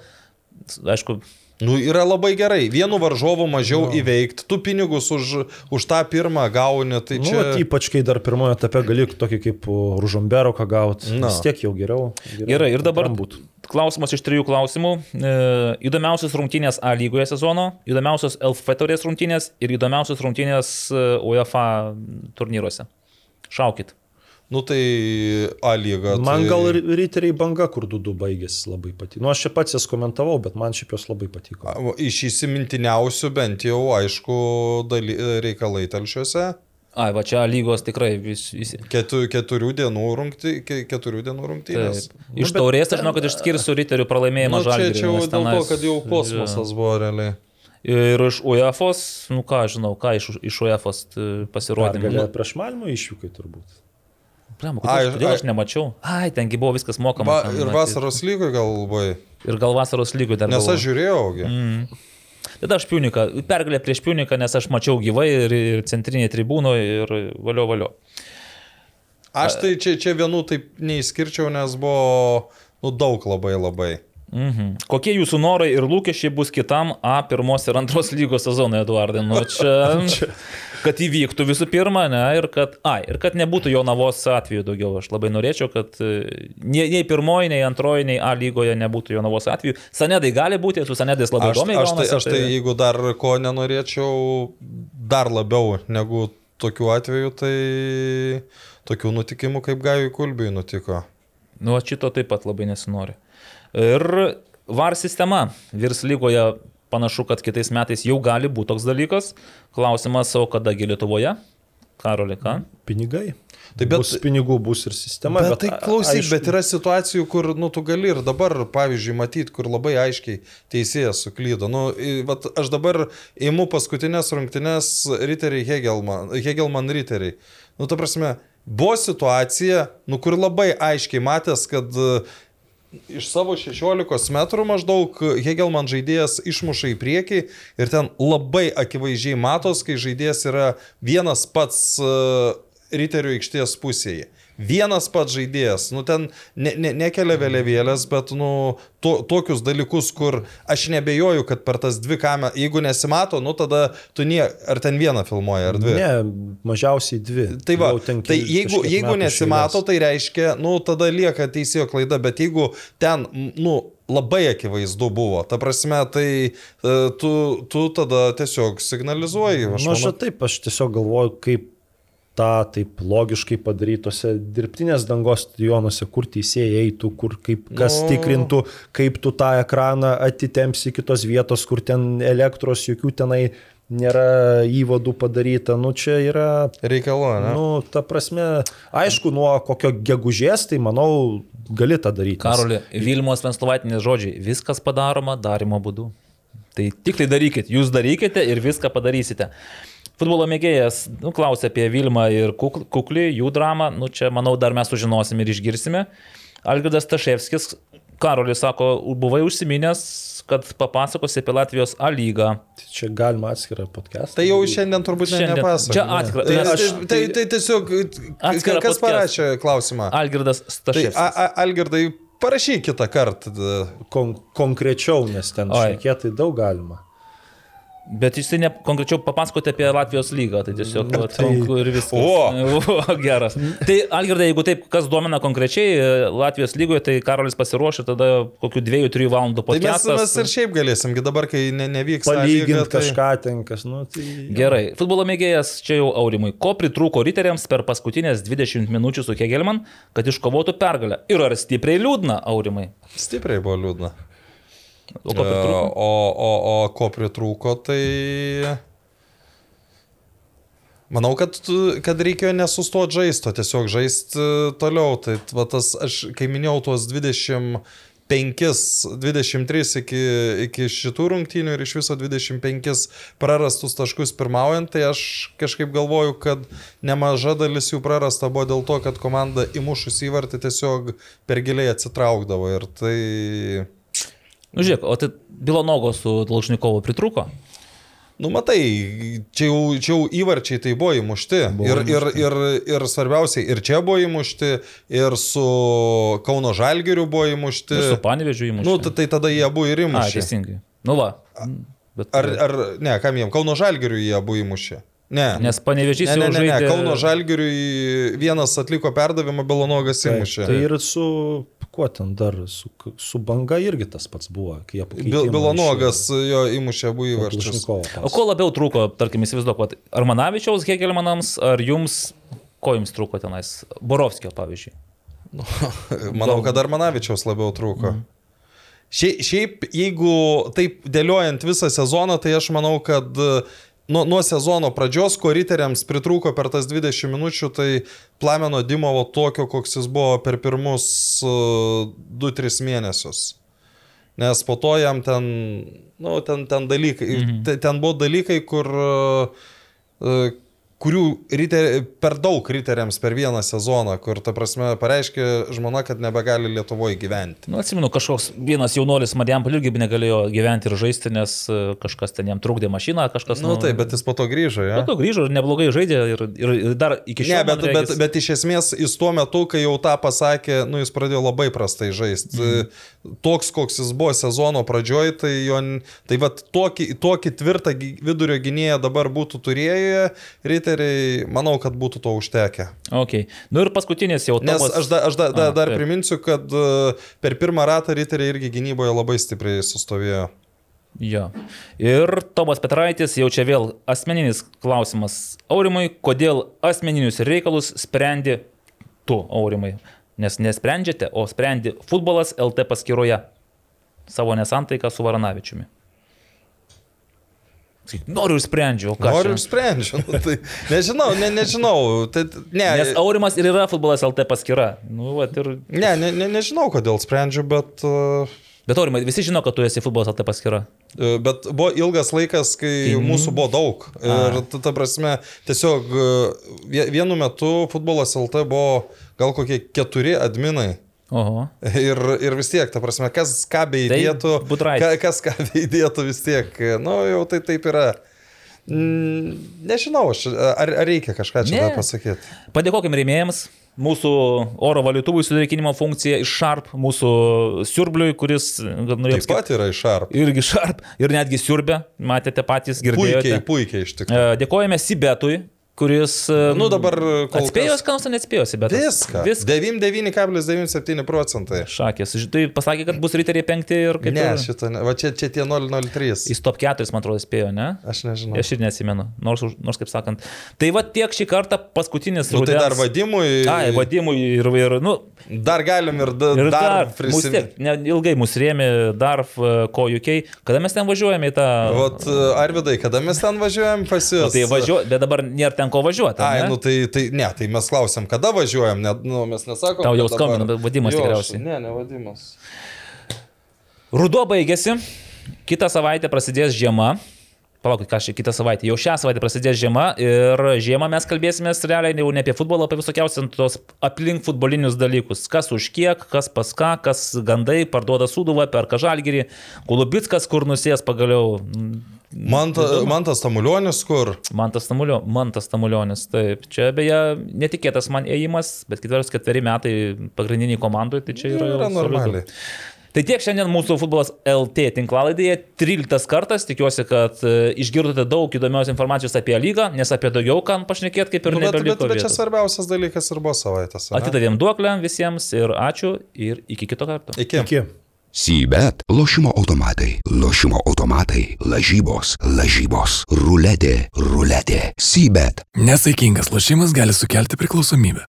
Aišku, Nu, yra labai gerai. Vienu varžovu mažiau no. įveikti, tu pinigus už, už tą pirmą gauni, tai Nu, čia... vat ypač kai dar pirmojo etape gali tokį kaip Ružomberoką gauti. Na. Vis tiek jau geriau. geriau Gerai, ir dabar būtų. klausimas iš trijų klausimų. E, įdomiausias rungtynės A lygoje sezono, įdomiausias LF turės rungtynės ir įdomiausias rungtynės e, UEFA turnyruose. Šaukit. Nu tai A lyga. Man tai... gal riteriai banga, kur 2-2 baigėsi labai patiko. Nu, aš čia pats jas komentavau, bet man šiaip jos labai patiko. Iš įsimintiniausių bent jau, aišku, daly... reikalai telšiuose. Ai, va čia lygos tikrai vis, visi. Ketu, keturių dienų, rungty... ke- keturių dienų rungtynės. Iš taurės aš žinau, kad išskirsiu riterių pralaimėjimą Nu, čia, žalgiriui. čia jau dėl to, kad jau kosmosas buvo realiai. Ir iš UEFOS, nu ką žinau, ką iš, iš UEFOS pasirodė. Galėjo prieš Malmo iššūkai turbūt. Blem, Ai, kodėl, kodėl ai. aš nemačiau? Ai, tengi buvo viskas mokama. Va, ten, ir matyt. vasaros lygoj gal labai. Ir gal vasaros lygų dar. Nes buvo. aš žiūrėjaugi. Mm. Tada aš piuniką, pergalė prieš piuniką, nes aš mačiau gyvai ir, ir centrinėje tribūnoje ir valio valio. Aš tai čia, čia vienų taip neįskirčiau, nes buvo nu, daug labai labai. Mhm. Kokie jūsų norai ir lūkesčiai bus kitam A pirmos ir antros lygos sezonui, Eduardai? Nu, čia, kad įvyktų visų pirma, ne, ir kad, ai, ir kad nebūtų jo navos atveju daugiau. Aš labai norėčiau, kad e, nei, nei pirmoji, nei antroji, nei A lygoje nebūtų jo navos atveju. Sanedai gali būti, su Sanedais labai Aš, įdomiai. aš, tai, aš tai, jeigu dar ko nenorėčiau, dar labiau negu tokių atvejų, tai tokių nutikimų kaip Gajui Kulbiui nutiko. Nu, šito taip pat labai nesinori. Ir VAR sistema virs lygoje panašu, kad kitais metais jau gali būti toks dalykas. Klausimas, o kadagi Lietuvoje? Karoli, ką? Pinigai. Tai bet- bus pinigų, bus ir sistema. Bet, bet tai klausyk, aišku- bet yra situacijų, kur nu, tu gali ir dabar, pavyzdžiui, matyti, kur labai aiškiai teisėjas suklydo. Nu, vat, aš dabar įimu paskutinės rungtynės Riteriai Hegelman, Hegelman Riteriai. Nu, ta prasme, buvo situacija, nu, kur labai aiškiai matęs, kad iš savo 16 metrų maždaug Hegelman žaidėjas išmuša į priekį ir ten labai akivaizdžiai matos, kai žaidėjas yra vienas pats uh, riterių aikštės pusėje. Vienas pats žaidėjas, nu ten ne, ne, nekelia vėliavėlės, bet nu to, tokius dalykus, kur aš nebejoju, kad per tas dvi kameras, jeigu nesimato, nu tada tu nie, ar ten vieną filmuoji, ar dvi. Ne, mažiausiai dvi. Tai va, tai jeigu, jeigu nesimato, eilės. tai reiškia, nu, tada lieka teisėjo klaida, bet jeigu ten, nu, labai akivaizdu buvo, ta prasme, tai e, tu, tu tada tiesiog signalizuoji. Aš Nu, aš manau, taip, aš tiesiog galvoju, kaip tą taip logiškai padarytose dirbtinės dangos stadionuose, kur teisėjai eitų, kur kaip, kas Nu. tikrintų, kaip tu tą ekraną atitempsi kitos vietos, kur ten elektros jokių tenai nėra įvadų padaryta. Nu, čia yra reikalo, ne? Nu, ta prasme, aišku, nuo kokio gegužės, tai manau, gali tą daryti. Karoli, Vilmos Venslovaitinės žodžiai, viskas padaroma darimo būdu. Tai tik tai darykit, jūs darykite ir viską padarysite. Futbolo mėgėjas nu, klausė apie Vilmą ir Kuk- Kuklį, jų dramą, nu čia manau dar mes sužinosim ir išgirsime. Algirdas Taševskis, Karolis sako, buvai užsiminęs, kad papasakosi apie Latvijos A lygą. Tai Čia galima atskirą podcastą. Tai jau šiandien turbūt Šiandien- nepasakosiu. čia atskira- Tai, tai tai, aš- tai, tai tiesiog, Atskirą kas podcast. parašė klausimą? Algirdas Tai, Staševskis. a, a, Algirdai, parašyk kitą kartą. Kon konkrečiau, nes ten Oi. šnekėtai daug galima. Bet jisai ne konkrečiau papasakoti apie Latvijos lygą, tai tiesiog Nu, nu, tai- tai... ir viskas. O! o geras. Tai Algirdai, jeigu taip, kas domina konkrečiai e, Latvijos lygoje, tai Karolis pasiruošia tada kokių dviejų, trijų valandų Tai mes, podcast'as. mes ir šiaip galėsim, gi dabar, kai ne, nevyks Palyginti tai- kažką ten, kas, nu, tai... Gerai, futbolo mėgėjas čia jau Aurimui. Ko pritrūko riteriams per paskutinės 20 minučių su Kegelman, kad iškovotų pergalę? Ir ar stipriai liūdna, Aurimai? Stipriai buvo liūdna. O ko E, pritrūko? O, o, o ko pritrūko, tai... Manau, kad, kad reikėjo nesustoti žaisto, tiesiog žaisti toliau. Tai va, tas, aš kai minėjau tuos 25, 23 iki, iki šitų rungtynių ir iš viso 25 prarastus taškus pirmaujant, tai aš kažkaip galvoju, kad nemaža dalis jų prarasta buvo dėl to, kad komanda įmušus įvartį tiesiog per giliai atsitraukdavo. Ir tai... Nu, žiūrėk, o tai Bilonogo su Dalžnikovu pritrūko? Nu, matai, čia jau, čia jau įvarčiai tai buvo įmušti. Buvo ir, ir, ir, ir svarbiausiai, ir čia buvo įmušti, ir su Kauno Žalgiriu buvo įmušti. Ir su Panevežiu įmušė. Nu, tai, tada jie buvo ir A, įmušti. teisingai. Nu va. Bet, Ar, ar, ne, kam jiem, Kauno Žalgiriu jie buvo įmušti. Ne. Nes Panevežys Ne, ne, ne, ne, žaidė... Kauno Žalgiriui vienas atliko perdavimą, Belonogas įmušė. Tai ir su, kuo ten dar, su, su banga irgi tas pats buvo, kai jie Bil- Belonogas jo įmušė abu įvarčius. O ko labiau trūko, tarkim, įsivaizduok, ar Manavičiaus Hegelmanams, ar jums, ko jums trūko tenais? Borovskio, pavyzdžiui. Manau, kad Armanavičiaus labiau trūko. Šiaip, šiaip, jeigu taip dėliojant visą sezoną, tai aš manau, kad nuo, nuo sezono pradžios, ko riteriams pritrūko per tas 20 minučių, tai Plameno Dimovo tokio, koks jis buvo per pirmus 2-3 mėnesius. Nes po to jam ten, nu, ten, ten dalykai, mhm. ten, ten buvo dalykai, kur uh, kurių riter, per daug riteriams per vieną sezoną, kur, ta prasme, pareiškė žmona, kad nebegali Lietuvoje gyventi. Nu, atsimenu, kažkoks vienas jaunuolis Marijampolė irgi negalėjo gyventi ir žaisti, nes e, kažkas ten jam trukdė mašiną, kažkas... Na nu, taip, bet jis po to grįžo, ja? Po to grįžo ir neblogai žaidė ir, ir, ir dar iki Ne, šiol. bet, man bet, regis- bet iš esmės jis tuo metu, kai jau tą pasakė, nu jis pradėjo labai prastai žaisti. Mm. Toks, koks jis buvo sezono pradžioj, tai jo, tai vad tokį, tokį tvirtą vidurio gynėją dabar būtų turėję riteriai, manau, kad būtų to užtekę. Okay. Nu ir paskutinis jau Nes Tomas- aš, da, aš da, da, A, dar taip. priminsiu, kad e, per pirmą ratą riteriai irgi gynyboje labai stipriai sustovėjo. Jo. Ir Tomas Petraitis, jau čia vėl asmeninis klausimas Aurimui, kodėl asmeninius reikalus sprendi tu, Aurimai? Nes nesprendžiate, o sprendi futbolas LT paskyroje savo nesantaiką su Varanavičiumi. Noriu ir sprendžiu? Noriu ir sprendžiu. Nu, tai, nežinau, ne, nežinau. Tai, ne, Nes Aurimas ir yra futbolas LT paskyra. Nu, vat, ir... ne, ne, ne, nežinau, kodėl sprendžiu, bet... Uh, Bet Aurimai, visi žino, kad tu esi futbolas LT paskyra. E, Bet buvo ilgas laikas, kai Mhm. mūsų buvo daug. Ir ta, ta prasme, tiesiog e, vie- vienu metu futbolas LT buvo gal kokie keturi adminai. Oho. Ir, ir vis tiek, ta prasme, kas ką beidėtų, Tai ka, kas ką beidėtų vis tiek. Nu, jau tai taip yra. Mm, nežinau, aš, ar, ar reikia kažką čia pasakyti. Padėkokim rėmėjams. Mūsų oro valytuvų sudėkinimo funkcija iš Sharp, mūsų siurbliui, kuris gal norėjau Taip pat yra iš Arp. irgi Sharp ir netgi siurbė, matėte patys, girdėjote. Puikiai, puikiai iš tikrųjų. E, Dėkojame Sibetui, kuris... e, Nu, dabar kol Atspėjo, kas- ką nors neatspėjo Sibetas. Viską. Viską. 99,97 procentai. Šakės. Tai pasakė, kad bus riteriai penkti ir kaip... Ne, ir- šito, ne. va čia, čia tie 003. Jis top 4, man atrodo, spėjo, ne? Aš nežinau. Aš ir neatsimenu, nors, nors kaip sakant. Tai va tiek šį kartą paskutinis Nu, tai rudens- dar vadimui. Ai, vadimui ir, ir nu, Dar galim ir, da, Ir dar, dar, dar prisiminti. ne, ilgai mus rėmė Darf, e, ko UK. Kada mes ten važiuojame į tą... Vat, Arvidai, kada mes ten važiuojam pas Nu, jūs? tai važiuoju, bet dabar nėra ten ko važiuoti. Ai, nu tai, tai ne, tai mes klausim, kada važiuojam, ne, nu, mes nesakom. Tau jau skambina, bet Vadimas Jo, aš- tikriausiai. Ne, ne vadimas. Ruduo baigėsi, kitą savaitę prasidės žiema. Palaukit, ką čia kitą savaitę. Jau šią savaitę prasidės žiema ir žiemą mes kalbėsime realiai jau ne apie futbolą, apie visokiausius tos aplink futbolinius dalykus. Kas už kiek, kas pas ką, kas gandai, parduoda suduvą, perka žalgyrį, Kulubitskas, kur nusės pagaliau. Man, ta, man tas tamulionis kur? Mantas Tamulio, Mantas Tamulionis, taip. Čia beje netikėtas man ėjimas, bet kitveris ketveri metai pagrindiniai komandai, tai čia yra, Yra solidu. Tai tiek šiandien mūsų futbolas LT tinklalaidėje. 13 kartas. Tikiuosi, kad e, išgirdote daug įdomios informacijos apie lygą, nes apie daugiau ką pašnekėti kaip ir Nu, bet, bet, nebeliko. bet čia svarbiausias dalykas ir buvo savaitės. Atidavėm duoklę visiems ir ačiū ir iki kito karto. Iki. Iki. Sybet, lošimo automatai, lošimo automatai, lažybos, lažybos, ruletė, ruletė, Sybet. Nesaikingas lošimas gali sukelti priklausomybę.